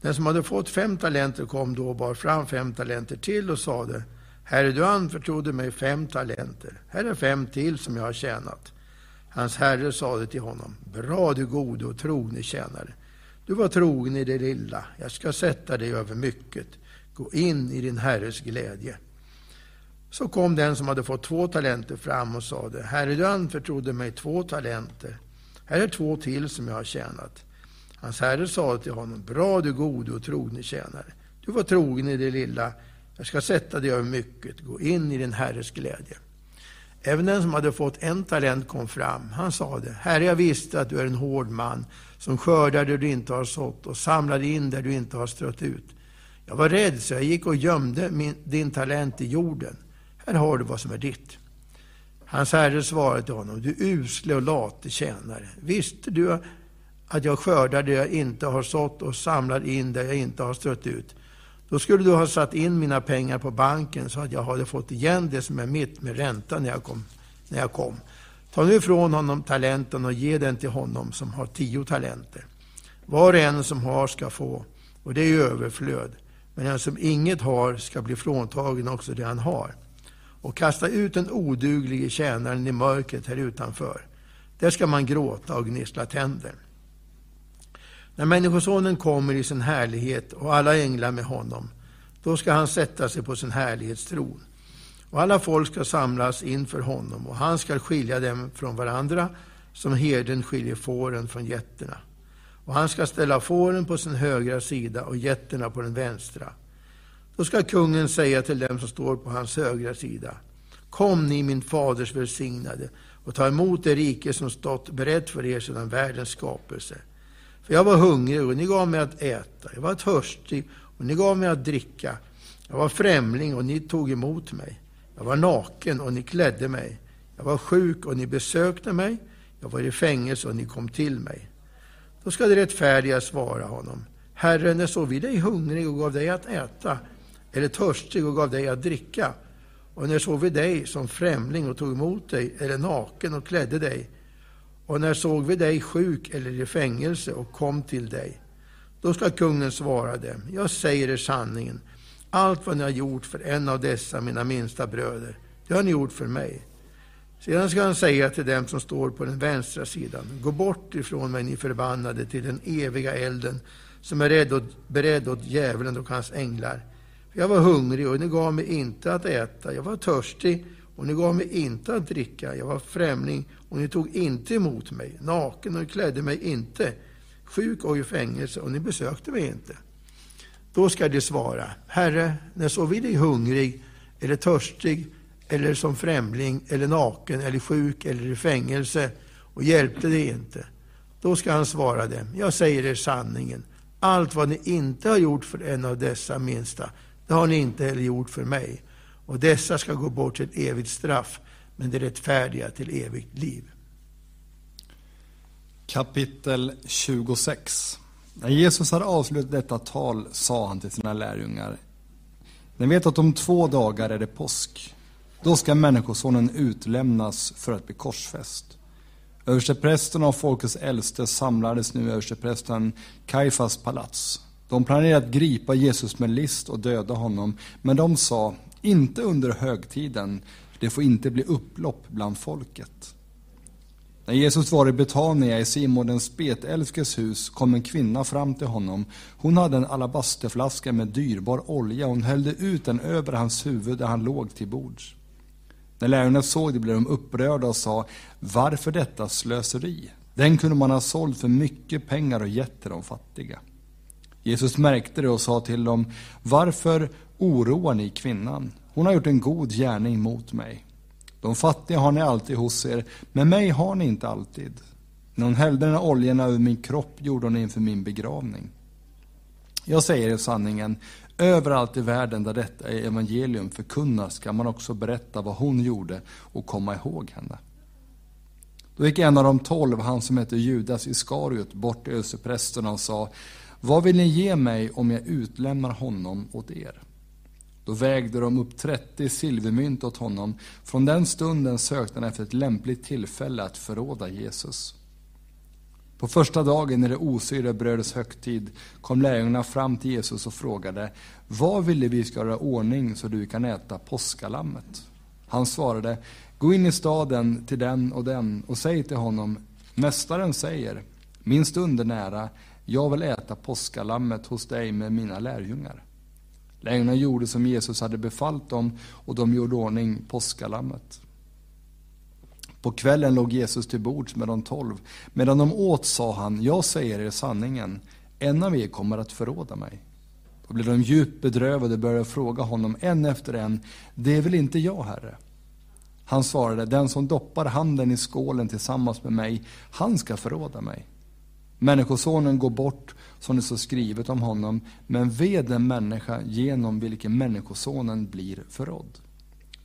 Den som hade fått fem talenter kom då och bar fram fem talenter till och sade Herre, du anförtrodde mig fem talenter. Här är fem till som jag har tjänat. Hans herre sade till honom, bra du gode och trogne tjänare. Du var trogen i det lilla, jag ska sätta dig över mycket. Gå in i din herres glädje. Så kom den som hade fått två talenter fram och sade, Herre, du anförtrodde mig två talenter. Här är två till som jag har tjänat. Hans herre sade till honom, bra du gode och trogne tjänare. Du var trogen i det lilla, jag ska sätta dig över mycket. Gå in i din herres glädje. Även den som hade fått en talent kom fram. Han sade, Herre, jag visste att du är en hård man som skördar där du inte har sått och samlar in där du inte har strött ut. Jag var rädd, så jag gick och gömde min, din talent i jorden. Här har du vad som är ditt. Hans herre svarade till honom, du usle och late tjänare. Visste du att jag skördar där jag inte har sått och samlar in där jag inte har strött ut? Då skulle du ha satt in mina pengar på banken så att jag hade fått igen det som är mitt med ränta när jag kom. När jag kom. Ta nu ifrån honom talenten och ge den till honom som har tio talenter. Var och en som har ska få, och det är överflöd. Men den som inget har ska bli fråntagen också det han har. Och kasta ut den oduglige tjänaren i mörkret här utanför. Där ska man gråta och gnissla tänder. När Människosonen kommer i sin härlighet och alla änglar med honom, då ska han sätta sig på sin härlighetstron. Och alla folk ska samlas inför honom och han ska skilja dem från varandra som herden skiljer fåren från getterna. Och han ska ställa fåren på sin högra sida och getterna på den vänstra. Då ska kungen säga till dem som står på hans högra sida. Kom ni min faders välsignade och ta emot det rike som stått berett för er sedan världens skapelse. För jag var hungrig och ni gav mig att äta. Jag var törstig och ni gav mig att dricka. Jag var främling och ni tog emot mig. Jag var naken och ni klädde mig. Jag var sjuk och ni besökte mig. Jag var i fängelse och ni kom till mig. Då ska det rättfärdiga svara honom. Herre, när såg vi dig hungrig och gav dig att äta, eller törstig och gav dig att dricka? Och när såg vi dig som främling och tog emot dig, eller naken och klädde dig? Och när såg vi dig sjuk eller i fängelse och kom till dig? Då ska kungen svara dem, jag säger er sanningen. Allt vad ni har gjort för en av dessa mina minsta bröder, det har ni gjort för mig. Sedan ska han säga till dem som står på den vänstra sidan, gå bort ifrån mig ni förbannade till den eviga elden som är beredd åt djävulen och hans änglar. För jag var hungrig och ni gav mig inte att äta, jag var törstig och ni gav mig inte att dricka, jag var främling och ni tog inte emot mig, naken och klädde mig inte, sjuk och i fängelse och ni besökte mig inte. Då ska de svara, Herre, när såg vi dig hungrig eller törstig eller som främling eller naken eller sjuk eller i fängelse och hjälpte dig inte. Då ska han svara dem, jag säger er sanningen, allt vad ni inte har gjort för en av dessa minsta, det har ni inte heller gjort för mig. Och dessa ska gå bort till ett evigt straff, men det rättfärdiga till evigt liv. Kapitel 26 När Jesus hade avslutat detta tal sa han till sina lärjungar Ni vet att om två dagar är det påsk. Då ska Människosonen utlämnas för att bli korsfäst. Översteprästen och folkets äldste samlades nu i översteprästen Kaifas palats. De planerade att gripa Jesus med list och döda honom, men de sa, inte under högtiden, det får inte bli upplopp bland folket. När Jesus var i Betania i Simon den spetälskes hus kom en kvinna fram till honom. Hon hade en alabasterflaska med dyrbar olja och hon hällde ut den över hans huvud där han låg till bords. När lärjungarna såg det blev de upprörda och sa, varför detta slöseri? Den kunde man ha sålt för mycket pengar och gett till de fattiga. Jesus märkte det och sa till dem, varför oroar ni kvinnan? Hon har gjort en god gärning mot mig. De fattiga har ni alltid hos er, men mig har ni inte alltid. När hon hällde den här oljan över min kropp gjorde hon inför min begravning. Jag säger er sanningen, överallt i världen där detta evangelium förkunnas ska man också berätta vad hon gjorde och komma ihåg henne. Då gick en av de tolv, han som hette Judas Iskariot, bort till översteprästerna och sa, vad vill ni ge mig om jag utlämnar honom åt er? Då vägde de upp 30 silvermynt åt honom. Från den stunden sökte han efter ett lämpligt tillfälle att förråda Jesus. På första dagen i det osyrade brödets högtid kom lärjungarna fram till Jesus och frågade, vad ville vi ska göra ordning så du kan äta påskalammet? Han svarade, gå in i staden till den och den och säg till honom, Mästaren säger, min stund är nära, jag vill äta påskalammet hos dig med mina lärjungar. Lärjungarna gjorde som Jesus hade befallt dem och de gjorde ordning påskalammet. På kvällen låg Jesus till bords med de tolv. Medan de åt sa han, jag säger er sanningen, en av er kommer att förråda mig. Då blev de djupt bedrövade och började fråga honom en efter en, det är väl inte jag, Herre? Han svarade, den som doppar handen i skålen tillsammans med mig, han ska förråda mig. Människosonen går bort som det står skrivet om honom, men ve den människa genom vilken Människosonen blir förrådd.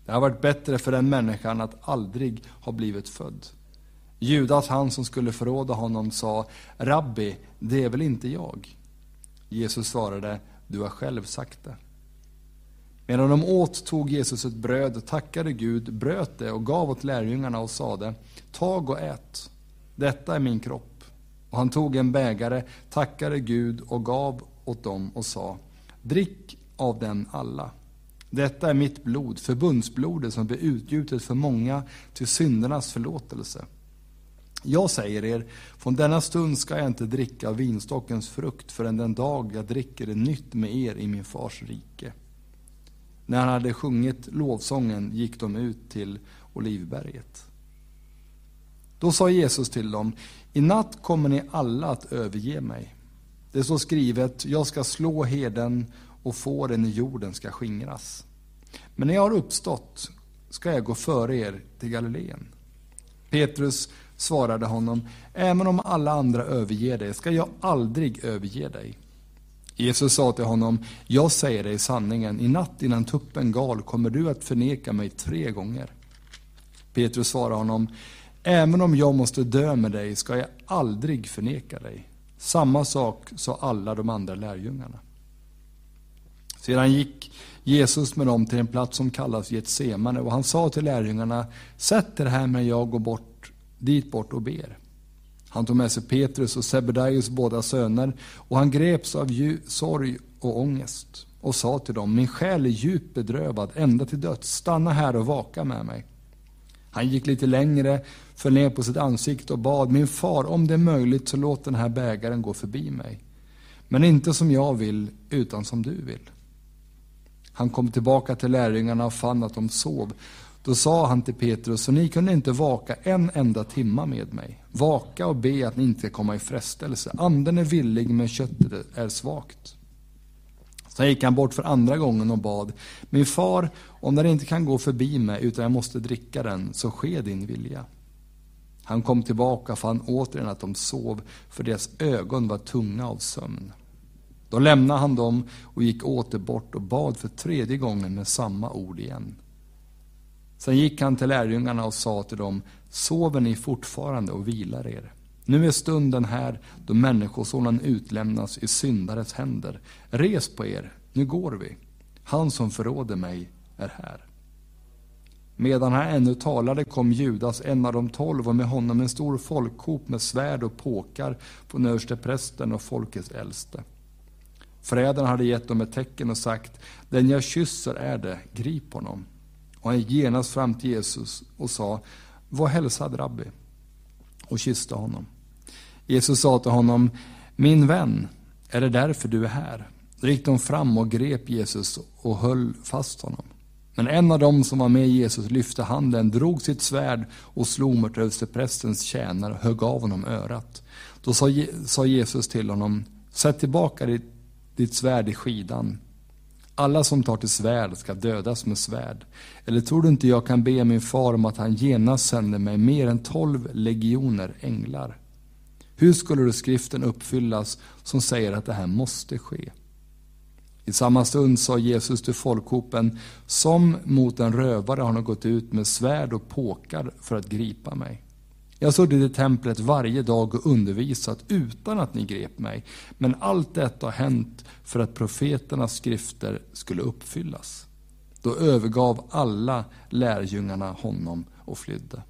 Det har varit bättre för den människan att aldrig ha blivit född. Judas, han som skulle förråda honom, sa Rabbi, det är väl inte jag? Jesus svarade, du har själv sagt det. Medan de åt tog Jesus ett bröd, tackade Gud, bröt det och gav åt lärjungarna och sade, tag och ät, detta är min kropp. Och han tog en bägare, tackade Gud och gav åt dem och sa, drick av den alla. Detta är mitt blod, förbundsblodet som blir utgjutet för många till syndernas förlåtelse. Jag säger er, från denna stund ska jag inte dricka av vinstockens frukt förrän den dag jag dricker det nytt med er i min fars rike. När han hade sjungit lovsången gick de ut till Olivberget. Då sa Jesus till dem, i natt kommer ni alla att överge mig. Det står skrivet, jag ska slå heden och fåren i jorden ska skingras. Men när jag har uppstått ska jag gå före er till Galileen. Petrus svarade honom, även om alla andra överger dig ska jag aldrig överge dig. Jesus sa till honom, jag säger dig sanningen, i natt innan tuppen gal kommer du att förneka mig tre gånger. Petrus svarade honom, Även om jag måste dö med dig ska jag aldrig förneka dig. Samma sak sa alla de andra lärjungarna. Sedan gick Jesus med dem till en plats som kallas Getsemane och han sa till lärjungarna, sätt er här medan jag går bort, dit bort och ber. Han tog med sig Petrus och Sebedaios båda söner och han greps av sorg och ångest och sa till dem, min själ är djupt bedrövad ända till döds, stanna här och vaka med mig. Han gick lite längre, föll ner på sitt ansikte och bad, min far, om det är möjligt så låt den här bägaren gå förbi mig. Men inte som jag vill, utan som du vill. Han kom tillbaka till lärjungarna och fann att de sov. Då sa han till Petrus, så ni kunde inte vaka en enda timma med mig. Vaka och be att ni inte ska komma i frestelse. Anden är villig, men köttet är svagt. Sen gick han bort för andra gången och bad, min far, om den inte kan gå förbi mig utan jag måste dricka den, så ske din vilja. Han kom tillbaka och fann återigen att de sov, för deras ögon var tunga av sömn. Då lämnade han dem och gick åter bort och bad för tredje gången med samma ord igen. Sen gick han till lärjungarna och sa till dem, sover ni fortfarande och vilar er? Nu är stunden här då Människosonen utlämnas i syndares händer. Res på er, nu går vi. Han som förråder mig är här. Medan han ännu talade kom Judas, en av de tolv, och med honom en stor folkhop med svärd och påkar från översteprästen och folkets äldste. Förrädarna hade gett dem ett tecken och sagt, den jag kysser är det, grip honom. Och han gick genast fram till Jesus och sa, var hälsad rabbi, och kysste honom. Jesus sa till honom, min vän, är det därför du är här? Då gick de fram och grep Jesus och höll fast honom. Men en av dem som var med Jesus lyfte handen, drog sitt svärd och slog mot översteprästens tjänare och högg av honom örat. Då sa Jesus till honom, sätt tillbaka ditt, ditt svärd i skidan. Alla som tar till svärd ska dödas med svärd. Eller tror du inte jag kan be min far om att han genast sänder mig mer än tolv legioner änglar? Hur skulle då skriften uppfyllas som säger att det här måste ske? I samma stund sa Jesus till folkhopen, som mot en rövare har han gått ut med svärd och påkar för att gripa mig. Jag har suttit i templet varje dag och undervisat utan att ni grep mig. Men allt detta har hänt för att profeternas skrifter skulle uppfyllas. Då övergav alla lärjungarna honom och flydde.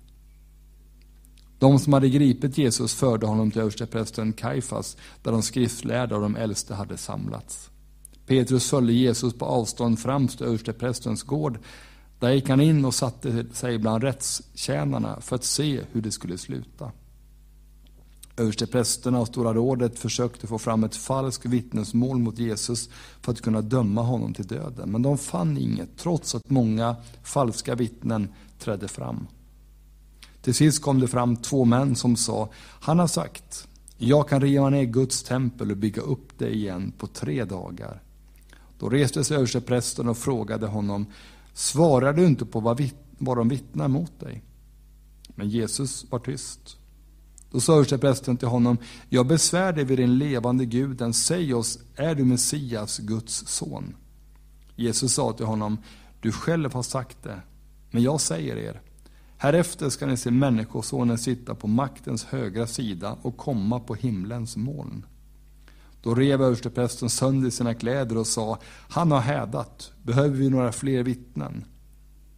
De som hade gripit Jesus förde honom till översteprästen Kaifas, där de skriftlärda och de äldste hade samlats. Petrus följde Jesus på avstånd fram till översteprästens gård. Där gick han in och satte sig bland rättstjänarna för att se hur det skulle sluta. Översteprästerna och Stora rådet försökte få fram ett falskt vittnesmål mot Jesus för att kunna döma honom till döden. Men de fann inget, trots att många falska vittnen trädde fram. Till sist kom det fram två män som sa, han har sagt, jag kan riva ner Guds tempel och bygga upp det igen på tre dagar. Då reste sig översteprästen och frågade honom, svarar du inte på vad, vitt, vad de vittnar mot dig? Men Jesus var tyst. Då sa översteprästen till honom, jag besvär dig vid den levande guden, säg oss, är du Messias, Guds son? Jesus sa till honom, du själv har sagt det, men jag säger er, Härefter ska ni se Människosonen sitta på maktens högra sida och komma på himlens moln. Då rev översteprästen sönder sina kläder och sa, han har hädat, behöver vi några fler vittnen?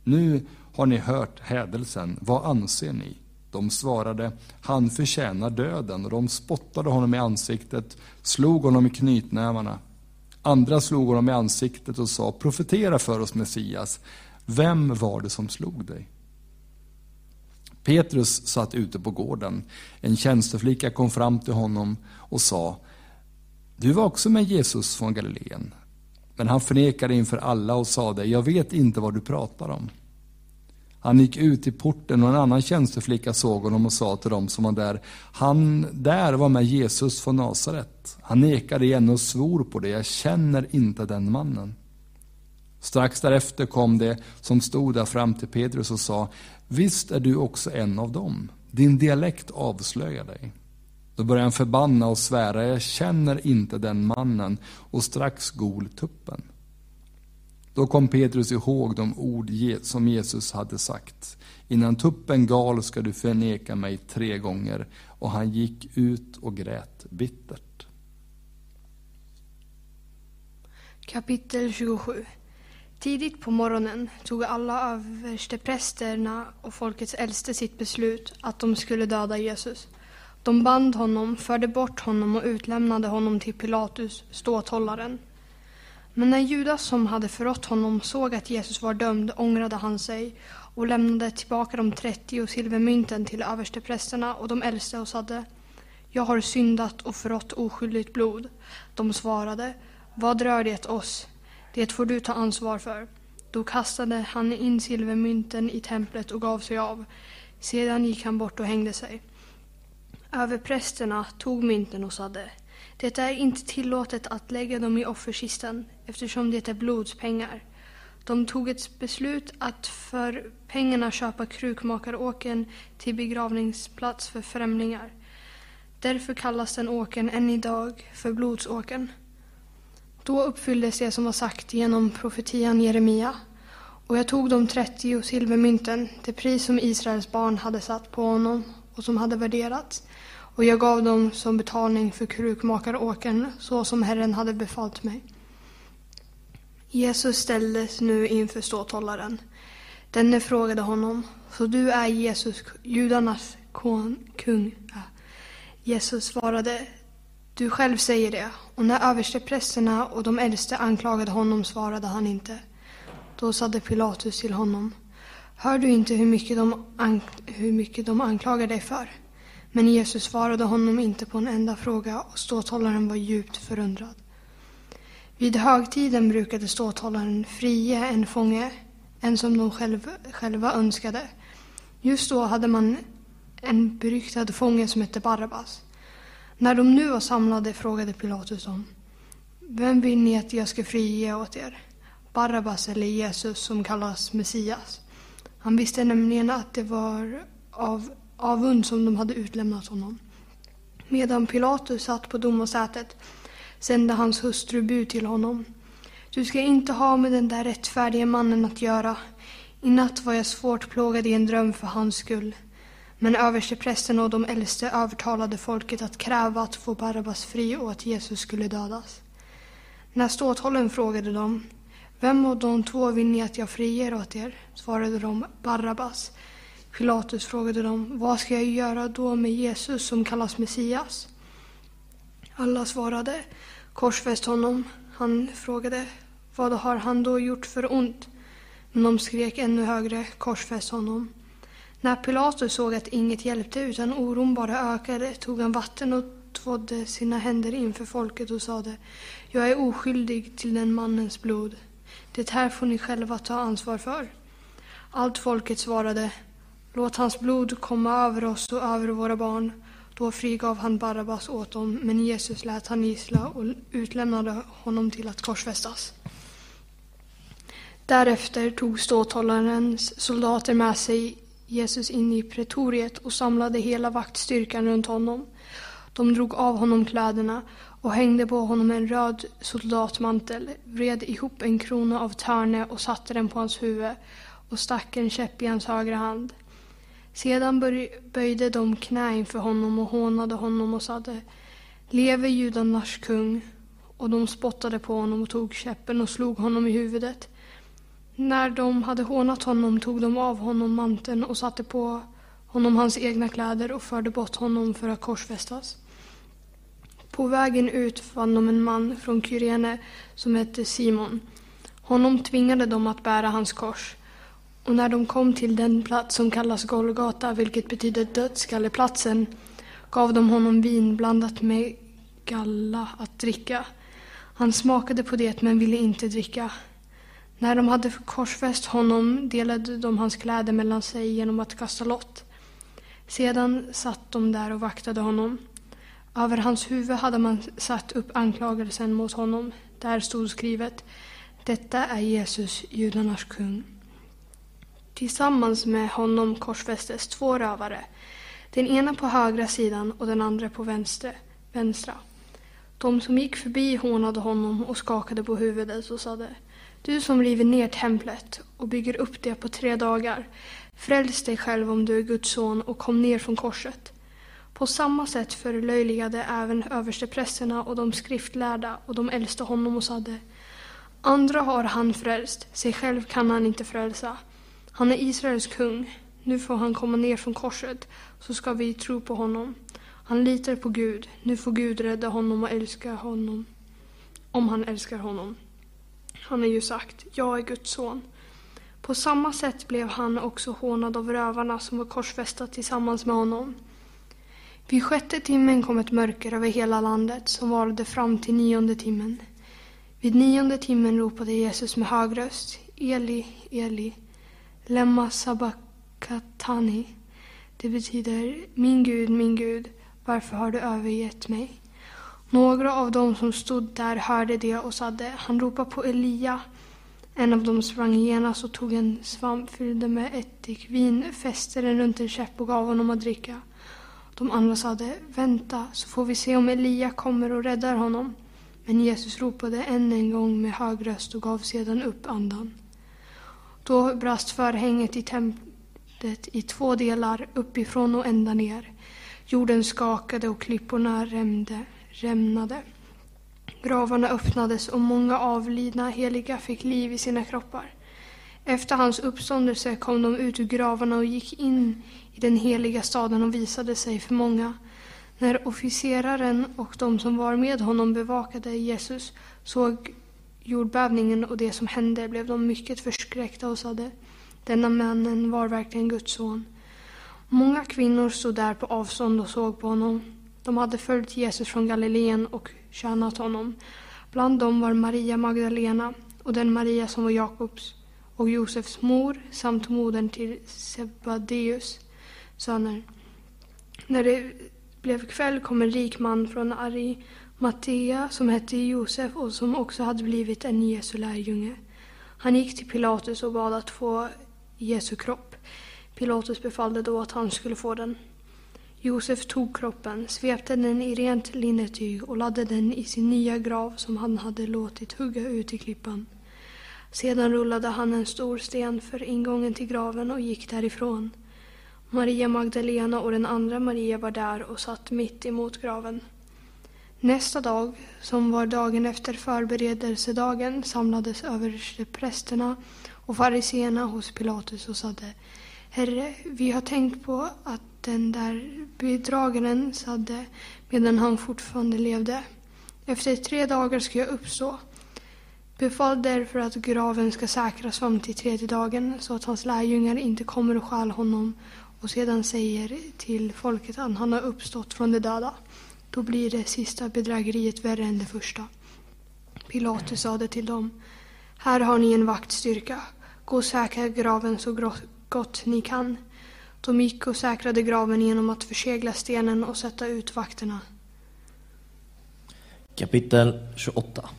Nu har ni hört hädelsen, vad anser ni? De svarade, han förtjänar döden, och de spottade honom i ansiktet, slog honom i knytnävarna. Andra slog honom i ansiktet och sa, profetera för oss Messias, vem var det som slog dig? Petrus satt ute på gården. En tjänsteflicka kom fram till honom och sa, du var också med Jesus från Galileen. Men han förnekade inför alla och sade, jag vet inte vad du pratar om. Han gick ut i porten och en annan tjänsteflicka såg honom och sa till dem som var där, han där var med Jesus från Nasaret. Han nekade igen och svor på det, jag känner inte den mannen. Strax därefter kom det som stod där fram till Petrus och sa, visst är du också en av dem. Din dialekt avslöjar dig. Då börjar han förbanna och svära, jag känner inte den mannen, och strax gol tuppen. Då kom Petrus ihåg de ord som Jesus hade sagt. Innan tuppen gal ska du förneka mig tre gånger. Och han gick ut och grät bittert. Kapitel 27 Tidigt på morgonen tog alla översteprästerna och folkets äldste sitt beslut att de skulle döda Jesus. De band honom, förde bort honom och utlämnade honom till Pilatus, ståthållaren. Men när Judas som hade förrått honom såg att Jesus var dömd ångrade han sig och lämnade tillbaka de 30 silvermynten till översteprästerna och de äldste och sade Jag har syndat och förrått oskyldigt blod. De svarade Vad rör det oss? Det får du ta ansvar för. Då kastade han in silvermynten i templet och gav sig av. Sedan gick han bort och hängde sig. Överprästerna tog mynten och sade det är inte tillåtet att lägga dem i offerkistan eftersom det är blodspengar. De tog ett beslut att för pengarna köpa krukmakaråken till begravningsplats för främlingar. Därför kallas den åken än idag för blodsåken. Då uppfylldes det som var sagt genom profetian Jeremia. Och jag tog de 30 silvermynten, det pris som Israels barn hade satt på honom och som hade värderats. Och jag gav dem som betalning för krukmakaråkern, så som Herren hade befallt mig. Jesus ställdes nu inför ståthållaren. Denne frågade honom, så du är Jesus, judarnas kung? Jesus svarade, du själv säger det, och när översteprästerna och de äldste anklagade honom svarade han inte. Då sade Pilatus till honom. Hör du inte hur mycket de, hur mycket de anklagar dig för? Men Jesus svarade honom inte på en enda fråga och ståthållaren var djupt förundrad. Vid högtiden brukade ståthållaren fria en fånge, en som de själv, själva önskade. Just då hade man en beryktad fånge som hette Barabbas. När de nu var samlade frågade Pilatus dem. Vem vill ni att jag ska frige åt er? Barabbas eller Jesus som kallas Messias? Han visste nämligen att det var av avund som de hade utlämnat honom. Medan Pilatus satt på domarsätet sände hans hustru bud till honom. Du ska inte ha med den där rättfärdige mannen att göra. I natt var jag svårt plågad i en dröm för hans skull. Men översteprästen och de äldste övertalade folket att kräva att få Barabbas fri och att Jesus skulle dödas. När ståthållen frågade dem, vem av de två vill ni att jag friger åt er? svarade de, Barabbas. Pilatus frågade dem, vad ska jag göra då med Jesus som kallas Messias? Alla svarade, korsfäst honom. Han frågade, vad har han då gjort för ont? Men de skrek ännu högre, korsfäst honom. När Pilatus såg att inget hjälpte utan oron bara ökade tog han vatten och tvådde sina händer inför folket och sade Jag är oskyldig till den mannens blod. Det här får ni själva ta ansvar för. Allt folket svarade Låt hans blod komma över oss och över våra barn. Då frigav han Barabbas åt dem, men Jesus lät han gissla och utlämnade honom till att korsfästas. Därefter tog ståthållarens soldater med sig Jesus in i pretoriet och samlade hela vaktstyrkan runt honom. De drog av honom kläderna och hängde på honom en röd soldatmantel, vred ihop en krona av törne och satte den på hans huvud och stack en käpp i hans högra hand. Sedan böjde de knä inför honom och hånade honom och sade Leve judarnas kung. Och de spottade på honom och tog käppen och slog honom i huvudet. När de hade hånat honom tog de av honom manteln och satte på honom hans egna kläder och förde bort honom för att korsfästas. På vägen ut fann de en man från Kyrene som hette Simon. Honom tvingade de att bära hans kors. Och när de kom till den plats som kallas Golgata, vilket betyder dödskalleplatsen, gav de honom vin blandat med galla att dricka. Han smakade på det men ville inte dricka. När de hade korsfäst honom delade de hans kläder mellan sig genom att kasta lott. Sedan satt de där och vaktade honom. Över hans huvud hade man satt upp anklagelsen mot honom. Där stod skrivet Detta är Jesus, judarnas kung. Tillsammans med honom korsfästes två rövare. Den ena på högra sidan och den andra på vänstra. vänstra. De som gick förbi hånade honom och skakade på huvudet och sade du som river ner templet och bygger upp det på tre dagar. Fräls dig själv om du är Guds son och kom ner från korset. På samma sätt förlöjligade även översteprästerna och de skriftlärda och de äldste honom och sade Andra har han frälst, sig själv kan han inte frälsa. Han är Israels kung. Nu får han komma ner från korset, så ska vi tro på honom. Han litar på Gud. Nu får Gud rädda honom och älska honom. Om han älskar honom. Han har ju sagt, jag är Guds son. På samma sätt blev han också hånad av rövarna som var korsfästa tillsammans med honom. Vid sjätte timmen kom ett mörker över hela landet som varade fram till nionde timmen. Vid nionde timmen ropade Jesus med hög röst, Eli, Eli, Lemma sabakatani. Det betyder Min Gud, min Gud, varför har du övergett mig? Några av dem som stod där hörde det och sade, han ropar på Elia. En av dem sprang genast och tog en svamp fylld med ättikvin, fäste den runt en käpp och gav honom att dricka. De andra sade, vänta så får vi se om Elia kommer och räddar honom. Men Jesus ropade än en gång med hög röst och gav sedan upp andan. Då brast förhänget i templet i två delar, uppifrån och ända ner. Jorden skakade och klipporna rämde, rämnade. Gravarna öppnades och många avlidna heliga fick liv i sina kroppar. Efter hans uppståndelse kom de ut ur gravarna och gick in i den heliga staden och visade sig för många. När officeraren och de som var med honom bevakade Jesus såg jordbävningen och det som hände blev de mycket förskräckta och sade denna mannen var verkligen Guds son. Många kvinnor stod där på avstånd och såg på honom. De hade följt Jesus från Galileen och tjänat honom. Bland dem var Maria Magdalena och den Maria som var Jakobs och Josefs mor samt modern till Sebadeus söner. När det blev kväll kom en rik man från Arimatea som hette Josef och som också hade blivit en Jesu lärjunge. Han gick till Pilatus och bad att få Jesu kropp. Pilatus befallde då att han skulle få den. Josef tog kroppen, svepte den i rent linnetyg och lade den i sin nya grav som han hade låtit hugga ut i klippan. Sedan rullade han en stor sten för ingången till graven och gick därifrån. Maria Magdalena och den andra Maria var där och satt mitt emot graven. Nästa dag, som var dagen efter förberedelsedagen, samlades översteprästerna och fariseerna hos Pilatus och sade Herre, vi har tänkt på att den där bedragaren sade medan han fortfarande levde. Efter tre dagar ska jag uppstå. Befall därför att graven ska säkras fram till tredje dagen så att hans lärjungar inte kommer och stjäl honom och sedan säger till folket att han har uppstått från de döda. Då blir det sista bedrägeriet värre än det första. Pilatus sade till dem. Här har ni en vaktstyrka. Gå och säkra graven så gott ni kan. De gick och säkrade graven genom att försegla stenen och sätta ut vakterna. Kapitel 28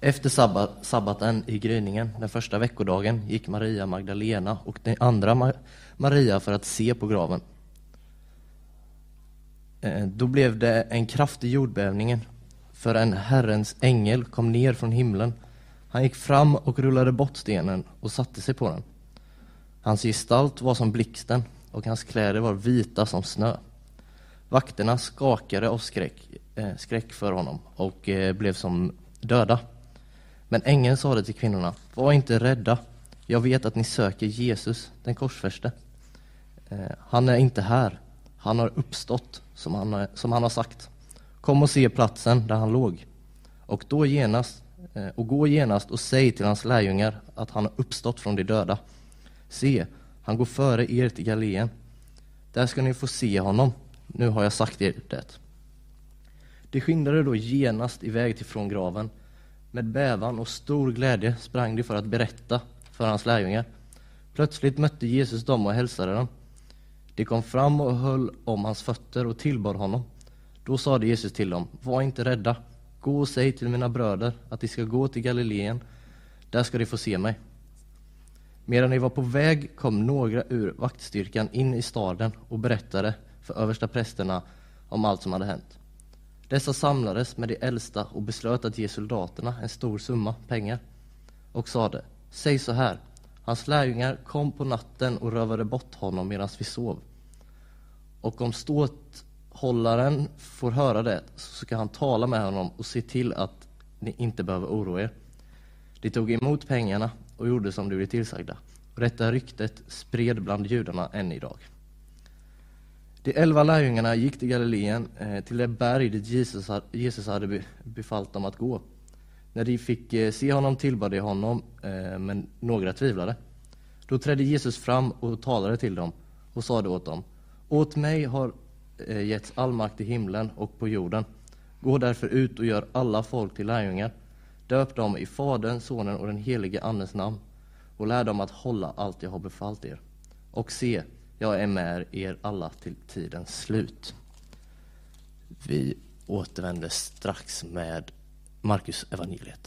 Efter sabbat, sabbaten i gryningen, den första veckodagen, gick Maria Magdalena och den andra Ma Maria för att se på graven. Eh, då blev det en kraftig jordbävning, för en Herrens ängel kom ner från himlen. Han gick fram och rullade bort stenen och satte sig på den. Hans gestalt var som blixten och hans kläder var vita som snö. Vakterna skakade av skräck, eh, skräck för honom och eh, blev som döda. Men ängeln sade till kvinnorna, var inte rädda. Jag vet att ni söker Jesus, den korsfäste. Eh, han är inte här. Han har uppstått, som han, eh, som han har sagt. Kom och se platsen där han låg. Och, då genast, eh, och gå genast och säg till hans lärjungar att han har uppstått från de döda. Se, han går före er till Galileen. Där ska ni få se honom. Nu har jag sagt er det. De skyndade då genast iväg till från graven. Med bävan och stor glädje sprang de för att berätta för hans lärjungar. Plötsligt mötte Jesus dem och hälsade dem. De kom fram och höll om hans fötter och tillbad honom. Då sade Jesus till dem, var inte rädda. Gå och säg till mina bröder att de ska gå till Galileen. Där ska de få se mig. Medan de var på väg kom några ur vaktstyrkan in i staden och berättade för översta prästerna om allt som hade hänt. Dessa samlades med de äldsta och beslöt att ge soldaterna en stor summa pengar och sade, säg så här, hans lärjungar kom på natten och rövade bort honom medan vi sov. Och om ståthållaren får höra det så ska han tala med honom och se till att ni inte behöver oroa er. De tog emot pengarna och gjorde som de blev tillsagda. Och detta ryktet spred bland judarna än idag. De elva lärjungarna gick till Galileen, eh, till det berg dit Jesus, hade befallt dem att gå. När de fick eh, se honom tillbad de honom, eh, men några tvivlade. Då trädde Jesus fram och talade till dem och sade åt dem, åt mig har getts all makt i himlen och på jorden. Gå därför ut och gör alla folk till lärjungar Döp dem i Faderns, Sonen och den helige Andens namn och lär dem att hålla allt jag har befallt er. Och se, jag är med er alla till tidens slut. Vi återvänder strax med Markus evangeliet.